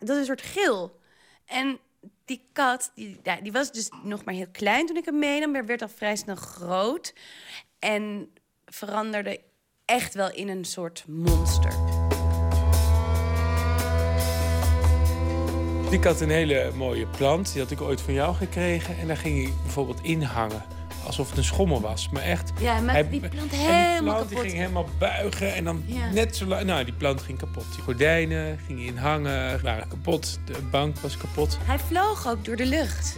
Dat is een soort gil. En die kat, die, ja, die was dus nog maar heel klein toen ik hem meenam, maar werd al vrij snel groot. En veranderde echt wel in een soort monster. Die had een hele mooie plant. Die had ik ooit van jou gekregen. En daar ging hij bijvoorbeeld in hangen alsof het een schommel was. Maar echt. Ja, hij maakte die plant helemaal die plant, kapot. Die ging helemaal buigen en dan Ja. net zo lang. Nou, die plant ging kapot. Die gordijnen gingen in hangen, waren kapot. De bank was kapot. Hij vloog ook door de lucht.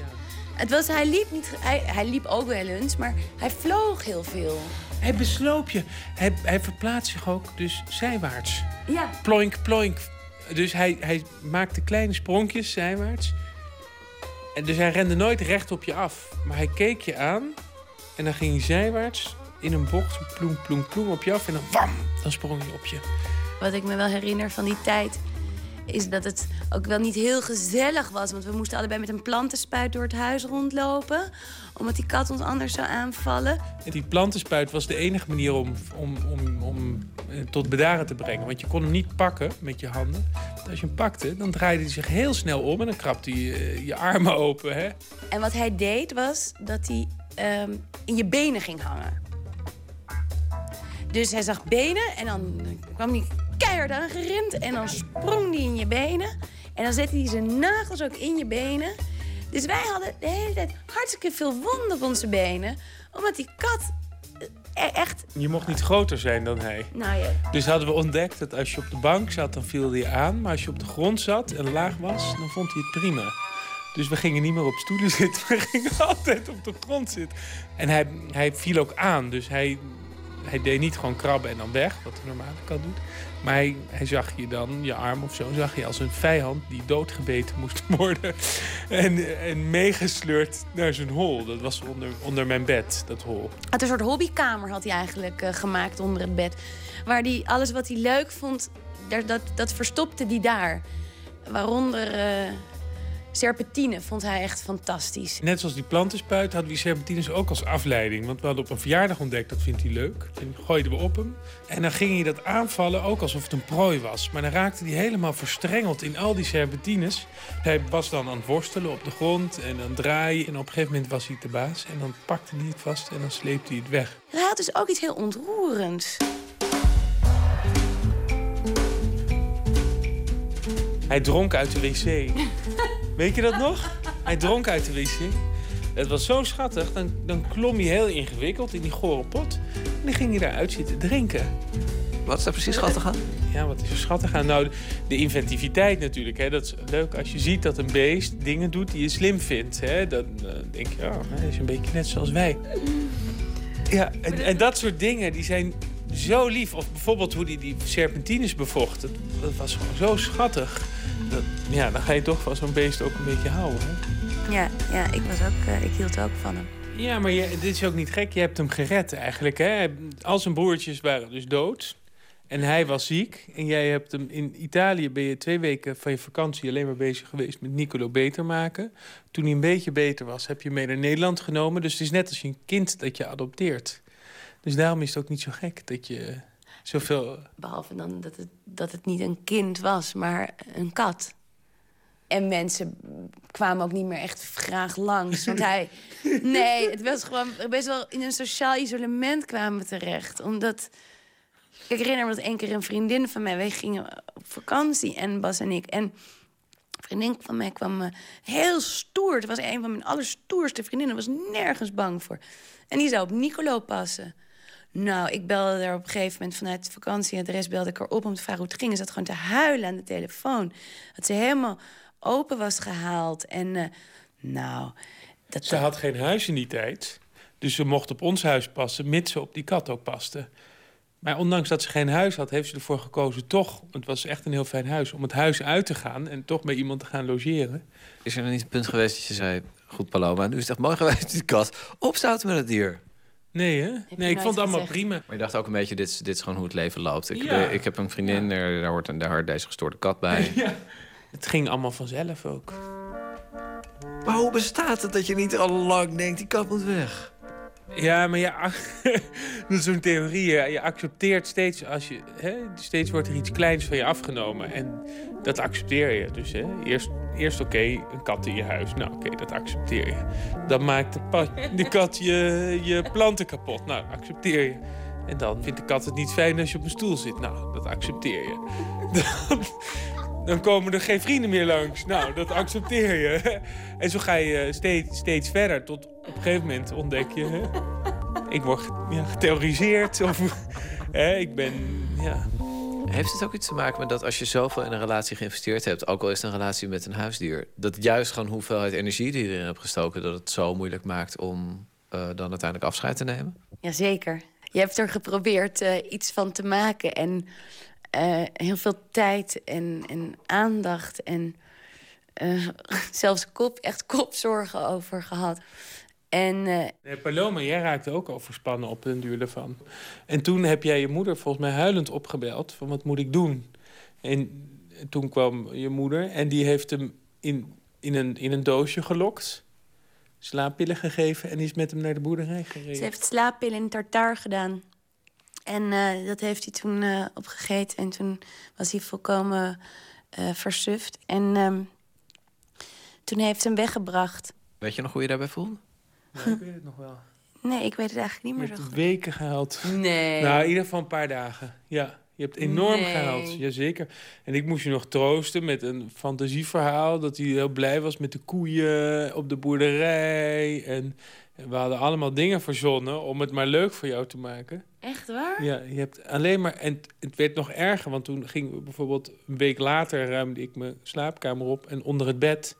Het was, hij, liep niet, hij, hij liep ook wel eens, maar hij vloog heel veel. Hij besloop je. Hij, hij verplaatst zich ook dus zijwaarts. Ja. Ploink, ploink. Dus hij, hij maakte kleine spronkjes zijwaarts. En dus hij rende nooit recht op je af. Maar hij keek je aan. En dan ging hij zijwaarts in een bocht. Ploem, ploem, ploem op je af. En dan wam, dan sprong hij op je. Wat ik me wel herinner van die tijd is dat het ook wel niet heel gezellig was. Want we moesten allebei met een plantenspuit door het huis rondlopen. Omdat die kat ons anders zou aanvallen. En die plantenspuit was de enige manier om, om, om, om eh, tot bedaren te brengen. Want je kon hem niet pakken met je handen. Want als je hem pakte, dan draaide hij zich heel snel om. En dan krabde hij eh, je armen open. Hè? En wat hij deed was dat hij ehm, in je benen ging hangen. Dus hij zag benen en dan kwam hij keihard aangerend. En dan sprong hij in je benen. En dan zette hij zijn nagels ook in je benen. Dus wij hadden de hele tijd hartstikke veel wonden op onze benen. Omdat die kat eh, echt... Je mocht niet groter zijn dan hij. Nou ja, Dus hadden we ontdekt dat als je op de bank zat, dan viel hij aan. Maar als je op de grond zat en laag was, dan vond hij het prima. Dus we gingen niet meer op stoelen zitten. We gingen altijd op de grond zitten. En hij, hij viel ook aan. Dus hij, hij deed niet gewoon krabben en dan weg, wat de normale kat doet. Maar hij, hij zag je dan, je arm of zo, zag je als een vijand die doodgebeten moest worden. En, en meegesleurd naar zijn hol. Dat was onder, onder mijn bed, dat hol. Had een soort hobbykamer had hij eigenlijk eh, gemaakt onder het bed. Waar hij alles wat hij leuk vond, dat, dat verstopte hij daar. Waaronder eh, serpentine vond hij echt fantastisch. Net zoals die plantenspuit hadden we die serpentines ook als afleiding. Want we hadden op een verjaardag ontdekt, dat vindt hij leuk. En gooiden we op hem. En dan ging hij dat aanvallen ook alsof het een prooi was. Maar dan raakte hij helemaal verstrengeld in al die serpentines. Hij was dan aan het worstelen op de grond en dan draaien. En op een gegeven moment was hij de baas. En dan pakte hij het vast en dan sleepte hij het weg. Hij had dus ook iets heel ontroerends. Hij dronk uit de wc. Weet je dat nog? Hij dronk uit de wc. Het was zo schattig. Dan, dan klom hij heel ingewikkeld in die gore pot. En dan ging hij daaruit zitten drinken. Wat is daar precies schattig aan? Ja, wat is er schattig aan? Nou, de inventiviteit natuurlijk. Hè. Dat is leuk als je ziet dat een beest dingen doet die je slim vindt. Hè. Dan eh, denk je, oh, hij is een beetje net zoals wij. Ja, en, en dat soort dingen, die zijn zo lief. Of bijvoorbeeld hoe hij die serpentines bevocht. Dat, dat was gewoon zo schattig. Dat, ja, dan ga je toch van zo'n beest ook een beetje houden. Hè? Ja, ja ik, was ook, eh, ik hield ook van hem. Ja, maar je, dit is ook niet gek. Je hebt hem gered eigenlijk. Hè? Al zijn broertjes waren dus dood. En hij was ziek. En jij hebt hem in Italië ben je twee weken van je vakantie alleen maar bezig geweest met Nicolo beter maken. Toen hij een beetje beter was, heb je hem mee naar Nederland genomen. Dus het is net als je een kind dat je adopteert. Dus daarom is het ook niet zo gek dat je zoveel. Behalve dan dat het, dat het niet een kind was, maar een kat. En mensen kwamen ook niet meer echt graag langs. Want hij. Nee, het was gewoon best wel in een sociaal isolement kwamen we terecht. Omdat. Ik herinner me dat één keer een vriendin van mij. Wij gingen op vakantie en Bas en ik. En een vriendin van mij kwam eh, heel stoer. Het was een van mijn allerstoerste vriendinnen. was nergens bang voor. En die zou op Nicolo passen. Nou, ik belde er op een gegeven moment vanuit de vakantieadres... belde ik haar op om te vragen hoe het ging. Ze zat gewoon te huilen aan de telefoon. Dat ze helemaal open was gehaald. En uh, nou... Dat ze had geen huis in die tijd. Dus ze mocht op ons huis passen, mits ze op die kat ook paste. Maar ondanks dat ze geen huis had, heeft ze ervoor gekozen toch... het was echt een heel fijn huis, om het huis uit te gaan... en toch bij iemand te gaan logeren. Is er dan niet een punt geweest dat je zei... goed Paloma, nu is het echt mooi geweest, die kat. Opzouten met het dier. Nee, hè? Nee, ik vond het allemaal prima. Maar je dacht ook een beetje, dit is, dit is gewoon hoe het leven loopt. Ik, ja. ik heb een vriendin, daar, daar hoort een, daar deze gestoorde kat bij. Ja. Het ging allemaal vanzelf ook. Maar hoe bestaat het dat je niet al lang denkt, die kat moet weg? Ja, maar ja, dat is zo'n theorie. Je accepteert steeds, als je, hè, steeds wordt er iets kleins van je afgenomen. En dat accepteer je. Dus hè, eerst, eerst oké, een kat in je huis. Nou oké, dat accepteer je. Dan maakt de, kat je, je planten kapot. Nou, accepteer je. En dan vindt de kat het niet fijn als je op een stoel zit. Nou, dat accepteer je. dan komen er geen vrienden meer langs. Nou, dat accepteer je. En zo ga je steeds, steeds verder. Tot op een gegeven moment ontdek je... Hè, ik word ja, getheoriseerd. Of hè, ik ben... Ja. Heeft het ook iets te maken met dat als je zoveel in een relatie geïnvesteerd hebt... ook al is het een relatie met een huisdier... dat juist gewoon hoeveelheid energie die je erin hebt gestoken... dat het zo moeilijk maakt om uh, dan uiteindelijk afscheid te nemen? Jazeker. Je hebt er geprobeerd uh, iets van te maken. En uh, heel veel tijd en, en aandacht en uh, zelfs kop, echt kopzorgen over gehad. En, uh, nee, Paloma, jij raakte ook overspannen op den duur ervan. En toen heb jij je moeder volgens mij huilend opgebeld van wat moet ik doen? En toen kwam je moeder en die heeft hem in, in, een, in een doosje gelokt. Slaappillen gegeven en die is met hem naar de boerderij gereden. Ze heeft slaappillen in tartaar gedaan. En uh, dat heeft hij toen uh, opgegeten. En toen was hij volkomen uh, versuft. En um, toen heeft hij hem weggebracht. Weet je nog hoe je daarbij voelde? Ja, ik weet het nog wel. Nee, ik weet het eigenlijk niet meer je zo hebt weken gehaald. Nee. Nou, in ieder geval een paar dagen. Ja, je hebt enorm nee. gehaald. Jazeker. En ik moest je nog troosten met een fantasieverhaal... dat hij heel blij was met de koeien op de boerderij. En we hadden allemaal dingen verzonnen om het maar leuk voor jou te maken. Echt waar? Ja, je hebt alleen maar... En het werd nog erger, want toen ging we bijvoorbeeld... een week later ruimde ik mijn slaapkamer op... en onder het bed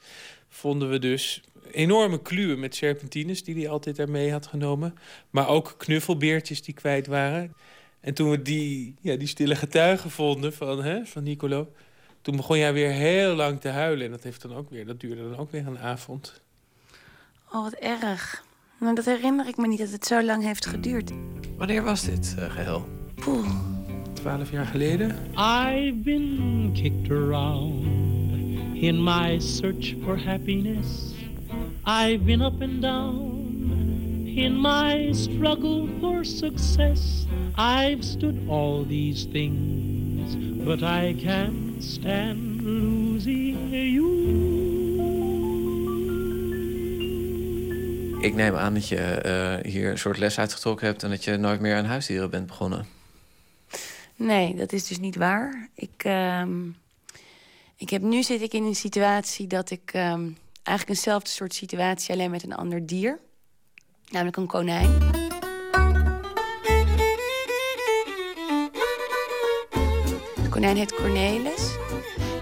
vonden we dus enorme kluwen met serpentines... die hij altijd daarmee had genomen. Maar ook knuffelbeertjes die kwijt waren. En toen we die, ja, die stille getuigen vonden van, hè, van Nicolo... toen begon jij weer heel lang te huilen. En dat, heeft dan ook weer, dat duurde dan ook weer een avond. Oh, wat erg. Nou, dat herinner ik me niet dat het zo lang heeft geduurd. Wanneer was dit uh, geheel? Poeh. Twaalf jaar geleden. I've been kicked around in my search for happiness. I've been up and down in my struggle for success. I've stood all these things, but I can't stand losing you. Ik neem aan dat je uh, hier een soort les uitgetrokken hebt... en dat je nooit meer aan huisdieren bent begonnen. Nee, dat is dus niet waar. Ik, uh, ik heb, nu zit ik in een situatie dat ik... Uh, eigenlijk eenzelfde soort situatie, alleen met een ander dier. Namelijk een konijn. De konijn heet Cornelis.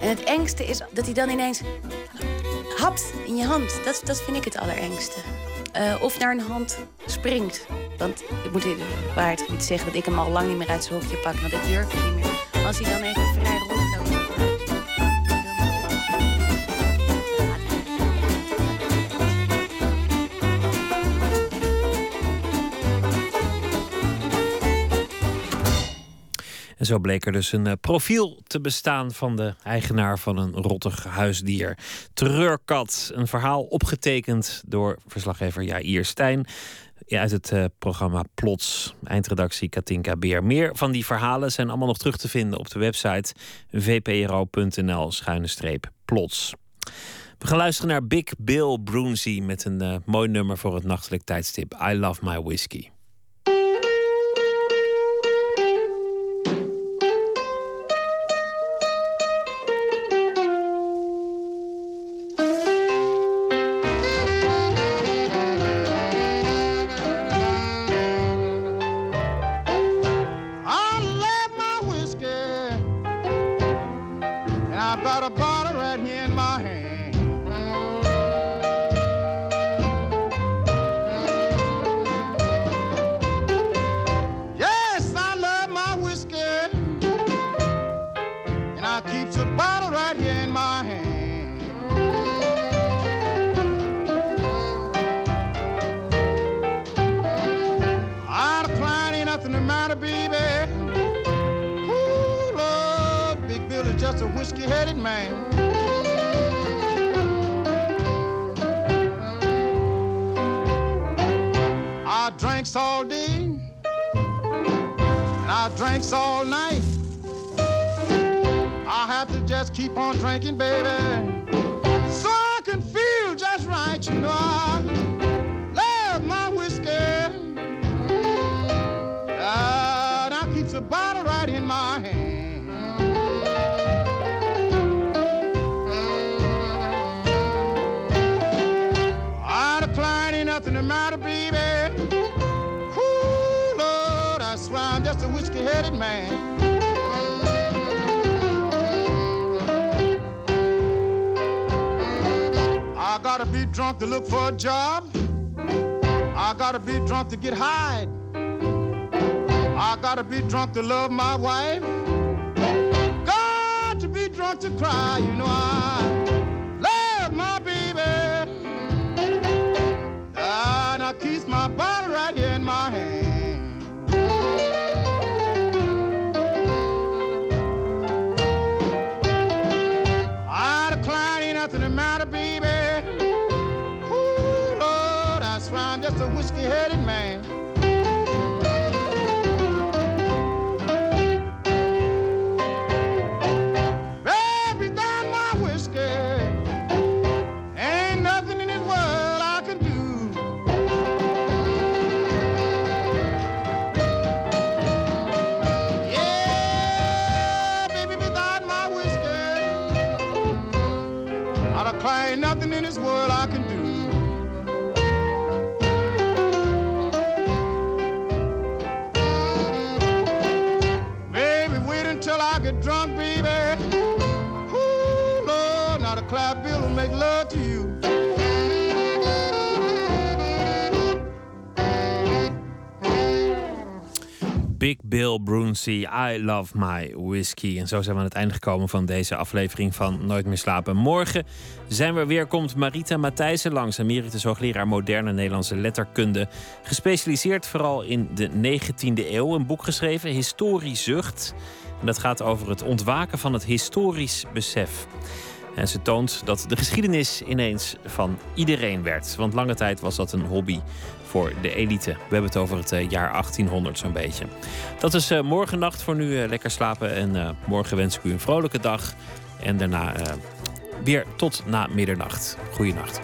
En het engste is dat hij dan ineens hapt in je hand. Dat, dat vind ik het allerengste. Uh, of naar een hand springt. Want ik moet in de niet zeggen dat ik hem al lang niet meer uit zijn hokje pak. Want ik durf het niet meer. Als hij dan even vrij En zo bleek er dus een eh, profiel te bestaan van de eigenaar van een rottig huisdier. Treurkat, een verhaal opgetekend door verslaggever Jair Stijn uit het uh, programma Plots. Eindredactie Katinka Beer. Meer van die verhalen zijn allemaal nog terug te vinden op de website vpro.nl-plots. We gaan luisteren naar Big Bill Brunsey met een uh, mooi nummer voor het nachtelijk tijdstip. I Love My Whiskey. Drinks all day, and I drinks all night. I have to just keep on drinking, baby, whiskey-headed man. I gotta be drunk to look for a job. I gotta be drunk to get high. I gotta be drunk to love my wife. Got to be drunk to cry, you know I love my baby. And I keep my bottle I Love My Whiskey. En zo zijn we aan het einde gekomen van deze aflevering van Nooit meer slapen. Morgen zijn we weer, komt Marita Matthijssen langs, emeritus hoogleraar moderne Nederlandse letterkunde. Gespecialiseerd vooral in de 19e eeuw. Een boek geschreven, Historie Zucht. En dat gaat over het ontwaken van het historisch besef. En ze toont dat de geschiedenis ineens van iedereen werd. Want lange tijd was dat een hobby voor de elite. We hebben het over het eh, jaar 1800 zo'n beetje. Dat is uh, morgen nacht voor nu. Uh, lekker slapen. En morgen wens ik u een vrolijke dag. En daarna weer tot na middernacht. Goeienacht.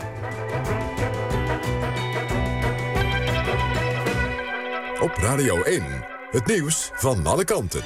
Op Radio 1. Het nieuws van alle kanten.